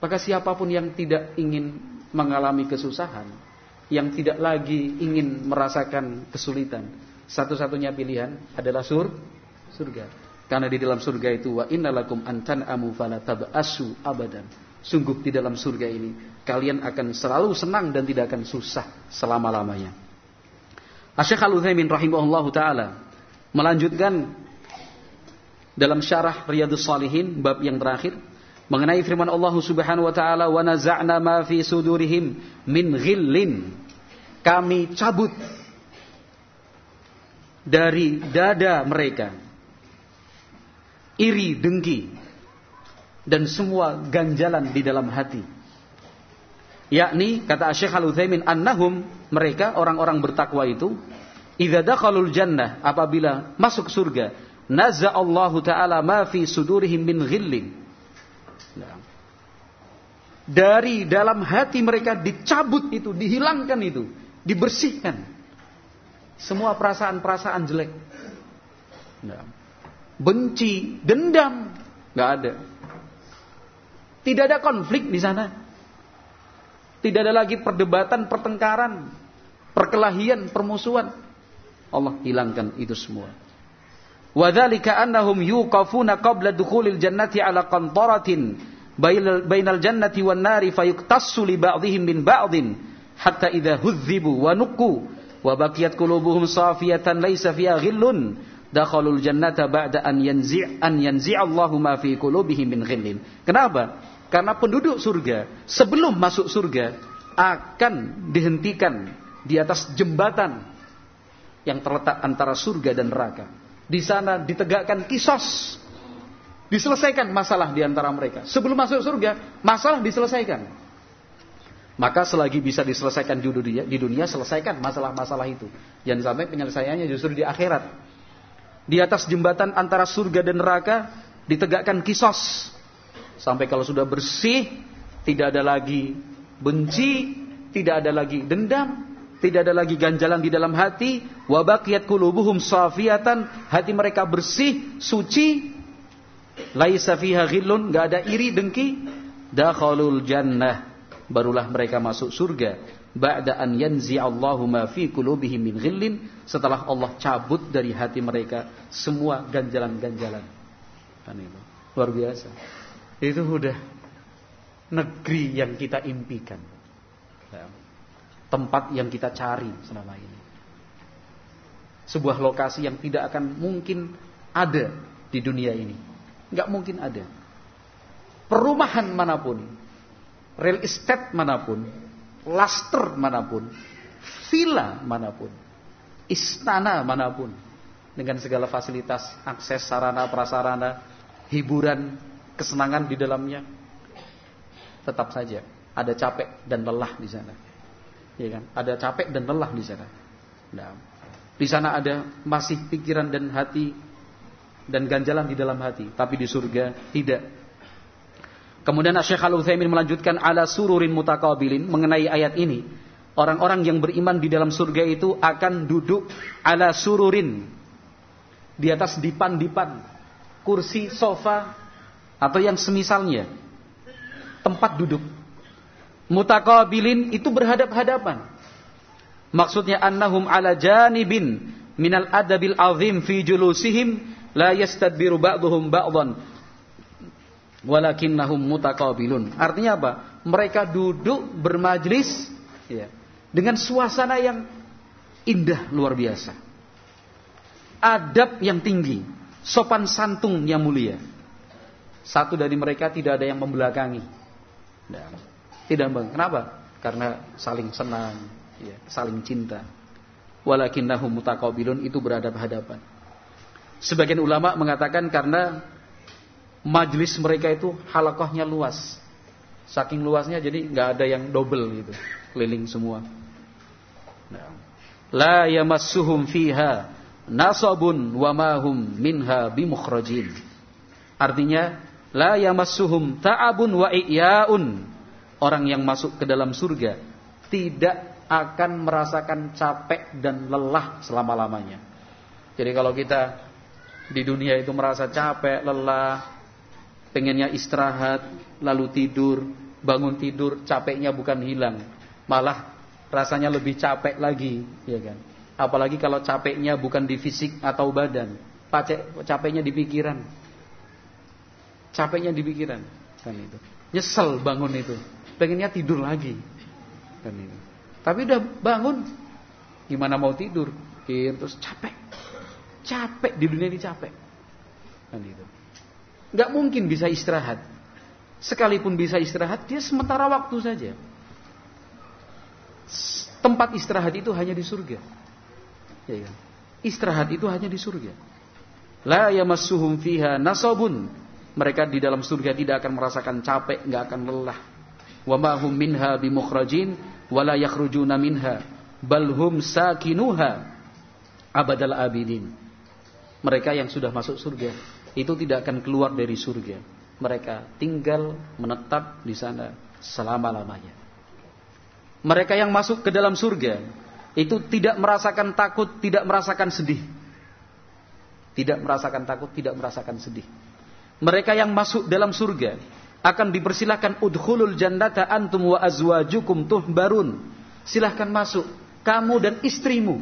Maka siapa pun yang tidak ingin mengalami kesusahan, yang tidak lagi ingin merasakan kesulitan, satu-satunya pilihan adalah sur surga. Karena di dalam surga itu wa innalakum amu fala tab'asu abadan. Sungguh di dalam surga ini kalian akan selalu senang dan tidak akan susah selama-lamanya. Asy-Syaikh Al-Utsaimin rahimahullahu taala melanjutkan dalam syarah Riyadhus Shalihin bab yang terakhir mengenai firman Allah Subhanahu wa taala wa naza'na ma fi sudurihim min ghillin kami cabut dari dada mereka iri, dengki, dan semua ganjalan di dalam hati. Yakni kata Syekh Al-Utsaimin annahum mereka orang-orang bertakwa itu idza dakhalul jannah apabila masuk surga naza Allahu taala ma fi sudurihim min ghillin. Nah. Dari dalam hati mereka dicabut itu, dihilangkan itu, dibersihkan. Semua perasaan-perasaan jelek. Nah benci, dendam, nggak ada. Tidak ada konflik di sana. Tidak ada lagi perdebatan, pertengkaran, perkelahian, permusuhan. Allah hilangkan itu semua. Dukhulil jannati ala qantaratin bainal jannati wan nari fayuktassu li ba'dihim min ba'din hatta idza huzzibu wa nuqu wa baqiyat qulubuhum safiyatan laysa fiha ghillun dakhalul jannata ba'da an yanzi' an yanzi' Allahu ma fi qulubihim min ghillin. Kenapa? Karena penduduk surga sebelum masuk surga akan dihentikan di atas jembatan yang terletak antara surga dan neraka. Di sana ditegakkan kisos. Diselesaikan masalah di antara mereka. Sebelum masuk surga, masalah diselesaikan. Maka selagi bisa diselesaikan di dunia, di dunia selesaikan masalah-masalah itu. Jangan sampai penyelesaiannya justru di akhirat di atas jembatan antara surga dan neraka ditegakkan kisos sampai kalau sudah bersih tidak ada lagi benci tidak ada lagi dendam tidak ada lagi ganjalan di dalam hati wabaqiyat qulubuhum safiyatan hati mereka bersih suci laisa fiha ghillun enggak ada iri dengki dakhalul jannah barulah mereka masuk surga ba'da an yanzi'allahu ma fi qulubihim min ghillin setelah Allah cabut dari hati mereka semua ganjalan-ganjalan. Kan itu. Luar biasa. Itu udah negeri yang kita impikan. Ya. Tempat yang kita cari selama ini. Sebuah lokasi yang tidak akan mungkin ada di dunia ini. Enggak mungkin ada. Perumahan mana pun, real estate mana pun, laster mana pun, villa mana pun, istana mana pun, dengan segala fasilitas, akses sarana prasarana, hiburan, kesenangan di dalamnya, tetap saja ada capek dan lelah di sana. Ya kan? Ada capek dan lelah di sana. Nah, di sana ada masih pikiran dan hati dan ganjalan di dalam hati, tapi di surga tidak. Kemudian Syekh Al-Utsaimin melanjutkan ala sururin mutakabilin mengenai ayat ini. Orang-orang yang beriman di dalam surga itu akan duduk ala sururin di atas dipan-dipan, kursi, sofa atau yang semisalnya. Tempat duduk. Mutakabilin itu berhadap-hadapan. Maksudnya annahum ala janibin minal adabil azim fi julusihim la yastadbiru ba'duhum ba'dhan walakinnahum mutaqabilun. Artinya apa? Mereka duduk bermajlis ya, dengan suasana yang indah luar biasa. Adab yang tinggi, sopan santun yang mulia. Satu dari mereka tidak ada yang membelakangi. Nah, tidak, kenapa? Karena saling senang, ya, saling cinta. Walakinnahum mutaqabilun itu berhadap-hadapan. Sebagian ulama mengatakan karena majlis mereka itu halakohnya luas. Saking luasnya jadi nggak ada yang double gitu, keliling semua. Nah. La yamassuhum fiha nasabun wa mahum minha bimukhrajin. Artinya la yamassuhum ta'abun wa i'yaun. Orang yang masuk ke dalam surga tidak akan merasakan capek dan lelah selama-lamanya. Jadi kalau kita di dunia itu merasa capek, lelah, pengennya istirahat, lalu tidur, bangun tidur, capeknya bukan hilang, malah rasanya lebih capek lagi, ya kan? Apalagi kalau capeknya bukan di fisik atau badan, capeknya di pikiran. Capeknya di pikiran, kan itu. Nyesel bangun itu, pengennya tidur lagi, kan itu. Tapi udah bangun, gimana mau tidur? Terus capek. Capek di dunia ini capek. Kan itu. Gak mungkin bisa istirahat. Sekalipun bisa istirahat, dia sementara waktu saja. Tempat istirahat itu hanya di surga. Ya, ya. Istirahat itu hanya di surga. La yamassuhum fiha nasabun. Mereka di dalam surga tidak akan merasakan capek, nggak akan lelah. Wa ma hum minha bimukhrajin wala yakhrujuna minha bal hum sakinuha. Mereka yang sudah masuk surga itu tidak akan keluar dari surga. Mereka tinggal menetap di sana selama-lamanya. Mereka yang masuk ke dalam surga itu tidak merasakan takut, tidak merasakan sedih. Tidak merasakan takut, tidak merasakan sedih. Mereka yang masuk dalam surga akan dipersilahkan udkhulul jannata antum wa azwajukum tuhbarun. Silahkan masuk kamu dan istrimu.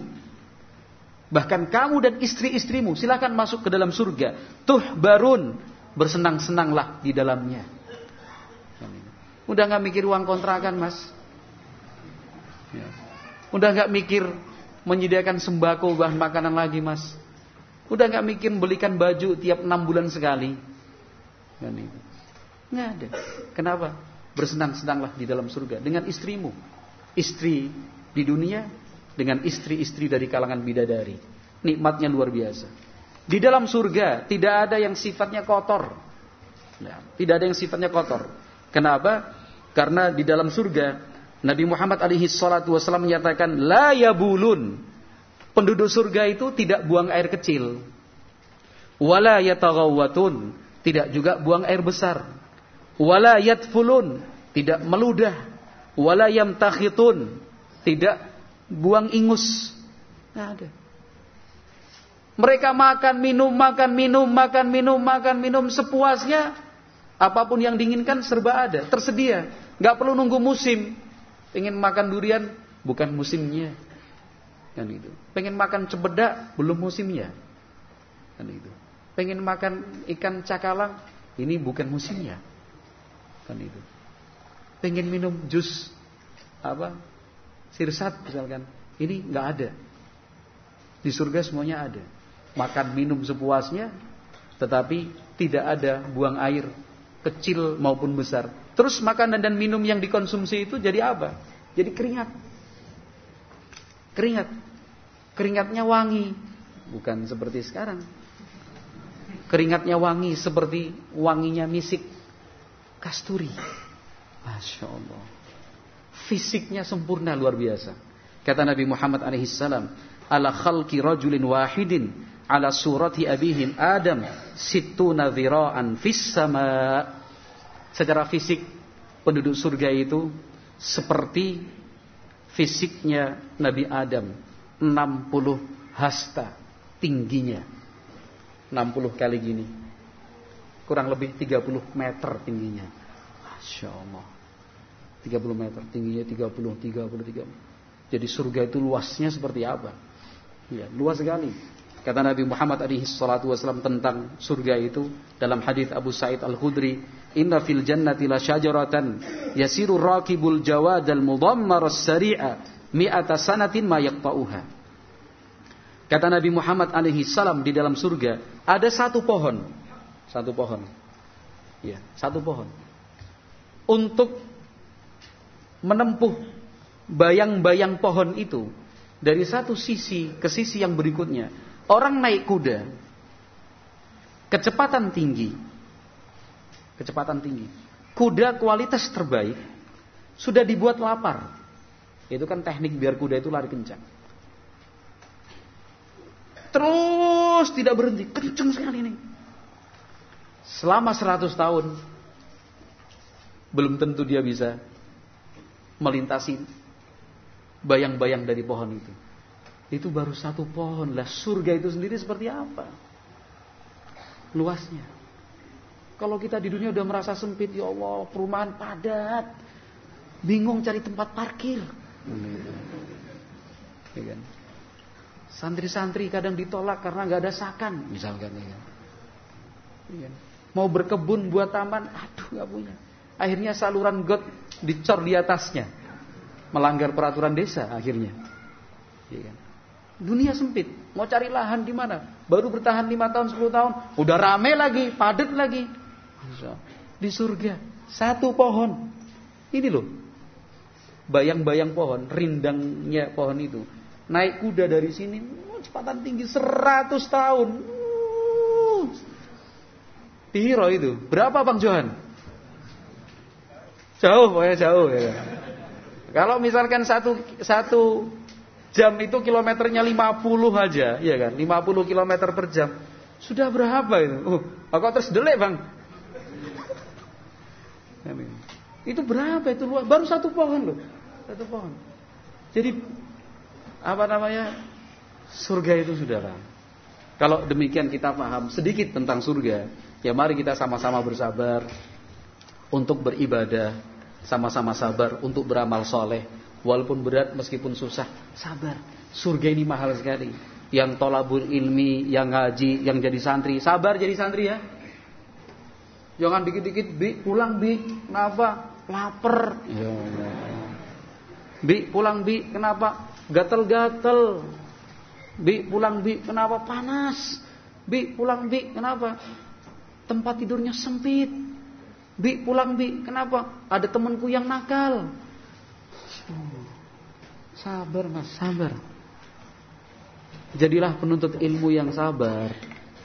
Bahkan kamu dan istri-istrimu silahkan masuk ke dalam surga. Tuhbarun bersenang-senanglah di dalamnya. Udah nggak mikir uang kontrakan mas? Ya. Udah nggak mikir menyediakan sembako bahan makanan lagi mas? Udah nggak mikir belikan baju tiap enam bulan sekali? Kan. Nggak ada. Kenapa? Bersenang-senanglah di dalam surga dengan istrimu. Istri di dunia dengan istri-istri dari kalangan bidadari. Nikmatnya luar biasa. Di dalam surga tidak ada yang sifatnya kotor. Nah, tidak ada yang sifatnya kotor. Kenapa? Karena di dalam surga Nabi Muhammad alaihi salatu wasallam menyatakan la yabulun. Penduduk surga itu tidak buang air kecil. Wala yataghawwatun, tidak juga buang air besar wala yatfulun, tidak meludah, wala yamtakhitun, tidak buang ingus. Tidak ada. Mereka makan, minum, makan, minum, makan, minum, makan, minum sepuasnya. Apa pun yang diinginkan serba ada, tersedia. Gak perlu nunggu musim. Pengen makan durian, bukan musimnya. Kan itu. Pengen makan cempedak, belum musimnya. Kan itu. Pengen makan ikan cakalang, ini bukan musimnya kan itu. Pengen minum jus apa? Sirsat misalkan. Ini nggak ada. Di surga semuanya ada. Makan minum sepuasnya tetapi tidak ada buang air kecil maupun besar. Terus makanan dan minum yang dikonsumsi itu jadi apa? Jadi keringat. Keringat. Keringatnya wangi, bukan seperti sekarang. Keringatnya wangi seperti wanginya misik kasturi. Masya Allah. Fisiknya sempurna luar biasa. Kata Nabi Muhammad alaihissalam, ala khalqi rajulin wahidin ala surati abihim Adam situna dhira'an fis sama. Secara fisik penduduk surga itu seperti fisiknya Nabi Adam 60 hasta tingginya 60 kali gini kurang lebih 30 meter tingginya. Masya Allah. 30 meter tingginya 30 30 30 jadi surga itu luasnya seperti apa? Ya luas sekali. Kata Nabi Muhammad alaihi salatu wasallam tentang surga itu dalam hadis Abu Sa'id Al-Khudri inna fil jannati la syajaratan yasiru raqibul jawadal mudammar as-sari'a mi'ata sanatin ma yaqta'uha. Kata Nabi Muhammad alaihi salam di dalam surga ada satu pohon satu pohon ya satu pohon untuk menempuh bayang-bayang pohon itu dari satu sisi ke sisi yang berikutnya. Orang naik kuda, kecepatan tinggi, kecepatan tinggi. Kuda kualitas terbaik sudah dibuat lapar. Itu kan teknik biar kuda itu lari kencang. Terus tidak berhenti, kencang sekali ini. Selama 100 tahun belum tentu dia bisa melintasi bayang-bayang dari pohon itu. Itu baru satu pohon lah. Surga itu sendiri seperti apa? Luasnya. Kalau kita di dunia udah merasa sempit, ya Allah, perumahan padat. Bingung cari tempat parkir. Ya kan? Santri-santri kadang ditolak karena nggak ada sakan, misalkan ya. Ya kan? Mau berkebun buat taman, aduh nggak punya. Akhirnya saluran got dicor di atasnya. Melanggar peraturan desa akhirnya. Ya kan? Dunia sempit. Mau cari lahan di mana? Baru bertahan 5 tahun, 10 tahun. Udah rame lagi, padat lagi. Di surga. Satu pohon. Ini loh. Bayang-bayang pohon, rindangnya pohon itu. Naik kuda dari sini, cepatan tinggi 100 tahun. Di Hiro itu. Berapa Bang Johan? Jauh, pokoknya jauh ya. Kalau misalkan satu satu jam itu kilometernya 50 aja, ya kan? 50 kilometer per jam. Sudah berapa itu? Oh, kok terus delek, Bang? Itu berapa itu luas? Baru satu pohon loh. Satu pohon. Jadi apa namanya? Surga itu saudara. Kalau demikian kita paham sedikit tentang surga, ya mari kita sama-sama bersabar untuk beribadah, sama-sama sabar untuk beramal soleh. Walaupun berat meskipun susah, sabar. Surga ini mahal sekali. Yang tolabul ilmi, yang ngaji, yang jadi santri, sabar jadi santri ya. Jangan dikit-dikit bi pulang bi, kenapa? Laper. Ya Bi pulang bi, kenapa? Gatel-gatel. Bi pulang bi, kenapa? Panas. Bi pulang bi, kenapa? Tempat tidurnya sempit. Bi pulang bi, kenapa? Ada temanku yang nakal. Sabar mas, sabar. Jadilah penuntut ilmu yang sabar.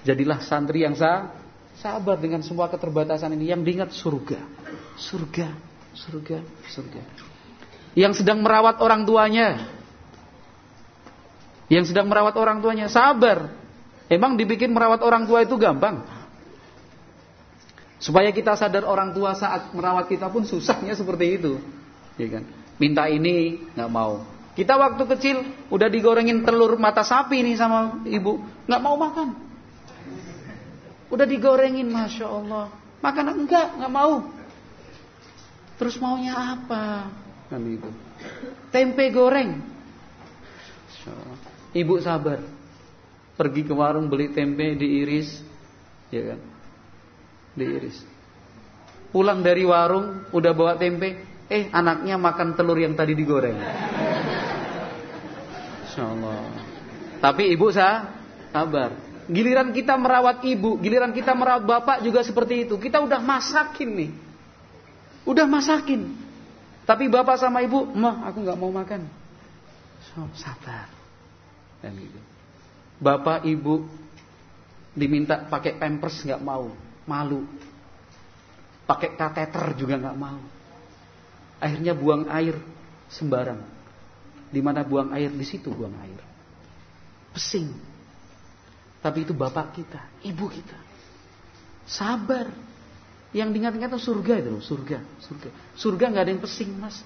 Jadilah santri yang sah, sabar dengan semua keterbatasan ini. Yang diingat surga, surga, surga, surga. Yang sedang merawat orang tuanya, yang sedang merawat orang tuanya, sabar. Emang dibikin merawat orang tua itu gampang? Supaya kita sadar orang tua saat merawat kita pun susahnya seperti itu. Ya kan? Minta ini nggak mau. Kita waktu kecil udah digorengin telur mata sapi nih sama ibu, nggak mau makan. Udah digorengin, masya Allah. Makan enggak, nggak mau. Terus maunya apa? Kan itu. Tempe goreng. Ibu sabar. Pergi ke warung beli tempe diiris, ya kan? Diiris. Pulang dari warung udah bawa tempe, eh anaknya makan telur yang tadi digoreng. Insyaallah. Tapi ibu sah sabar. Giliran kita merawat ibu, giliran kita merawat bapak juga seperti itu. Kita udah masakin nih. Udah masakin. Tapi bapak sama ibu, "Mah, aku nggak mau makan." So, sabar. Dan gitu. Bapak ibu diminta pakai pampers nggak mau malu. Pakai kateter juga nggak mau. Akhirnya buang air sembarang. Di mana buang air, di situ buang air. Pesing. Tapi itu bapak kita, ibu kita. Sabar. Yang diingat-ingat itu surga itu loh, surga, surga. Surga nggak ada yang pesing, Mas.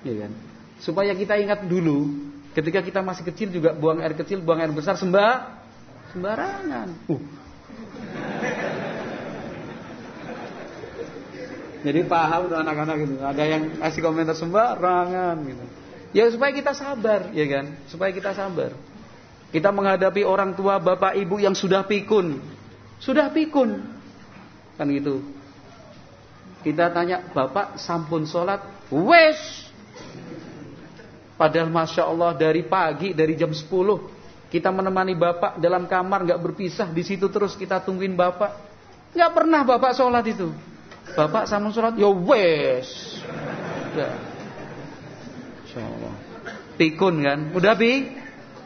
Ya kan? Supaya kita ingat dulu, ketika kita masih kecil juga buang air kecil, buang air besar sembah sembarangan. Uh. Jadi paham tuh anak-anak gitu. Ada yang kasih komentar sembarangan gitu. Ya supaya kita sabar, ya kan? Supaya kita sabar. Kita menghadapi orang tua, bapak, ibu yang sudah pikun. Sudah pikun. Kan gitu. Kita tanya, Bapak sampun sholat? Wes. Padahal Masya Allah dari pagi, dari jam 10. Kita menemani Bapak dalam kamar, nggak berpisah. Di situ terus kita tungguin Bapak. Nggak pernah Bapak sholat itu. Bapak sampun sholat? Ya wes. Ya. Masya Allah. Pikun kan? Udah pi?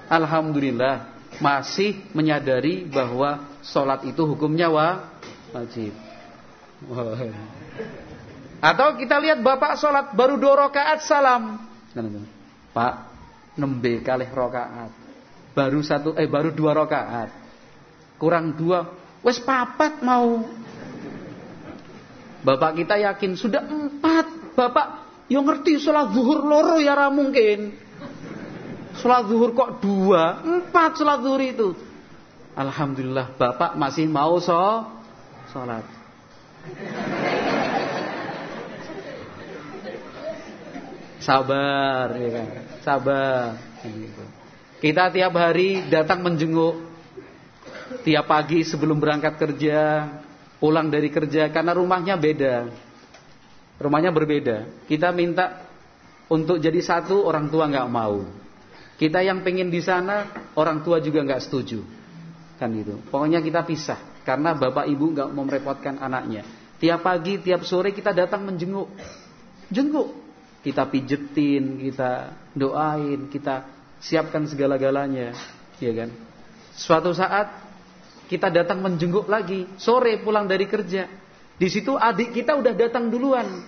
Alhamdulillah. Masih menyadari bahwa sholat itu hukumnya wa wajib. Atau kita lihat bapak sholat baru dua rakaat salam. Pak, nembe kali rakaat. Baru satu eh baru dua rakaat. Kurang dua, wes papat mau. Bapak kita yakin sudah empat. Bapak yang ngerti sholat zuhur loro ya ra mungkin. Sholat zuhur kok dua, empat sholat zuhur itu. Alhamdulillah bapak masih mau so sholat. Sabar, ya kan? Sabar. Kita tiap hari datang menjenguk. Tiap pagi sebelum berangkat kerja, pulang dari kerja karena rumahnya beda. Rumahnya berbeda. Kita minta untuk jadi satu, orang tua nggak mau. Kita yang pengen di sana, orang tua juga nggak setuju. Kan gitu. Pokoknya kita pisah karena bapak ibu nggak mau merepotkan anaknya. Tiap pagi, tiap sore kita datang menjenguk. Jenguk. Kita pijetin, kita doain, kita siapkan segala-galanya, ya kan? Suatu saat kita datang menjenguk lagi, sore pulang dari kerja. Di situ adik kita udah datang duluan.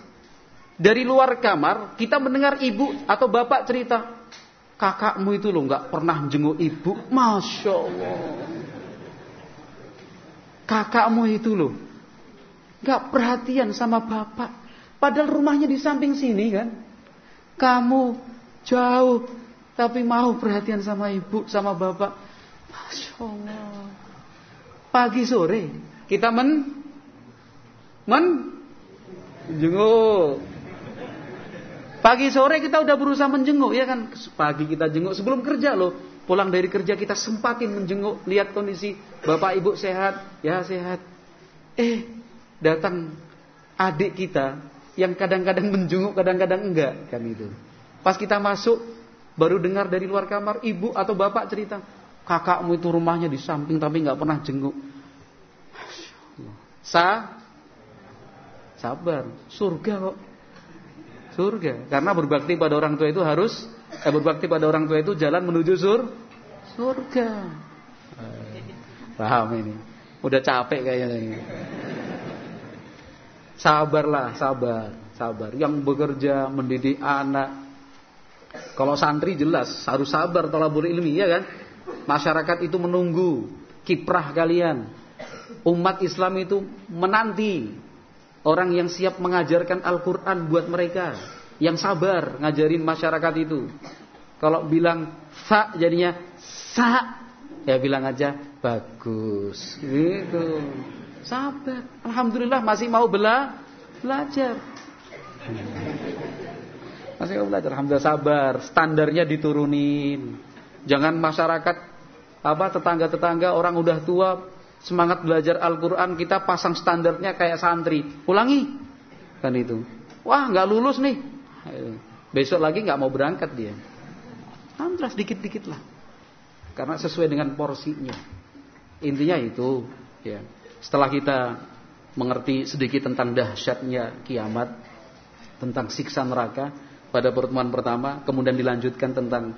Dari luar kamar, kita mendengar ibu atau bapak cerita, kakakmu itu loh nggak pernah menjenguk ibu, masya Allah. Kakakmu itu loh Gak perhatian sama bapak. Padahal rumahnya di samping sini kan. Kamu jauh. Tapi mau perhatian sama ibu, sama bapak. Masya Allah. Pagi sore. Kita men. Men. Jenguk. Pagi sore kita udah berusaha menjenguk. Ya kan. Pagi kita jenguk. Sebelum kerja loh. Pulang dari kerja kita sempatin menjenguk. Lihat kondisi. Bapak ibu sehat. Ya sehat. Eh datang adik kita yang kadang-kadang menjenguk, kadang-kadang enggak, kan itu. Pas kita masuk, baru dengar dari luar kamar ibu atau bapak cerita, kakakmu itu rumahnya di samping tapi nggak pernah jenguk. Sa, sabar, surga kok, surga. Karena berbakti pada orang tua itu harus, eh, berbakti pada orang tua itu jalan menuju sur, surga. Paham ini? Udah capek kayaknya. Sabarlah, sabar, sabar. Yang bekerja mendidik anak. Kalau santri jelas harus sabar tolabur ilmi ya kan? Masyarakat itu menunggu kiprah kalian. Umat Islam itu menanti orang yang siap mengajarkan Al-Qur'an buat mereka, yang sabar ngajarin masyarakat itu. Kalau bilang sa jadinya sa, ya bilang aja bagus. Gitu. Sabar. Alhamdulillah masih mau bela belajar. Masih mau belajar. Alhamdulillah sabar. Standarnya diturunin. Jangan masyarakat apa tetangga-tetangga orang udah tua semangat belajar Al-Qur'an kita pasang standarnya kayak santri. Ulangi. Kan itu. Wah, nggak lulus nih. Besok lagi nggak mau berangkat dia. Alhamdulillah sedikit-dikit lah. Karena sesuai dengan porsinya. Intinya itu, ya. Setelah kita mengerti sedikit tentang dahsyatnya kiamat, tentang siksa neraka pada pertemuan pertama, kemudian dilanjutkan tentang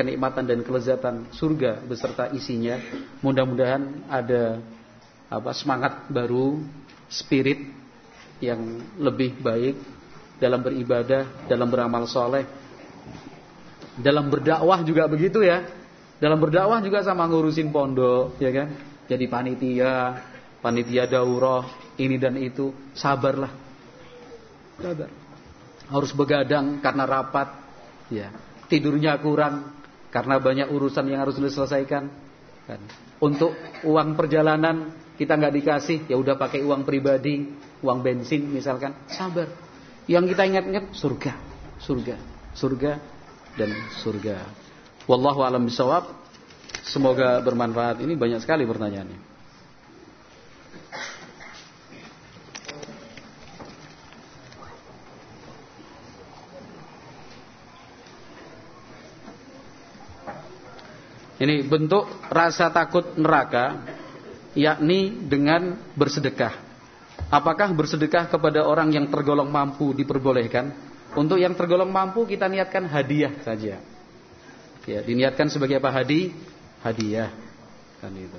kenikmatan dan kelezatan surga beserta isinya. Mudah-mudahan ada apa semangat baru, spirit yang lebih baik dalam beribadah, dalam beramal soleh, dalam berdakwah juga begitu ya. Dalam berdakwah juga sama ngurusin pondok, ya kan? Jadi panitia, panitia daurah, ini dan itu, sabarlah. Sabar. Harus begadang karena rapat, ya. Tidurnya kurang karena banyak urusan yang harus diselesaikan. Kan. Untuk uang perjalanan kita nggak dikasih, ya udah pakai uang pribadi, uang bensin misalkan, sabar. Yang kita ingat-ingat surga, surga, surga dan surga. Wallahu alam bisawab. Semoga bermanfaat. Ini banyak sekali pertanyaannya. Ini bentuk rasa takut neraka yakni dengan bersedekah. Apakah bersedekah kepada orang yang tergolong mampu diperbolehkan? Untuk yang tergolong mampu kita niatkan hadiah saja. Ya, diniatkan sebagai apa hadi? Hadiah. Kan itu.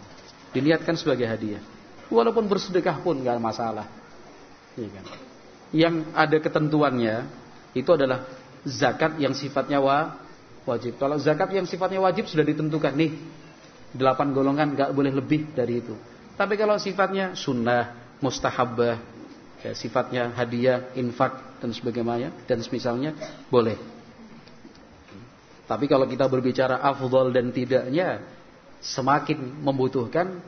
Diniatkan sebagai hadiah. Walaupun bersedekah pun nggak masalah. Ya kan? Yang ada ketentuannya itu adalah zakat yang sifatnya wa, wajib. Kalau zakat yang sifatnya wajib sudah ditentukan nih. Delapan golongan nggak boleh lebih dari itu. Tapi kalau sifatnya sunnah, mustahabbah, ya, sifatnya hadiah, infak dan sebagainya dan semisalnya boleh. Tapi kalau kita berbicara afdol dan tidaknya, semakin membutuhkan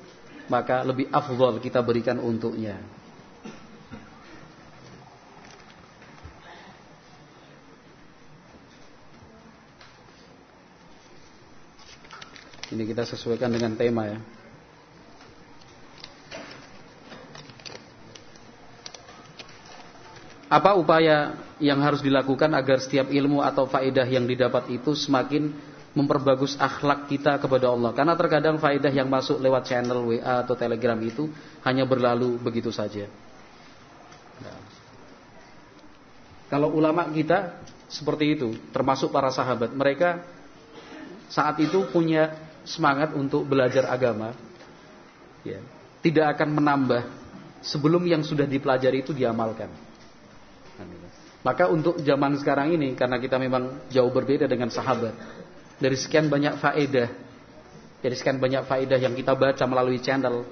maka lebih afdol kita berikan untuknya. Ini kita sesuaikan dengan tema ya. Apa upaya yang harus dilakukan agar setiap ilmu atau faedah yang didapat itu semakin memperbagus akhlak kita kepada Allah? Karena terkadang faedah yang masuk lewat channel WA atau Telegram itu hanya berlalu begitu saja. Kalau ulama kita seperti itu, termasuk para sahabat, mereka saat itu punya semangat untuk belajar agama ya, tidak akan menambah. Sebelum yang sudah dipelajari itu diamalkan. Maka untuk zaman sekarang ini karena kita memang jauh berbeda dengan sahabat dari sekian banyak faedah dari sekian banyak faedah yang kita baca melalui channel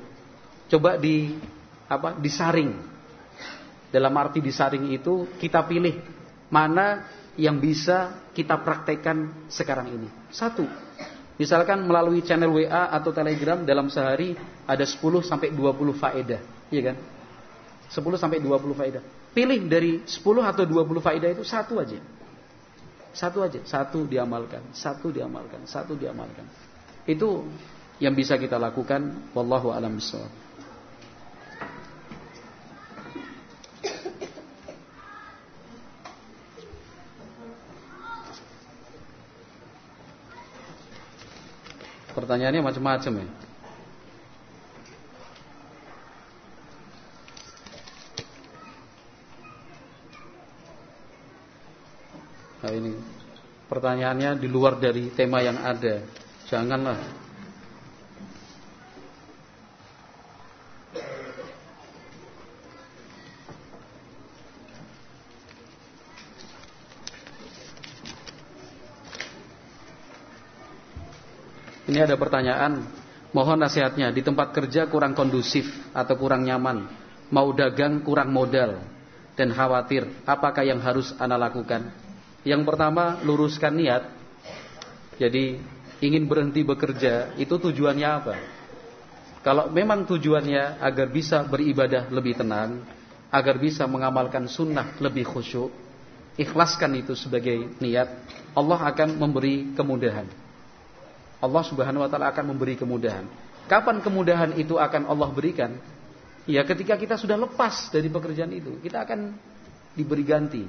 coba di apa disaring. Dalam arti disaring itu kita pilih mana yang bisa kita praktekkan sekarang ini. Satu Misalkan melalui channel WA atau Telegram dalam sehari ada 10 sampai 20 faedah, iya kan? 10 sampai 20 faedah. Pilih dari 10 atau 20 faedah itu satu aja. Satu aja, satu diamalkan, satu diamalkan, satu diamalkan. Itu yang bisa kita lakukan wallahu alam bissawab. Pertanyaannya macam-macam ya. Nah ini pertanyaannya di luar dari tema yang ada. Janganlah Ini ada pertanyaan, mohon nasihatnya. Di tempat kerja kurang kondusif atau kurang nyaman, mau dagang kurang modal dan khawatir. Apakah yang harus anda lakukan? Yang pertama, luruskan niat. Jadi ingin berhenti bekerja itu tujuannya apa? Kalau memang tujuannya agar bisa beribadah lebih tenang, agar bisa mengamalkan sunnah lebih khusyuk, ikhlaskan itu sebagai niat, Allah akan memberi kemudahan. Allah Subhanahu wa taala akan memberi kemudahan. Kapan kemudahan itu akan Allah berikan? Ya ketika kita sudah lepas dari pekerjaan itu, kita akan diberi ganti.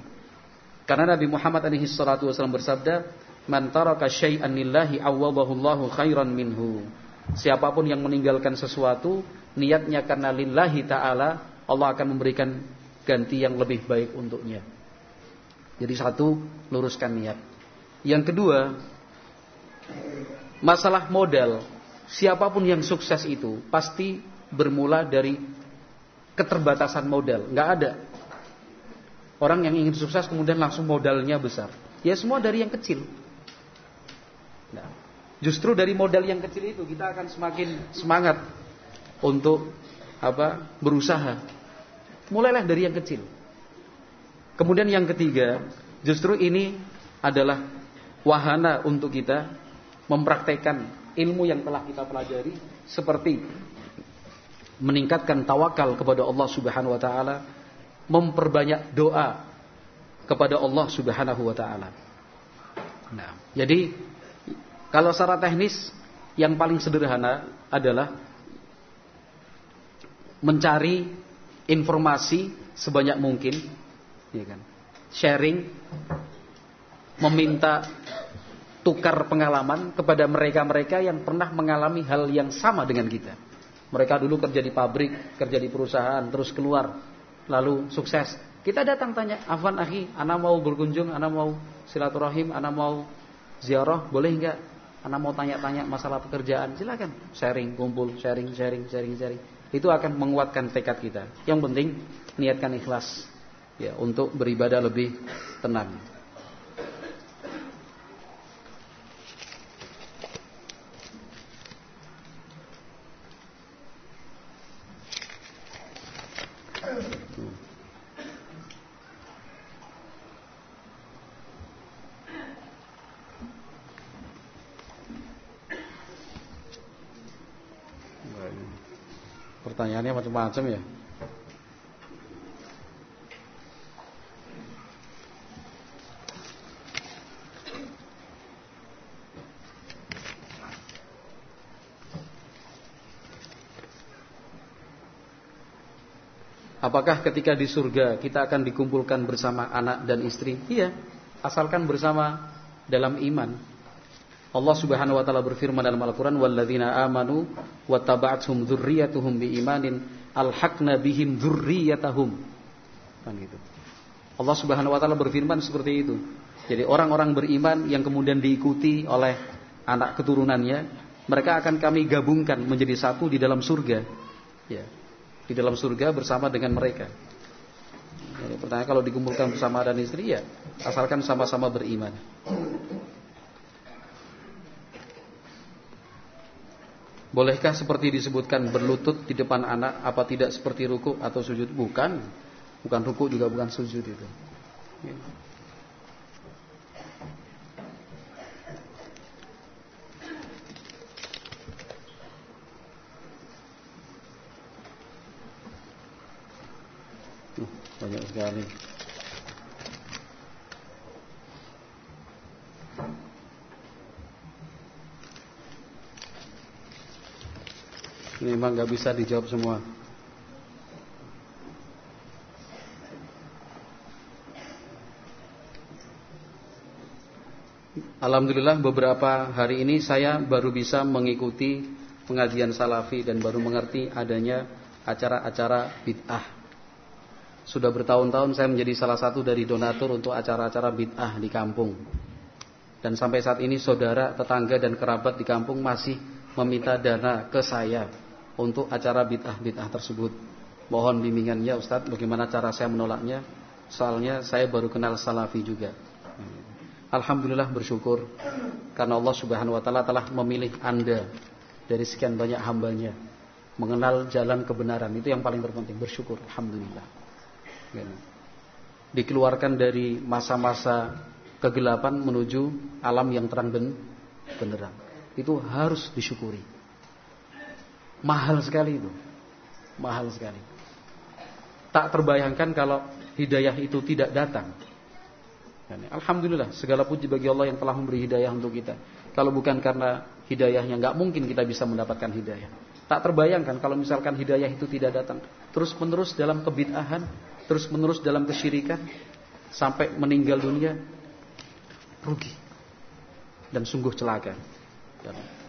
Karena Nabi Muhammad alaihi salatu wasallam bersabda, "Man taraka syai'an lillahi awwadahu khairan minhu." Siapa pun yang meninggalkan sesuatu niatnya karena lillahi taala, Allah akan memberikan ganti yang lebih baik untuknya. Jadi satu, luruskan niat. Yang kedua, Masalah modal, siapa pun yang sukses itu pasti bermula dari keterbatasan modal, nggak ada. Orang yang ingin sukses kemudian langsung modalnya besar. Ya semua dari yang kecil. Nah, justru dari modal yang kecil itu kita akan semakin semangat untuk apa? berusaha. Mulailah dari yang kecil. Kemudian yang ketiga, justru ini adalah wahana untuk kita mempraktekkan ilmu yang telah kita pelajari seperti meningkatkan tawakal kepada Allah Subhanahu wa taala, memperbanyak doa kepada Allah Subhanahu wa taala. Nah, jadi kalau secara teknis yang paling sederhana adalah mencari informasi sebanyak mungkin, ya kan? Sharing, meminta tukar pengalaman kepada mereka-mereka yang pernah mengalami hal yang sama dengan kita. Mereka dulu kerja di pabrik, kerja di perusahaan, terus keluar, lalu sukses. Kita datang tanya, Afwan Ahi, Ana mau berkunjung, Ana mau silaturahim, Ana mau ziarah, boleh enggak? Ana mau tanya-tanya masalah pekerjaan, silakan. Sharing, kumpul, sharing, sharing, sharing, sharing. Itu akan menguatkan tekad kita. Yang penting niatkan ikhlas ya untuk beribadah lebih tenang. Macam-macam ya. Apakah ketika di surga kita akan dikumpulkan bersama anak dan istri? Iya, asalkan bersama dalam iman. Allah Subhanahu wa taala berfirman dalam Al-Qur'an walladzina amanu wattaba'athum dzurriyyatuhum biimanin alhaqna bihim dzurriyyatahum. Kan gitu. Allah Subhanahu wa taala berfirman seperti itu. Jadi orang-orang beriman yang kemudian diikuti oleh anak keturunannya, mereka akan kami gabungkan menjadi satu di dalam surga. Ya. Di dalam surga bersama dengan mereka. Jadi pertanyaan kalau dikumpulkan bersama dan istri ya, asalkan sama-sama beriman. Bolehkah seperti disebutkan berlutut di depan anak apa tidak seperti ruku atau sujud? Bukan. Bukan ruku juga bukan sujud itu. Banyak sekali. Memang nggak bisa dijawab semua. Alhamdulillah beberapa hari ini saya baru bisa mengikuti pengajian salafi dan baru mengerti adanya acara-acara bid'ah. Sudah bertahun-tahun saya menjadi salah satu dari donatur untuk acara-acara bid'ah di kampung. Dan sampai saat ini saudara, tetangga dan kerabat di kampung masih meminta dana ke saya untuk acara bid'ah-bid'ah tersebut. Mohon bimbingannya Ustadz bagaimana cara saya menolaknya. Soalnya saya baru kenal salafi juga. Alhamdulillah bersyukur karena Allah Subhanahu wa taala telah memilih Anda dari sekian banyak hambanya mengenal jalan kebenaran itu yang paling terpenting bersyukur alhamdulillah. Dikeluarkan dari masa-masa kegelapan menuju alam yang terang ben beneran. Itu harus disyukuri. Mahal sekali itu. Mahal sekali. Tak terbayangkan kalau hidayah itu tidak datang. Alhamdulillah segala puji bagi Allah yang telah memberi hidayah untuk kita. Kalau bukan karena hidayahnya nggak mungkin kita bisa mendapatkan hidayah. Tak terbayangkan kalau misalkan hidayah itu tidak datang. Terus menerus dalam kebid'ahan, terus menerus dalam kesyirikan sampai meninggal dunia rugi dan sungguh celaka.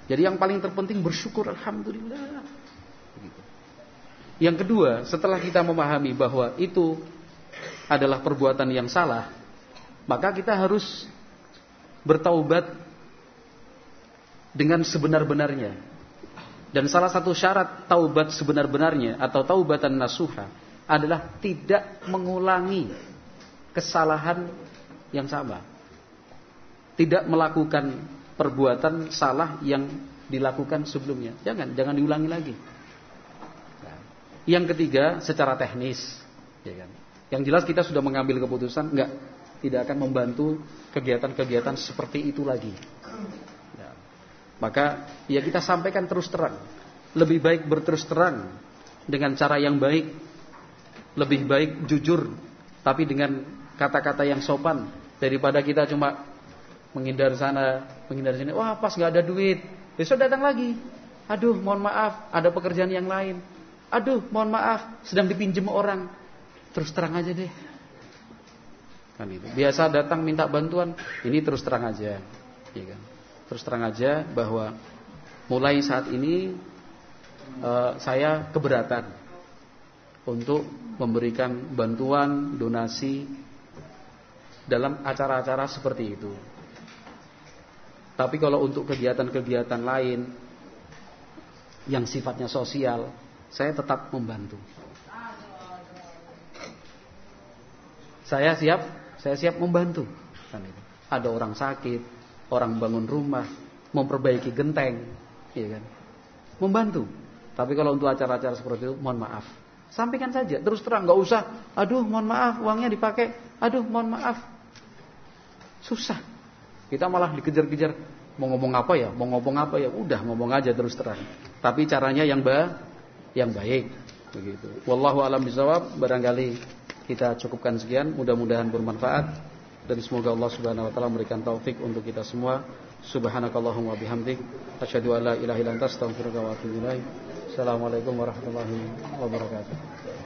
Jadi yang paling terpenting bersyukur alhamdulillah. Yang kedua, setelah kita memahami bahwa itu adalah perbuatan yang salah, maka kita harus bertaubat dengan sebenar-benarnya. Dan salah satu syarat taubat sebenar-benarnya atau taubatan nasuha adalah tidak mengulangi kesalahan yang sama. Tidak melakukan perbuatan salah yang dilakukan sebelumnya. Jangan, jangan diulangi lagi. Nah, yang ketiga, secara teknis, ya kan. Yang jelas kita sudah mengambil keputusan, enggak, tidak akan membantu kegiatan-kegiatan seperti itu lagi. Ya. Maka ya kita sampaikan terus terang. Lebih baik berterus terang dengan cara yang baik, lebih baik jujur, tapi dengan kata-kata yang sopan daripada kita cuma menghindar sana, menghindar sini. Wah pas nggak ada duit, besok datang lagi. Aduh, mohon maaf, ada pekerjaan yang lain. Aduh, mohon maaf, sedang dipinjam orang. Terus terang aja deh. Kan itu. Biasa datang minta bantuan, ini terus terang aja. Ya kan? Terus terang aja bahwa mulai saat ini uh, saya keberatan untuk memberikan bantuan, donasi dalam acara-acara seperti itu. Tapi kalau untuk kegiatan-kegiatan lain yang sifatnya sosial, saya tetap membantu. Saya siap, saya siap membantu. Ada orang sakit, orang bangun rumah, memperbaiki genteng, ya kan? Membantu. Tapi kalau untuk acara-acara seperti itu, mohon maaf. Sampaikan saja, terus terang, nggak usah. Aduh, mohon maaf, uangnya dipakai. Aduh, mohon maaf. Susah. Kita malah dikejar-kejar mau ngomong apa ya, mau ngomong apa ya, udah ngomong aja terus terang. Tapi caranya yang ba yang baik begitu. Wallahu alam bisawab, barangkali kita cukupkan sekian, mudah-mudahan bermanfaat dan semoga Allah Subhanahu wa taala memberikan taufik untuk kita semua. Subhanakallahumma bihamdik asyhadu an la ilaha illa anta astaghfiruka wa atubu ilaik. Assalamualaikum warahmatullahi wabarakatuh.